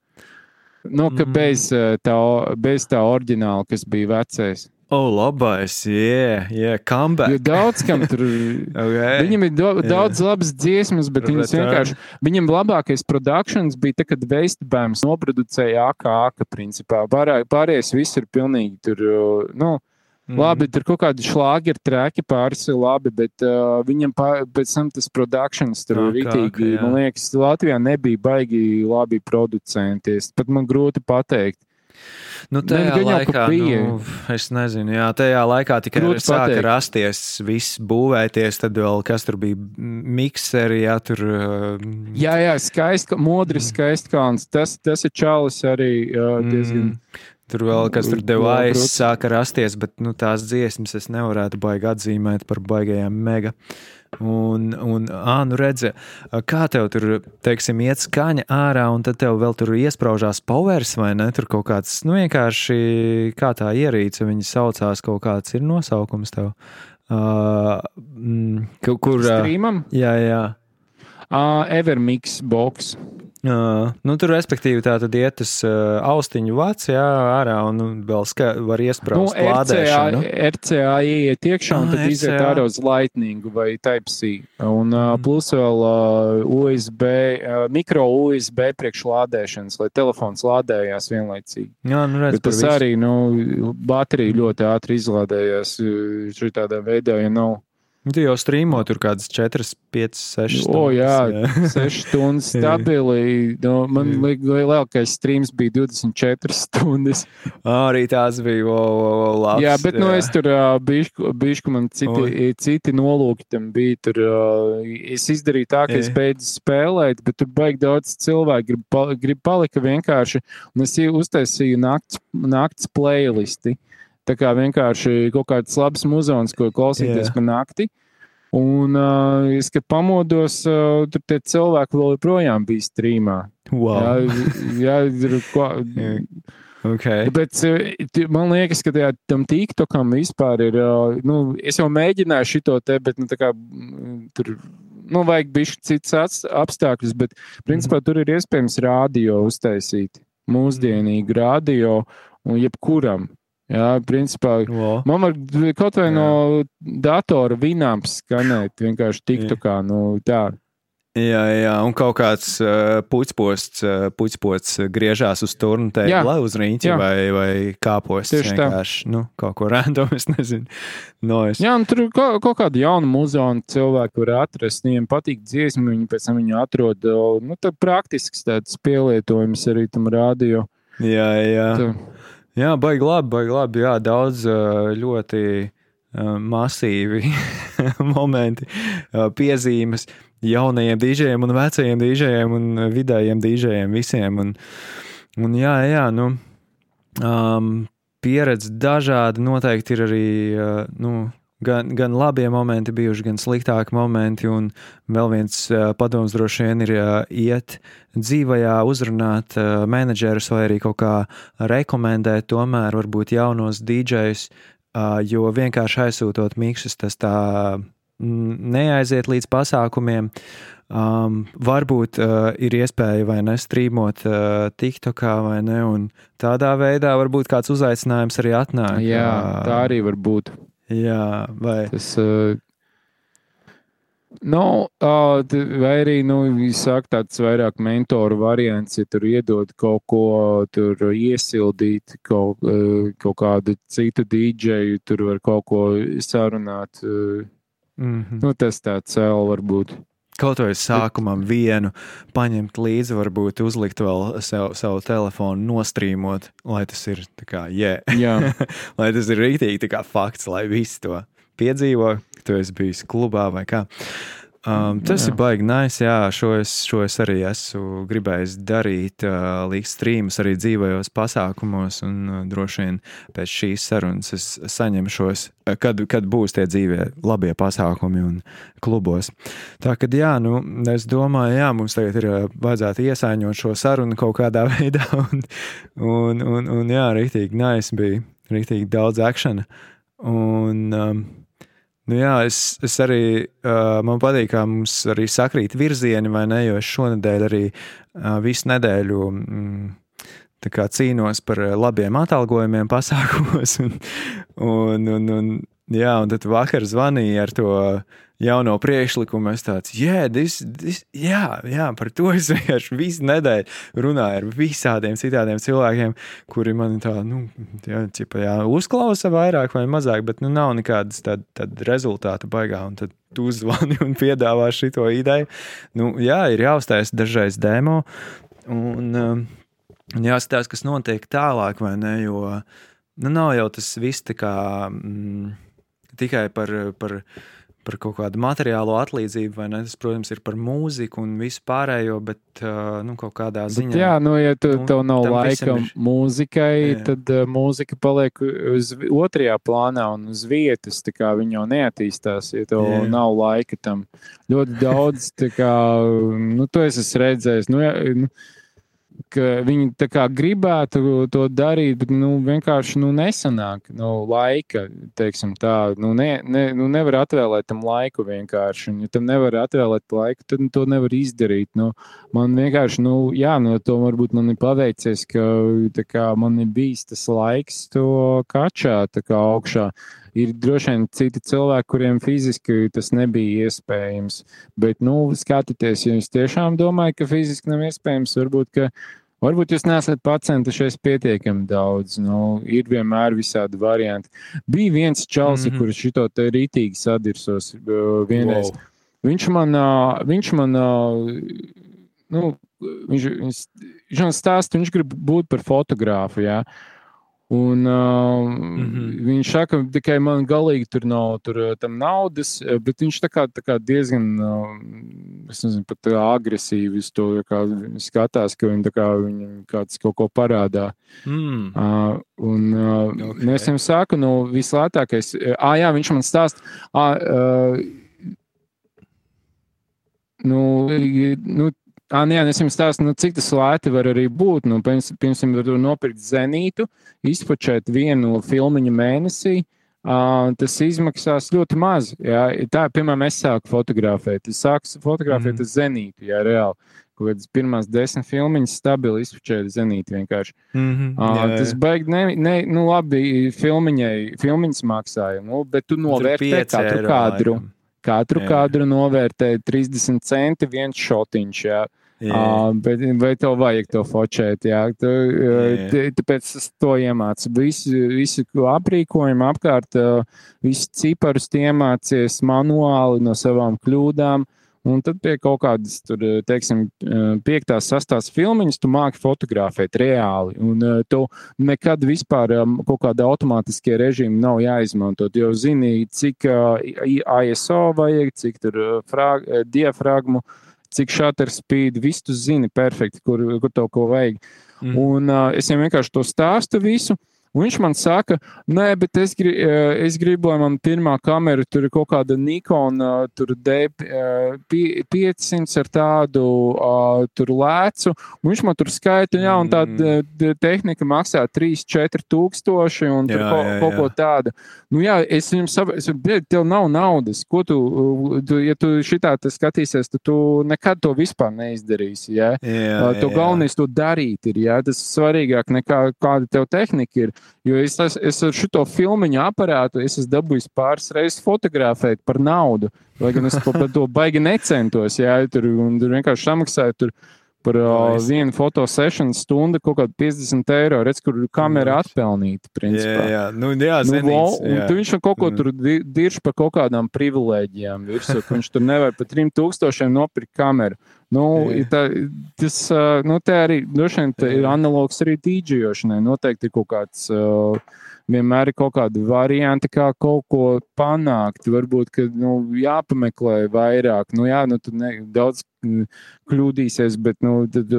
Speaker 2: Nu, ka
Speaker 1: Mhm.
Speaker 2: bez, uh, tā, bez tā oriģināla, kas bija vecais.
Speaker 1: oh, labais, jā,
Speaker 2: Jo
Speaker 1: comeback.
Speaker 2: daudz kam tur
Speaker 1: Okay.
Speaker 2: Viņam ir do, daudz labas dziesmas, bet viņas vienkārši. Viņam labākais produkcijas bija tad, kad Veistbēns noproducēja AKA, principā. Pārā- Pārējais viss ir pilnīgi tur. uh, Nu,
Speaker 1: Mm.
Speaker 2: Labi, tur kaut kādi šlāgi ir traki, pāris ir labi, bet uh, viņam pā- pēc tam tas produkcijas tur ir rītīgi.
Speaker 1: jā.
Speaker 2: Man liekas, Latvijā nebija baigi labi producenties. Pat man grūti pateikt.
Speaker 1: Nu, tajā
Speaker 2: jau, ka
Speaker 1: laikā,
Speaker 2: bija.
Speaker 1: nu, es nezinu, jā, tajā laikā tikai sāka rasties, viss būvēties, tad vēl kas tur bija mikseri, jā, tur. uh,
Speaker 2: Jā, jā, skaisti, modri skaistkāns. Tas, tas ir čalis arī uh, diezgan.
Speaker 1: Mm. Tur vēl kas tur
Speaker 2: protams.
Speaker 1: sāka rasties, bet nu, tās dziesmas es nevarētu baigi atzīmēt par baigajām mega. Un, un ā, nu redzi, kā tev tur, teiksim, iet skaņa ārā, un tad tev vēl tur iesprāžās powers vai ne? Tur kaut kāds, nu vienkārši kā tā ierīce, viņi saucās, kaut kāds ir nosaukums tev. Uh, kur,
Speaker 2: Streamam,
Speaker 1: jā, jā.
Speaker 2: uh, Evermix box.
Speaker 1: Uh, nu, tur, respektīvi, tā tad iet uz uh, austiņu vats, jā, ārā, un nu, vēl ska, var
Speaker 2: Nu,
Speaker 1: iesprāst
Speaker 2: RCA,
Speaker 1: lādēšanu.
Speaker 2: RCA ieiet iekšā un
Speaker 1: Ah,
Speaker 2: tad iziet
Speaker 1: RCA.
Speaker 2: ārā uz Lightning vai Type-C. Un uh, plus vēl uh, USB, uh, mikro USB priekšlādēšanas, lai telefons lādējās vienlaicīgi.
Speaker 1: Jā, nu, redz,
Speaker 2: Bet tas arī, nu, baterija ļoti ātri izlādējās uh, šitādā veidā, ja nav.
Speaker 1: Nu, Tu jau strīmo tur kādas 4, 5, 6
Speaker 2: O, jā, 6 stundas stabili. Nu, man
Speaker 1: Jā.
Speaker 2: liekas, lielākais streams bija 24 stundas.
Speaker 1: Arī tās bija o, o, o, labs.
Speaker 2: jā, bet nu, es tur biju, man citi, citi nolūki tam bija. Tur, es izdarīju tā, ka es
Speaker 1: Jā.
Speaker 2: beidzu spēlēt, bet tur baigi daudz cilvēku grib, grib palika vienkārši. Un es uztaisīju nakts, nakts playlisti. Tā kā vienkārši kaut kāds labs muzons, ko klausīties
Speaker 1: Jā.
Speaker 2: pa nakti. Un uh, es, kad pamodos, uh, tur tie cilvēki vēl joprojām bija strīmā.
Speaker 1: Wow.
Speaker 2: Jā, jā, tur, ko,
Speaker 1: Jā. Okay.
Speaker 2: Bet man liekas, ka tajā, tam TikTokam vispār ir. Nu, es jau mēģināju šo te, bet nu, kā, mm, tur nu, vajag bišķi cits apstākļus. Bet principā tur ir iespējams rādio uztaisīt. Mūsdienīgu rādio un jebkuram. Jā, principā.
Speaker 1: Wow.
Speaker 2: Man var kaut vai
Speaker 1: Jā.
Speaker 2: no datora vinām skanēt, vienkārši TikTokā. Nu, tā.
Speaker 1: Jā, jā, un kaut kāds uh, puķposts, uh, puķposts griežās uz turnu
Speaker 2: Jā.
Speaker 1: tēkla, uz rīņķa vai, vai kāposts.
Speaker 2: Tieši tā.
Speaker 1: Nu, kaut ko random, es nezinu. No, es...
Speaker 2: Jā, un tur kaut, kaut kādu jaunu muzeju cilvēku var atrast. Viņiem patīk dziesma, viņi pēc tam viņu atrod. Nu, tad praktisks tāds pielietojums arī tam rādio.
Speaker 1: jā, jā.
Speaker 2: Tā.
Speaker 1: Jā, baigi labi, baigi labi. Jā, daudz ļoti masīvi momenti, piezīmes. jaunajiem dīdžejiem un vecajiem dīdžejiem un vidējiem dīdžejiem visiem. Un, un jā, jā, nu, um, pieredze dažāda noteikti ir arī, uh, nu, gan, gan labie momenti bijuši, gan sliktāki momenti. Un vēl viens padoms droši vien ir iet dzīvajā, uzrunāt menedžerus vai arī kaut kā rekomendēt tomēr varbūt jaunos dīdžejus, jo vienkārši aizsūtot miksus tas tā neaiziet līdz pasākumiem. Um, varbūt uh, ir iespēja vai ne strīmot uh, TikTokā vai ne, un tādā veidā varbūt kāds uzaicinājums arī atnāk.
Speaker 2: Jā, tā arī var būt.
Speaker 1: Jā, vai
Speaker 2: tas. Uh, Nu, uh, vai arī nu, saka, tāds vairāk mentoru variants, ja tur iedod kaut ko, tur iesildīt kaut, uh, kaut kādu citu dīdžeju, tur var kaut ko sarunāt. Uh, mm -hmm. nu, tas tāds vēl var būt.
Speaker 1: Kaut vai sākumam vienu paņemt līdzi, varbūt uzlikt vēl sev, savu telefonu, nostrīmot, lai tas ir tā kā, yeah.
Speaker 2: Jā,
Speaker 1: lai tas ir rītīgi tā kā fakts, lai visi to piedzīvo, ka tu esi bijis klubā vai kā. Um, tas jā. ir baigi nice, jā, šo es, šo es arī esmu gribējis darīt, uh, līdz strīmus arī dzīvajos pasākumos, un uh, droši vien pēc šīs sarunas es saņemšos, uh, kad, kad būs tie dzīvie labie pasākumi un klubos. Tā kad jā, nu, es domāju, jā, mums tagad ir uh, vajadzētu iesaiņot šo sarunu kaut kādā veidā, un, un, un, un jā, rītīgi nice bija, rītīgi daudz akšana, un um, Nu jā, es, es arī uh, man patīk, kā mums arī sakrīt virzieni, vai ne? Jo es šonadēļ arī uh, visu nedēļu mm, cīnos par labiem atalgojumiem, pasākumos. Un, un, un, un, jā, un tad vakar zvanīja ar to jauno priekšlikumu. Es tāds, yeah, this, this, jā, jā, par to es vienkārši visu nedēļu runāju ar visādiem citādiem cilvēkiem, kuri man tā, nu, jā, ķipa, jā, uzklausa vairāk vai mazāk, bet nu, nav nekādas tāda tād rezultāta baigā. Tad tu zvani un piedāvā šo ideju. Nu, jā, ir jāuztais dažreiz demo. Un, um, jāskatās, kas notiek tālāk, vai ne? Jo nu, nav jau tas viss kā, mm, tikai par, par par kaut kādu materiālo atlīdzību, vai ne? Tas, protams, ir par mūziku un visu pārējo, bet nu, kaut kādā ziņā. Bet,
Speaker 2: jā, nu, ja tu, nu, tev nav laika ir... mūzikai, jā. tad uh, mūzika paliek uz otrajā plānā un uz vietas. Viņa jau neattīstās, ja tev jā. nav laika tam. Ļoti daudz, kā, nu, to es esmu redzējis. Nu, jā, nu, ka viņi gribētu to darīt, nu, vienkārši nu, nesanāk nu, laika. Tā, nu, ne, ne, nu, nevar atvēlēt tam laiku vienkārši. Un, ja tam nevar atvēlēt laiku, tad nu, to nevar izdarīt. Nu, man vienkārši, nu, jā, no to varbūt man ir paveicies, ka kā, man ir bijis tas laiks to kačāt augšā. Ir droši vien citi cilvēki, kuriem fiziski tas nebija iespējams. Bet, nu, skatoties, ja jūs tiešām domājat, ka fiziski nav iespējams, varbūt, ka, varbūt jūs neesat pacentušies pietiekami daudz. Nu, ir vienmēr visādi varianti. Bija viens čels, mm -hmm. kurš šito te rītīgi sadirsos vienreiz. Wow. Viņš man, viņš man, nu, viņš, viņš, man stāsta, viņš grib būt par fotografu. Jā. Un, uh, mm -hmm. Viņš saka, ka tikai man galīgi tur nav tur, naudas, bet viņš tā kā, tā kā diezgan, uh, nezinu, pat agresīvi to skatās, ka viņam, kā, viņam kāds kaut ko parādā. Mm. Uh, un uh, okay. es viņam saku, nu, vislētākais, ah, jā, viņš man stāsta, ah, uh, nu, nu, Ah, nē, es jums stāstu, nu, cik tas lēti var arī būt. Nu, piemēram, var nopirkt zenītu, izpačēt vienu filmu mēnesī. Uh, tas izmaksās ļoti maz. Jā. Tā, piemēram, es sāku fotografēt. Es sāku fotografēt mm. zenītu, jā, reāli. Kaut kādas pirmās desmit filmiņas stabili izpačēja zenīti vienkārši. Mm -hmm, uh, jā, jā. Tas baigi, ne, ne, nu labi, filmiņai, filmiņas maksāja, nu, bet tu novērtē katru eiro, kadru. Laikam. Katru jā. kadru novērtēja 30 centi, viens šotiņš. Jā. Jā. Uh, bet, vai tev vajag to focēt? Jā, tu, jā. Tāpēc es to iemācu. Visu, visu aprīkojumu apkārt, uh, visu ciparus iemācies manuāli no savām kļūdām. Un tad pie kaut kādas, tur, teiksim, piektās, sastās filmiņas, tu māki fotografēt reāli. Un tu nekad vispār kaut kāda automātiskie režīmi nav jāizmantot, jo zini, cik ISO vajag, cik tur frag, diafragmu, cik shutter speed, visu tu zini perfekti, kur, kur tev ko vajag. Mm. Un uh, es viņam vienkārši to stāstu visu. Un viņš man saka, nē, bet es, gri, es gribu, lai man pirmā kamera tur ir kaut kāda Nikon, tur D500 ar tādu tur lēcu. Un viņš man tur skaita, jā, un tā mm. tehnika maksā 3-4 tūkstoši un jā, ko, jā, jā. kaut ko tādu. Nu jā, es viņam saprotu, tev nav naudas. Ko tu, tu ja tu šitā skatīsies, tad tu nekad to vispār neizdarīsi. Ja? Jā, to galvenais to darīt ir, ja? tas svarīgāk nekā kāda tev tehnika ir. Jo es, es, es ar šo filmu aparātu esmu dabūjis pāris reizes fotografēt par naudu. Lai gan es par to baigi necentos. Jā, tur, tur vienkārši samaksāju. Tur, par uh, vienu fotosesiju stundu kaut kādu 50 eiro. Redz, kur kamera atpelnīta.
Speaker 1: Jā, jā. Nu, jā, nu, zenīts,
Speaker 2: vo, jā. Viņš kaut ko mm. tur dirž par kaut kādām privilēģijām. Virsū, viņš tur nevar par 3000 nopirkt kameru. Nu, tā, tas nu, arī droši vien ir analogs arī dīdžošanai. Noteikti ir kaut kāds. Uh, vienmēr ir kaut kādi varianti, kā kaut ko panākt. Varbūt, ka nu, jāpameklē vairāk. Nu, jā, nu, tu ne, daudz kļūdīsies, bet nu, tad,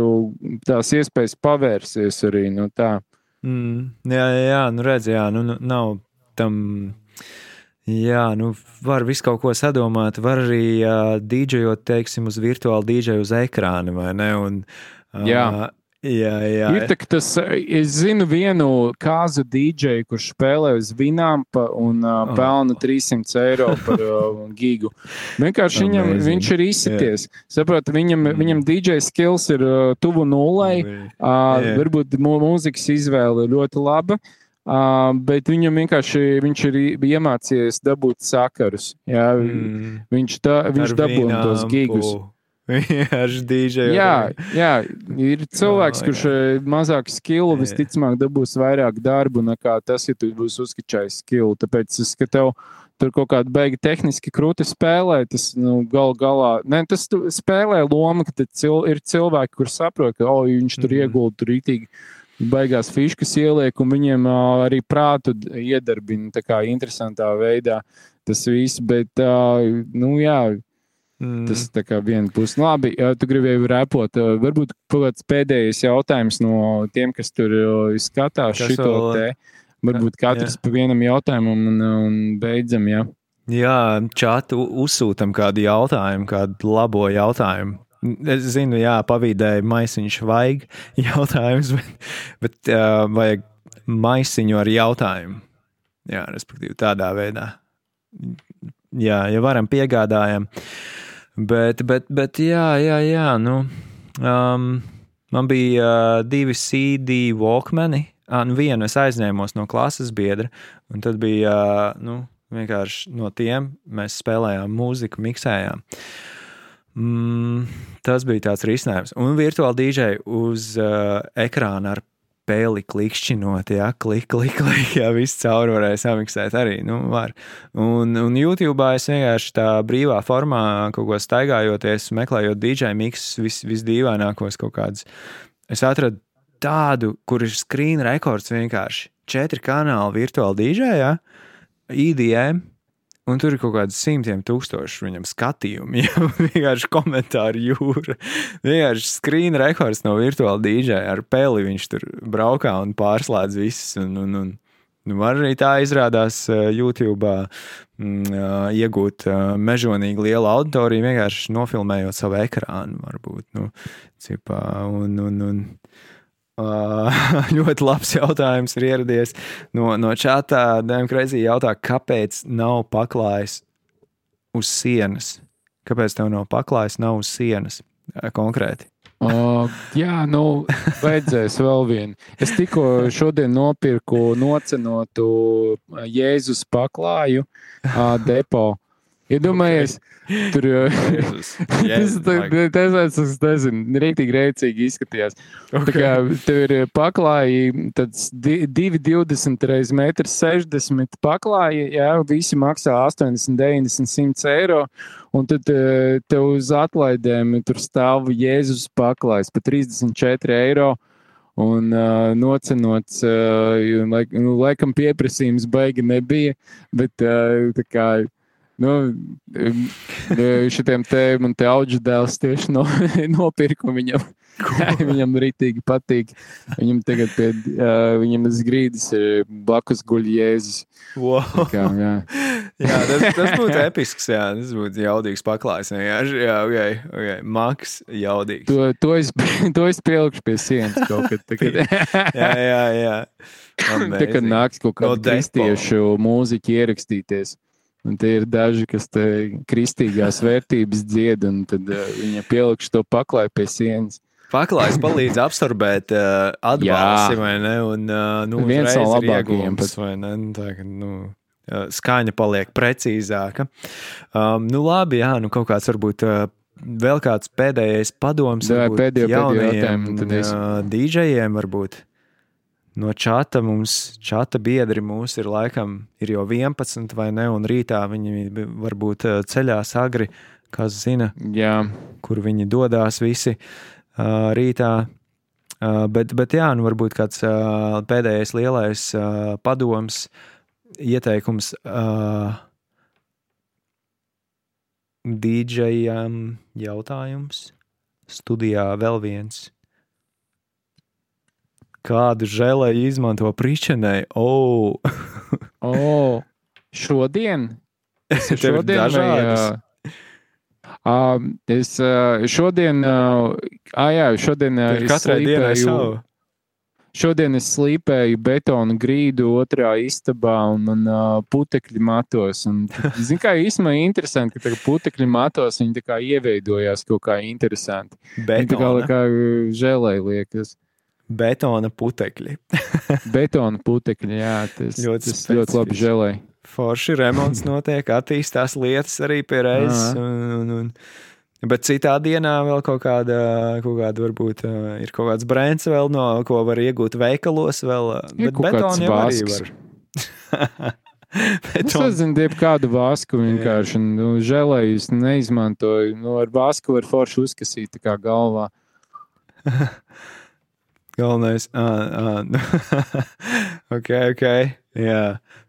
Speaker 2: tās iespējas pavērsies arī. Nu, tā.
Speaker 1: mm, jā, jā, jā, nu redz, jā, nu, nu nav tam. Jā, nu var visu kaut ko sadomāt. Var arī uh, dīdžejot, teiksim, uz virtuālu dīdžeju uz ekrāna, vai ne? Un, uh,
Speaker 2: jā.
Speaker 1: Jā, jā.
Speaker 2: Ir tā, tas, es zinu vienu kāzu dīdžeju, kurš spēlē uz Vinampa un uh, pelna 300 eiro par uh, gigu. Vienkārši viņam, viņš ir izsities. Saprot, viņam, mm. viņam DJ skills ir uh, tuvu nulai. Uh, varbūt mūzikas izvēle ir ļoti laba. Uh, bet viņam vienkārši viņš ir iemācījies dabūt sakarus. Jā, mm. Viņš, tā, viņš dabūja tos gigus.
Speaker 1: Vienkārši dīdžeja.
Speaker 2: Jā, jā, ir cilvēks, oh, kurš jā. mazāk skilu, visticamāk, dabūs vairāk darbu nekā tas, ja tu būsi uzskačājis skilu. Tāpēc es skatos, tur kaut kāda beiga tehniski krūti spēlē. Tas nu, gal galā, ne, tas spēlē lomu, ka cil, ir cilvēki, kur saprot, ka oh, viņš tur mm -hmm. iegulda tur rītīgi. Baigās fiškas ieliek, un viņiem uh, arī prātu iedarbina tādā interesantā veidā. Tas viss, bet, uh, nu jā, Mm. Tas tā kā viena puse. Nu, labi, ja tu gribēji repot, varbūt kaut kāds pēdējais jautājums no tiem, kas tur skatās kas šito vēl... te. Varbūt katrs jā. pa vienam jautājumam un, un beidzam, jā.
Speaker 1: Jā, čatu uzsūtam kādu jautājumu, kādu labo jautājumu. Es zinu, jā, pavīdēji maisiņš vajag jautājums, bet, bet uh, vajag maisiņu ar jautājumu. Jā, respektīvi tādā veidā. Jā, ja varam piegādājam. Uh, Bet, bet, bet jā, jā, jā. Nu, um, man bija uh, divi CD Walkmani. Ah, nu vienu es aizņēmos no klases biedra, un tad bija uh, nu, vienkārši no tiem mēs spēlējām mūziku, miksējām. Mm, tas bija tāds risinājums. Un virtuāli dīdžeji uz uh, ekrāna ar pēli klikšķinot, jā, klik, klik, klik, jā, viss cauri varēja samiksēt arī, nu, var. Un, un YouTube es vienkārši tā brīvā formā kaut ko staigājoties, meklējot DJ mix, vis, visdīvainākos kaut kādus. Es atradu tādu, kur ir screen rekords vienkārši. Četri kanāli virtuāli DJ, jā, IDM, Un tur ir kaut kāds simtiem tūkstoši viņam skatījumu, jau vienkārši komentāru jūra. Vienkārši screen rekords no virtuāla dīdžeja ar peli. Viņš tur braukā un pārslēdz visus. Un, un, un, nu, arī tā izrādās uh, YouTube mm, uh, iegūt uh, mežonīgi lielu auditoriju, vienkārši nofilmējot savu ekrānu. Varbūt, nu, cipā, un, un, un, ļoti labs jautājums ir ieradies no, no čatā. Demokratija jautā, kāpēc nav paklājis uz sienas? Kāpēc tev nav paklājis nav uz sienas konkrēti?
Speaker 2: Uh, jā, nu, vajadzēs vēl vienu. Es tikko šodien nopirku nocenotu Jēzus paklāju uh, depo. Iedomājies, tur
Speaker 1: Jēzus.
Speaker 2: tas tas tas nezinu, rītīgi rēcīgi izskatījās. Tā kā tev ir paklāji, tad 2,20 reiz 1,60 m paklāji, jā, visi maksā 80, 90, 100 eiro. Un tad eh, tev uz atlaidēm tur stāv Jēzus paklājs par 34 eiro. Un uh, nocenots, uh, laik, nu, laikam pieprasījums baigi nebija, bet uh, tā kā Nu, šitiem te man te auģu dēls tieši no, nopirku viņam. viņam rītīgi patīk. Viņam tagad pie uh, viņam grīdas ir blakus guļ Jēzus.
Speaker 1: Wow.
Speaker 2: Kā, jā.
Speaker 1: Jā, tas, tas būtu episks. Jā, tas būtu jaudīgs paklājs. Jā, jā ok, ok. Maks, jaudīgs.
Speaker 2: To, to, es, to es pielikšu pie sienas kaut kad. Tagad,
Speaker 1: Jā, jā, jā.
Speaker 2: tā kad nāks kaut
Speaker 1: No
Speaker 2: kāda
Speaker 1: depo.
Speaker 2: kristiešu mūziķa ierakstīties. Un tie ir daži, kas kristīgās vērtības dzied, un tad uh, viņa pielikšu to paklāju pie sienas.
Speaker 1: Paklājs palīdz absorbēt uh, atbalsi,
Speaker 2: Jā.
Speaker 1: vai ne? Un, uh, nu,
Speaker 2: Viens no labākajiem
Speaker 1: iegūms, vai ne? Nu, tā, nu, uh, skaņa paliek precīzāka. Um, nu, labi, jā, nu kaut kāds varbūt. Uh, Vēl kāds pēdējais padoms
Speaker 2: Jā,
Speaker 1: jaunajiem,
Speaker 2: jautājumu, tad es-
Speaker 1: uh, DJiem varbūt. No čata mums, čata biedri mūs ir laikam, ir jau 11 vai ne, un rītā viņi varbūt uh, ceļās agri, kas zina,
Speaker 2: Jā,
Speaker 1: kur viņi dodas visi uh, rītā. Uh, bet, bet jā, nu varbūt kāds pēdējais lielais padoms, ieteikums DJam jautājums. Studijā vēl viens. Kādu žēlēju izmanto pričenei? Oh!
Speaker 2: O, šodien? Tas ir šodien vai,
Speaker 1: dažādas.
Speaker 2: ā, ā, es ā, šodien, ā, ā, jā, šodien
Speaker 1: Ir
Speaker 2: es slīpēju-. Šodien es slīpēju betonu grīdu otrā istabā un man uh, putekļi matos. Un, zin, kā īstenībā interesanti, ka putekļi matos viņi tā kā ieveidojās kaut kā interesanti. Viņi tā kā, kā žēlēji liekas.
Speaker 1: Betona putekļi.
Speaker 2: Betona putekļi, jā, tas
Speaker 1: Ļoti
Speaker 2: tas ļoti labi žēlēji.
Speaker 1: Forši remonts notiek, attīstās lietas arī pie reizes. Un, un, un. Bet citā dienā vēl kaut kāda, kaut kāda varbūt uh, ir kaut kāds brands, vēl no ko var iegūt veikalos. Vēl, uh,
Speaker 2: Ir
Speaker 1: bet betonu jau arī var.
Speaker 2: Es
Speaker 1: Betonu.
Speaker 2: nezinu, tie kādu vasku vienkārši nu, žēlēju, es neizmantoju. Nu, ar vasku var forši uzkasīt tā kā galvā.
Speaker 1: Galvenais. Uh, uh, ok, ok. Jā.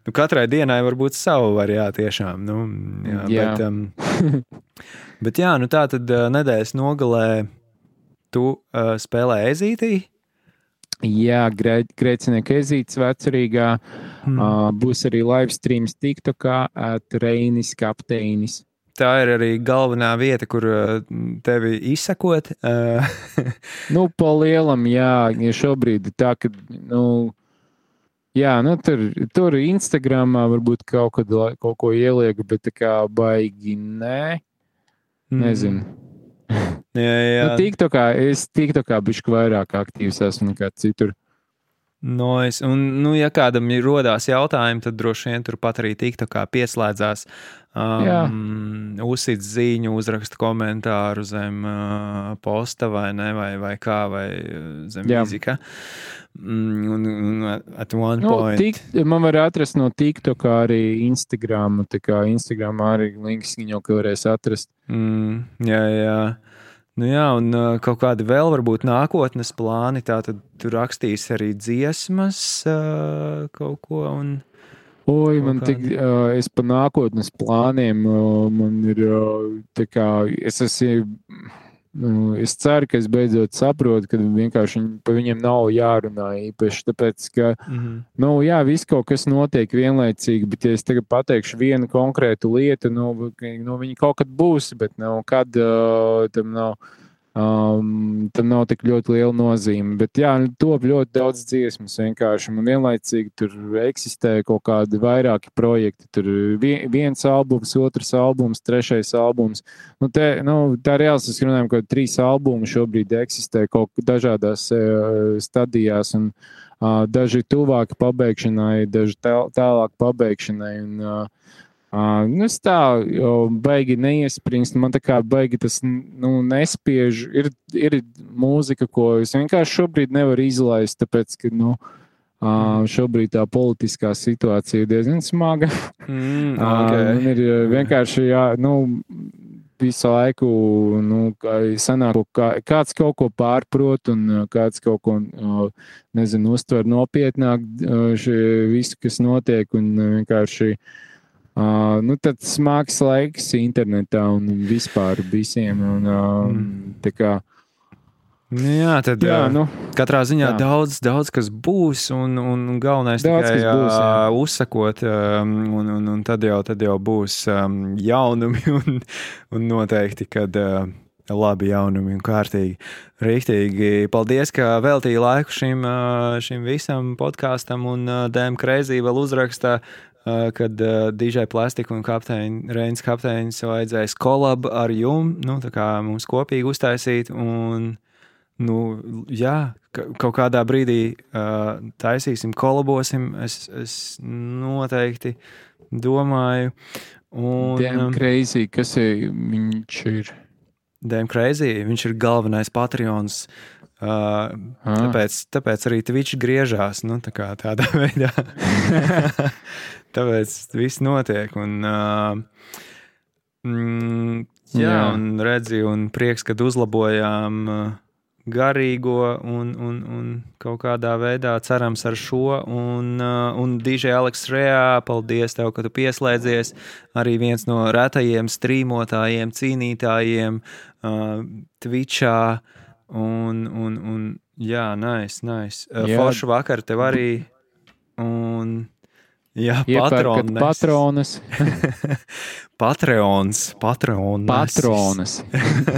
Speaker 1: Nu, katrai dienai var būt savu variāciju tiešām. Nu, jā,
Speaker 2: Jā.
Speaker 1: Bet, um, bet jā, nu tā tad uh, nedēļas nogalē tu uh, spēlē ezītī.
Speaker 2: Jā, grēcinieka ezīts vecerīgā.
Speaker 1: Hmm.
Speaker 2: Uh, būs arī live streams TikTokā, at Reinis Kapteinis.
Speaker 1: Tā ir arī galvenā vieta, kur uh, tevi izsakot. Uh,
Speaker 2: Nu, pa lielam, jā, ja šobrīd ir tā, ka, nu, jā, nu, tur, tur Instagramā varbūt kaut, kad, kaut ko ielieku, bet tā kā baigi nē, nezinu.
Speaker 1: Jā, jā.
Speaker 2: Nu, TikTokā, es TikTokā bišķi vairāk aktīvs esmu nekā citur.
Speaker 1: Nois. Un, nu, ja kādam ir rodās jautājumi, tad droši vien turpat arī TikTokā pieslēdzās. Um, uzsīt ziņu, uzraksta komentāru zem uh, posta vai ne, vai, vai kā, vai uh, zem fizika. Mm, un, un at one
Speaker 2: Nu,
Speaker 1: point.
Speaker 2: tik, man var atrast no TikTokā arī Instagram. Tā kā Instagram arī links viņa jau ka varēs atrast.
Speaker 1: Mm, jā, jā. Nu jā, un uh, kaut kādi vēl varbūt nākotnes plāni. Tā tad tur rakstīs arī dziesmas uh, kaut ko. Un,
Speaker 2: Oi, man tik, uh, es pa nākotnes plāniem, uh, man ir uh, tā kā, es esmu, nu, es ceru, ka es beidzot saprotu, ka vienkārši viņi, pa viņiem nav jārunā īpaši, tāpēc, ka,
Speaker 1: mm,
Speaker 2: nu, jā, viss kaut kas notiek vienlaicīgi, bet ja es tagad pateikšu vienu konkrētu lietu, nu, nu viņi kaut kad būs, bet, nu, kad uh, tam nav. Um, tam nav tik ļoti liela nozīme. Bet, jā, nu, top ļoti daudz dziesmas vienkārši. Un vienlaicīgi tur eksistē kaut kādi vairāki projekti. Tur vien, viens albums, otrs albums, trešais albums. Nu, te, nu, tā reāls mēs runājam, ka trīs albumi šobrīd eksistē kaut dažādās uh, stadijās. Un, uh, daži tuvāki pabeigšanai, daži tāl, tālāk pabeigšanai. Un, uh, Uh, nu, es tā jau baigi neiespringstu. Man tā kā baigi tas nu, nespiež. Ir, ir mūzika, ko es vienkārši šobrīd nevaru izlaist, tāpēc, ka nu, uh, šobrīd tā politiskā situācija ir diezgan smaga.
Speaker 1: Mm, okay.
Speaker 2: uh, ir vienkārši jā, nu, visu laiku nu, sanāk, kā, kāds kaut ko pārprot un kāds kaut ko nezinu, uztver nopietnāk visu, kas notiek. Un vienkārši Uh, nu, tad smags laiks internetā un vispār visiem. Un, uh, mm. kā,
Speaker 1: nu, jā, tad jā, nu, katrā ziņā jā. daudz, daudz kas būs, un, un galvenais ir tikai būs, jā. uzsakot, un, un, un tad, jau, tad jau būs um, jaunumi, un, un noteikti, kad uh, labi jaunumi un kārtīgi. Rīktīgi. Paldies, ka veltīji laiku šim, šim visam podkāstam, un DM Kreizī vēl uzrakstā kad uh, DJ Plastika un kapteiņi, Reins kapteinis vajadzēs kolabu ar jums, nu, tā kā mums kopīgi uztaisīt. Un, nu, jā, kaut kādā brīdī uh, taisīsim, kolabosim. Es, es noteikti domāju. Un,
Speaker 2: Damn crazy, kas ir, viņš ir?
Speaker 1: Damn crazy, viņš ir galvenais Patreons. Uh, tāpēc, tāpēc arī Twitch griežās nu, tā tādā veidā. Tāpēc viss notiek. Un, uh, mm, jā, jā, un redzi, un prieks, kad uzlabojām uh, garīgo un, un, un kaut kādā veidā cerams ar šo. Un, uh, un DJ Aleks Reā, paldies tev, ka tu pieslēdzies. Arī viens no retajiem streamotājiem, cīnītājiem uh, Twitchā. Un, un, un jā, nice, nice. Uh, Foršu vakar tev arī. Un, Jā,
Speaker 2: patronas. patronas.
Speaker 1: Patreons, patronas.
Speaker 2: Patronas.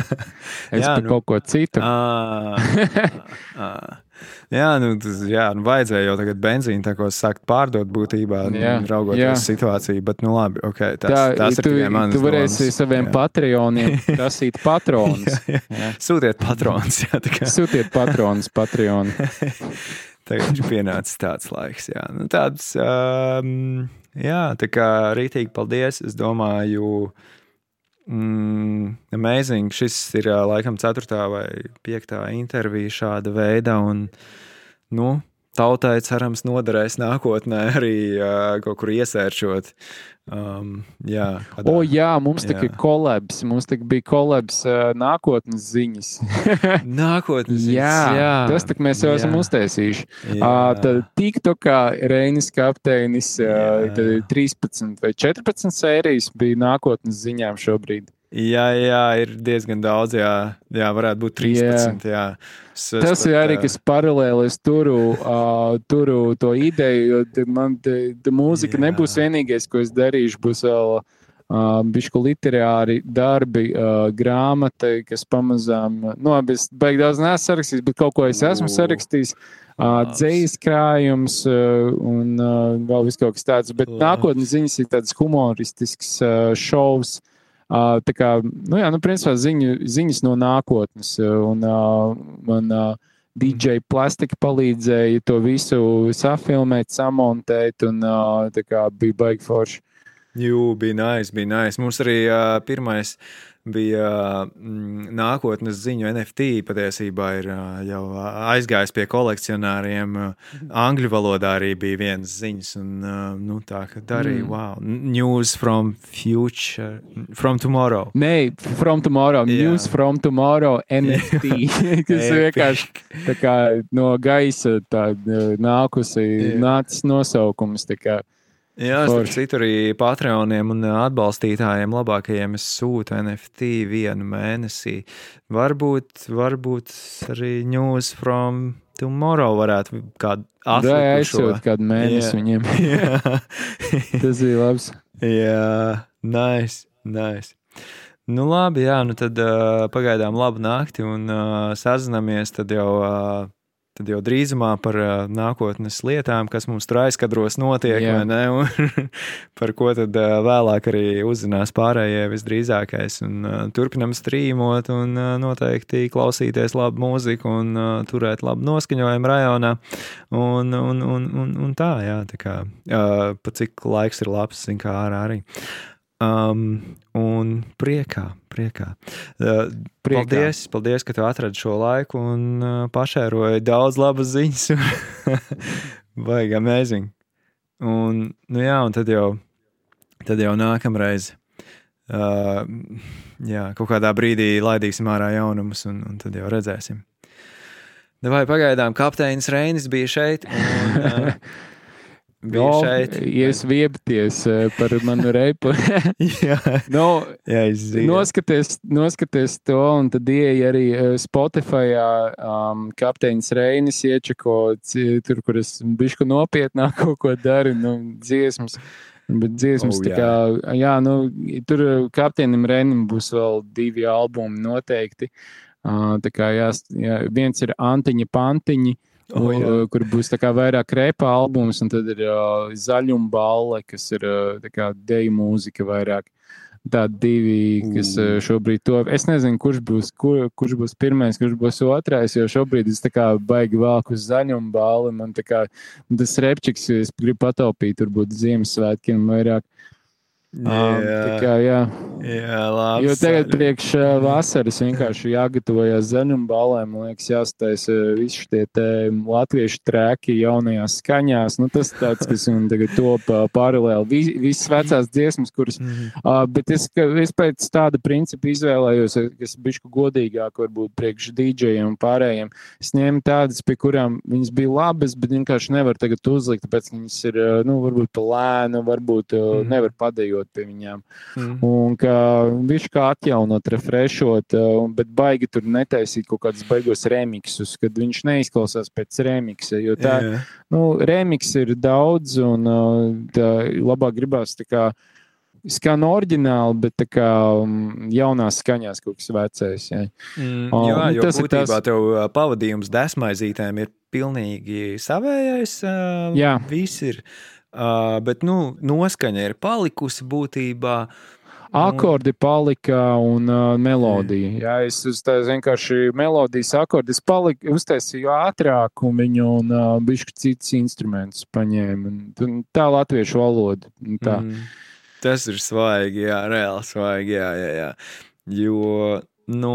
Speaker 2: es jā, par nu, kaut ko citu. à,
Speaker 1: à. Jā, nu, tas, jā, nu, vajadzēja jau tagad benzīnu tā kā sākt pārdot būtībā, nu, jā, raugoties jā. situāciju, bet, nu, labi, ok, tas, tā, tas ir
Speaker 2: tu,
Speaker 1: tikai mans
Speaker 2: Tu varēsi domas. saviem jā. patroniem prasīt patronus.
Speaker 1: jā, jā. Sūtiet patronus, jā, tā kā.
Speaker 2: Sūtiet patronus, patroni.
Speaker 1: Tagad ir pienācis tāds laiks, jā. Nu, tāds, um, jā, tā kā rītīgi paldies. Es domāju, mm, amazing. Šis ir laikam ceturtā vai piektā intervija šāda veida. Un, nu, tautai cerams noderēs nākotnē arī uh, kaut kur iesēršot Um, jā,
Speaker 2: kādā, o, jā, mums tā ir kolabs. Mums tā bija kolabs uh, nākotnes ziņas.
Speaker 1: nākotnes ziņas.
Speaker 2: Jā, jā, tas tā mēs jau jā. esam uztaisījuši. Uh, tad TikTokā Reinis kapteinis uh, 13 vai 14 sērijas bija nākotnes ziņām šobrīd.
Speaker 1: Jā, jā, ir diezgan daudz. Jā, jā varētu būt 13. Jā. Jā.
Speaker 2: Es, es Tas pat, ir arī kas paralēli. Es turu, uh, turu to ideju, jo man te, te mūzika jā. nebūs vienīgais, ko es darīšu. Būs vēl uh, bišku literāri darbi, uh, grāmata, kas pamazām, nu, es beig daudz neesmu sarakstījis, bet kaut ko es esmu sarakstījis. Uh, Dzīslis krājums uh, un uh, vēl viss kaut kas tāds. Bet nākotnes ziņas ir tāds humoristisks šovs. Tā kā, nu jā, nu, principā ziņu, ziņas no nākotnes. Un man DJ plastika palīdzēja to visu safilmēt, samontēt, un tā kā bija baigi forši.
Speaker 1: Jū, bija nice, bija nice. Mums arī uh, pirmais uh, bija mm, nākotnes ziņu NFT patiesībā ir jau aizgājis pie kolekcionāriem. Angļu valodā arī bija viens ziņas, un nu, tā arī mm. wow. News from future, from tomorrow.
Speaker 2: Nē, from tomorrow, yeah. news from tomorrow NFT, kas vienkārši kā no gaisa tā nākusi, yeah. nācis nosaukums. Tā kā,
Speaker 1: Jā, starp citu, arī Patreoniem un atbalstītājiem labākajiem es sūtu NFT vienu mēnesī. Varbūt, varbūt arī news from tomorrow varētu kādu
Speaker 2: atlikušo. Jā, aizsūt kādu mēnesi yeah. viņiem. Tas bija labs.
Speaker 1: Jā, nice, nice. Nu labi, jā, nu tad uh, pagaidām labu nakti un uh, sazinamies tad jau. Uh, tad jau drīzumā par uh, nākotnes lietām, kas mums tur aizkadros notiek, vai ne? Un par ko tad uh, vēlāk arī uzzinās pārējie visdrīzākais. Un uh, turpinam strīmot un uh, noteikti klausīties labu mūziku un uh, turēt labu noskaņojumu rajonā. Un, un, un, un, un tā, jā, tā kā, uh, pa cik laiks ir labs, zin kā ārā arī. Um, un priekā, priekā. Uh,
Speaker 2: Priekā.
Speaker 1: Paldies, paldies, ka tu atradi šo laiku un uh, pašēroji daudz labas ziņas. Baigi amazing. Un, nu jā, un tad jau, tad jau nākamreiz. Uh, jā, kaut kādā brīdī laidīsim ārā jaunumus, un, un tad jau redzēsim. Vai pagaidām kapteinis Reinis bija šeit? Un, uh, bija
Speaker 2: No,
Speaker 1: šeit.
Speaker 2: Jūs viebties eh, par manu reipu.
Speaker 1: jā,
Speaker 2: nu,
Speaker 1: jā.
Speaker 2: Noskaties, noskaties to, un tad ieeja arī eh, Spotify. Um, kapteinis Reinis iečeko ci- tur, kur es bišku nopietnāk kaut ko daru, nu, dziesmas. Bet dziesmas,
Speaker 1: Oh,
Speaker 2: tā kā, jā, nu, tur eh, kapteinim Reinim būs vēl divi albumi noteikti. Uh, tā kā, jā, jā, viens ir Antiņa Pantiņa,
Speaker 1: Oh, jā.
Speaker 2: uh, kur būs vairāk repa albums, un tad ir uh, Zaļuma balle, kas ir uh, deju mūzika vairāk. Tādi divi, kas uh, šobrīd to. Es nezinu, kurš būs, kur, kurš būs pirmais, kurš būs otrais, jo šobrīd es tā kā baigi velku uz zaļumu balli. Man tā kā tas repčiks, es gribu pataupīt, turbūt Ziemassvētkiem vairāk. Um, tā kā, jā.
Speaker 1: Jā, labi.
Speaker 2: Jo tagad priekš uh, vasaras vienkārši jāgatavojas zaļuma balēm. Man liekas, jāstājas uh, visi šie latviešu trēki jaunajās skaņās. Nu, tas tāds, kas man tagad top paralēli. Vis, visas vecās dziesmas, kuras.
Speaker 1: Mhm.
Speaker 2: Uh, bet es, ka- es pēc tāda principa izvēlējos, uh, kas bišku godīgāk varbūt priekš dīdžejiem un pārējiem. Es ņēmu tādas, pie kurām viņas bija labas, bet vienkārši nevar tagad uzlikt, tāpēc viņas ir, nu, varbūt pa lēnu, varbūt uh,
Speaker 1: Mhm.
Speaker 2: nevar padējot pie viņām.
Speaker 1: Mhm.
Speaker 2: Un ka viņš kā atjaunot, refreshot, uh, bet baigi tur netaisīt kaut kādus baigos remixus, kad viņš neizklausās pēc remixa. Jo tā,
Speaker 1: Jā.
Speaker 2: nu, remix ir daudz, un uh, tā labāk gribās tā kā skan oriģināli, bet tā kā um, jaunās skaņās kaut kas vecais. Ja.
Speaker 1: Mm, jā,
Speaker 2: nu,
Speaker 1: jo
Speaker 2: tas
Speaker 1: būtībā
Speaker 2: tas-
Speaker 1: tev ā, pavadījums desmaizītēm ir pilnīgi savējais.
Speaker 2: Jā.
Speaker 1: Viss ir. ā, Bet, nu, noskaņa ir palikusi būtībā.
Speaker 2: Akordi palika un uh, melodija. Jā, es uz tā vienkārši melodijas akordus uztaisīju ātrāk un viņu un uh, bišķi cits instruments paņēmu. Un, tā latviešu valoda. Tā.
Speaker 1: Mm. Tas ir svaigi, jā, reāli svaigi. Jā, jā, jā. Jo, nu,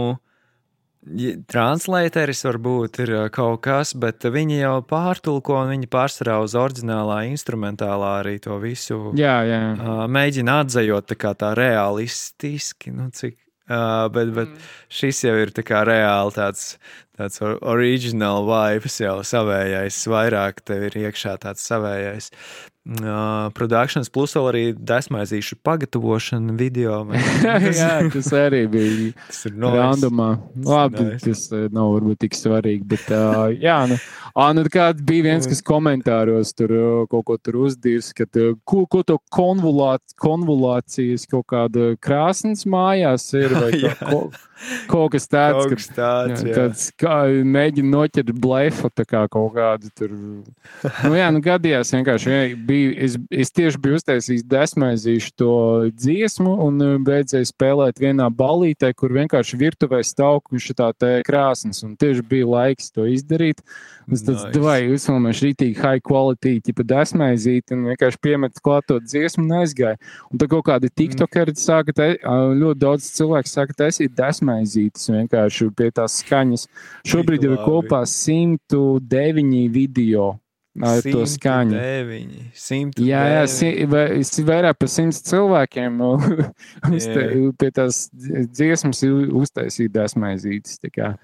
Speaker 1: translēteris varbūt ir kaut kas, bet viņi jau pārtulko un viņi pārsvarā uz oriģinālā instrumentālā arī to visu.
Speaker 2: Jā, jā.
Speaker 1: Mēģina atzīt tā kā tā realistiski, nu, cik. Uh, bet, bet šis jau ir tā kā reāli tāds, tāds or- original vibes, jau savējais. Vairāk tev ir iekšā tāds savējais. Uh, Produkcijas plus vēl arī desmaizīšu pagatavošana video.
Speaker 2: jā, tas arī bija
Speaker 1: tas ir no
Speaker 2: randomā. Labi,
Speaker 1: nice.
Speaker 2: tas nav varbūt tik svarīgi, bet uh, jā, nu, ā, nu kāds bija viens, kas komentāros tur kaut ko tur uzdīs, ka ko, ko to konvulāt, konvulācijas kaut kāda krāsnes mājās ir vai kā, ko, kaut kas tāds,
Speaker 1: Kaut
Speaker 2: ka
Speaker 1: kas tāds, jā.
Speaker 2: Tāds kā mēģina noķert blefu, tā kā kaut kādu tur. Nu, jā, nu gadījās vienkārši. Jā, bija, es, es tieši biju uztaisījis desmaizīšu to dziesmu un uh, beidzēju spēlēt vienā balītē, kur vienkārši virtuvē stāv šitā te krāsnes. Un tieši bija laiks to izdarīt. Es tāds
Speaker 1: Nice.
Speaker 2: vai uzfilmēšu rītīgi high quality, tipa desmaizīt un vienkārši piemet klāt to dziesmu un aizgāju. Un tad kaut kādi tiktokeri sāka, te, ļoti daudz cilvēku sāka taisīt desmaizītas vienkārši pie tās skaņas. Šobrīd jau ir kopā 109 video ar to skaņu.
Speaker 1: 109, 109.
Speaker 2: Jā, jā, si, vai, vairāk par simts cilvēkiem uzta, pie tās dziesmas ir uztaisīt desmaizītas. tā kā.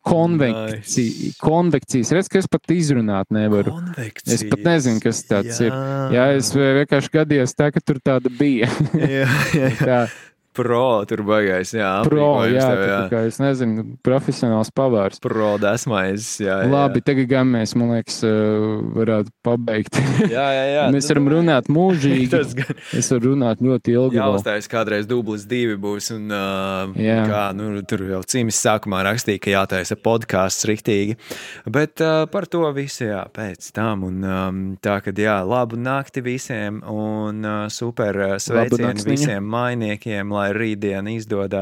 Speaker 2: Konvekcija,
Speaker 1: Nice.
Speaker 2: konvekcijas. Redz, ka es pat izrunāt nevaru.
Speaker 1: Konvekcijas.
Speaker 2: Es pat nezinu, kas tāds ir.
Speaker 1: Jā.
Speaker 2: Es vienkārši gadījos tā, ka tur tāda bija.
Speaker 1: jā, jā, jā.
Speaker 2: tā,
Speaker 1: Pro tur baigais, jā.
Speaker 2: Pro, jā,
Speaker 1: tev,
Speaker 2: tā kā es nezinu, profesionāls pavārs.
Speaker 1: Pro desmais, jā. jā.
Speaker 2: Labi, tagad gan mēs, man liekas, uh, varētu pabeigt.
Speaker 1: Jā, jā, jā.
Speaker 2: Mēs varam runāt mūžīgi.
Speaker 1: Tas gan.
Speaker 2: Es varu runāt ļoti ilgi. vēl.
Speaker 1: Jāuzstājas kādreiz dublis divi būs. Un, uh,
Speaker 2: Jā.
Speaker 1: kā, nu, tur jau cīņas sākumā rakstīja, ka jātaisa podkāsts riktīgi. Bet uh, par to visu jā, pēc tam. Un, um, tā kā jā, labu nakti visiem un uh, super uh, sveicieni visiem mainiekiem, lai rītdien izdodas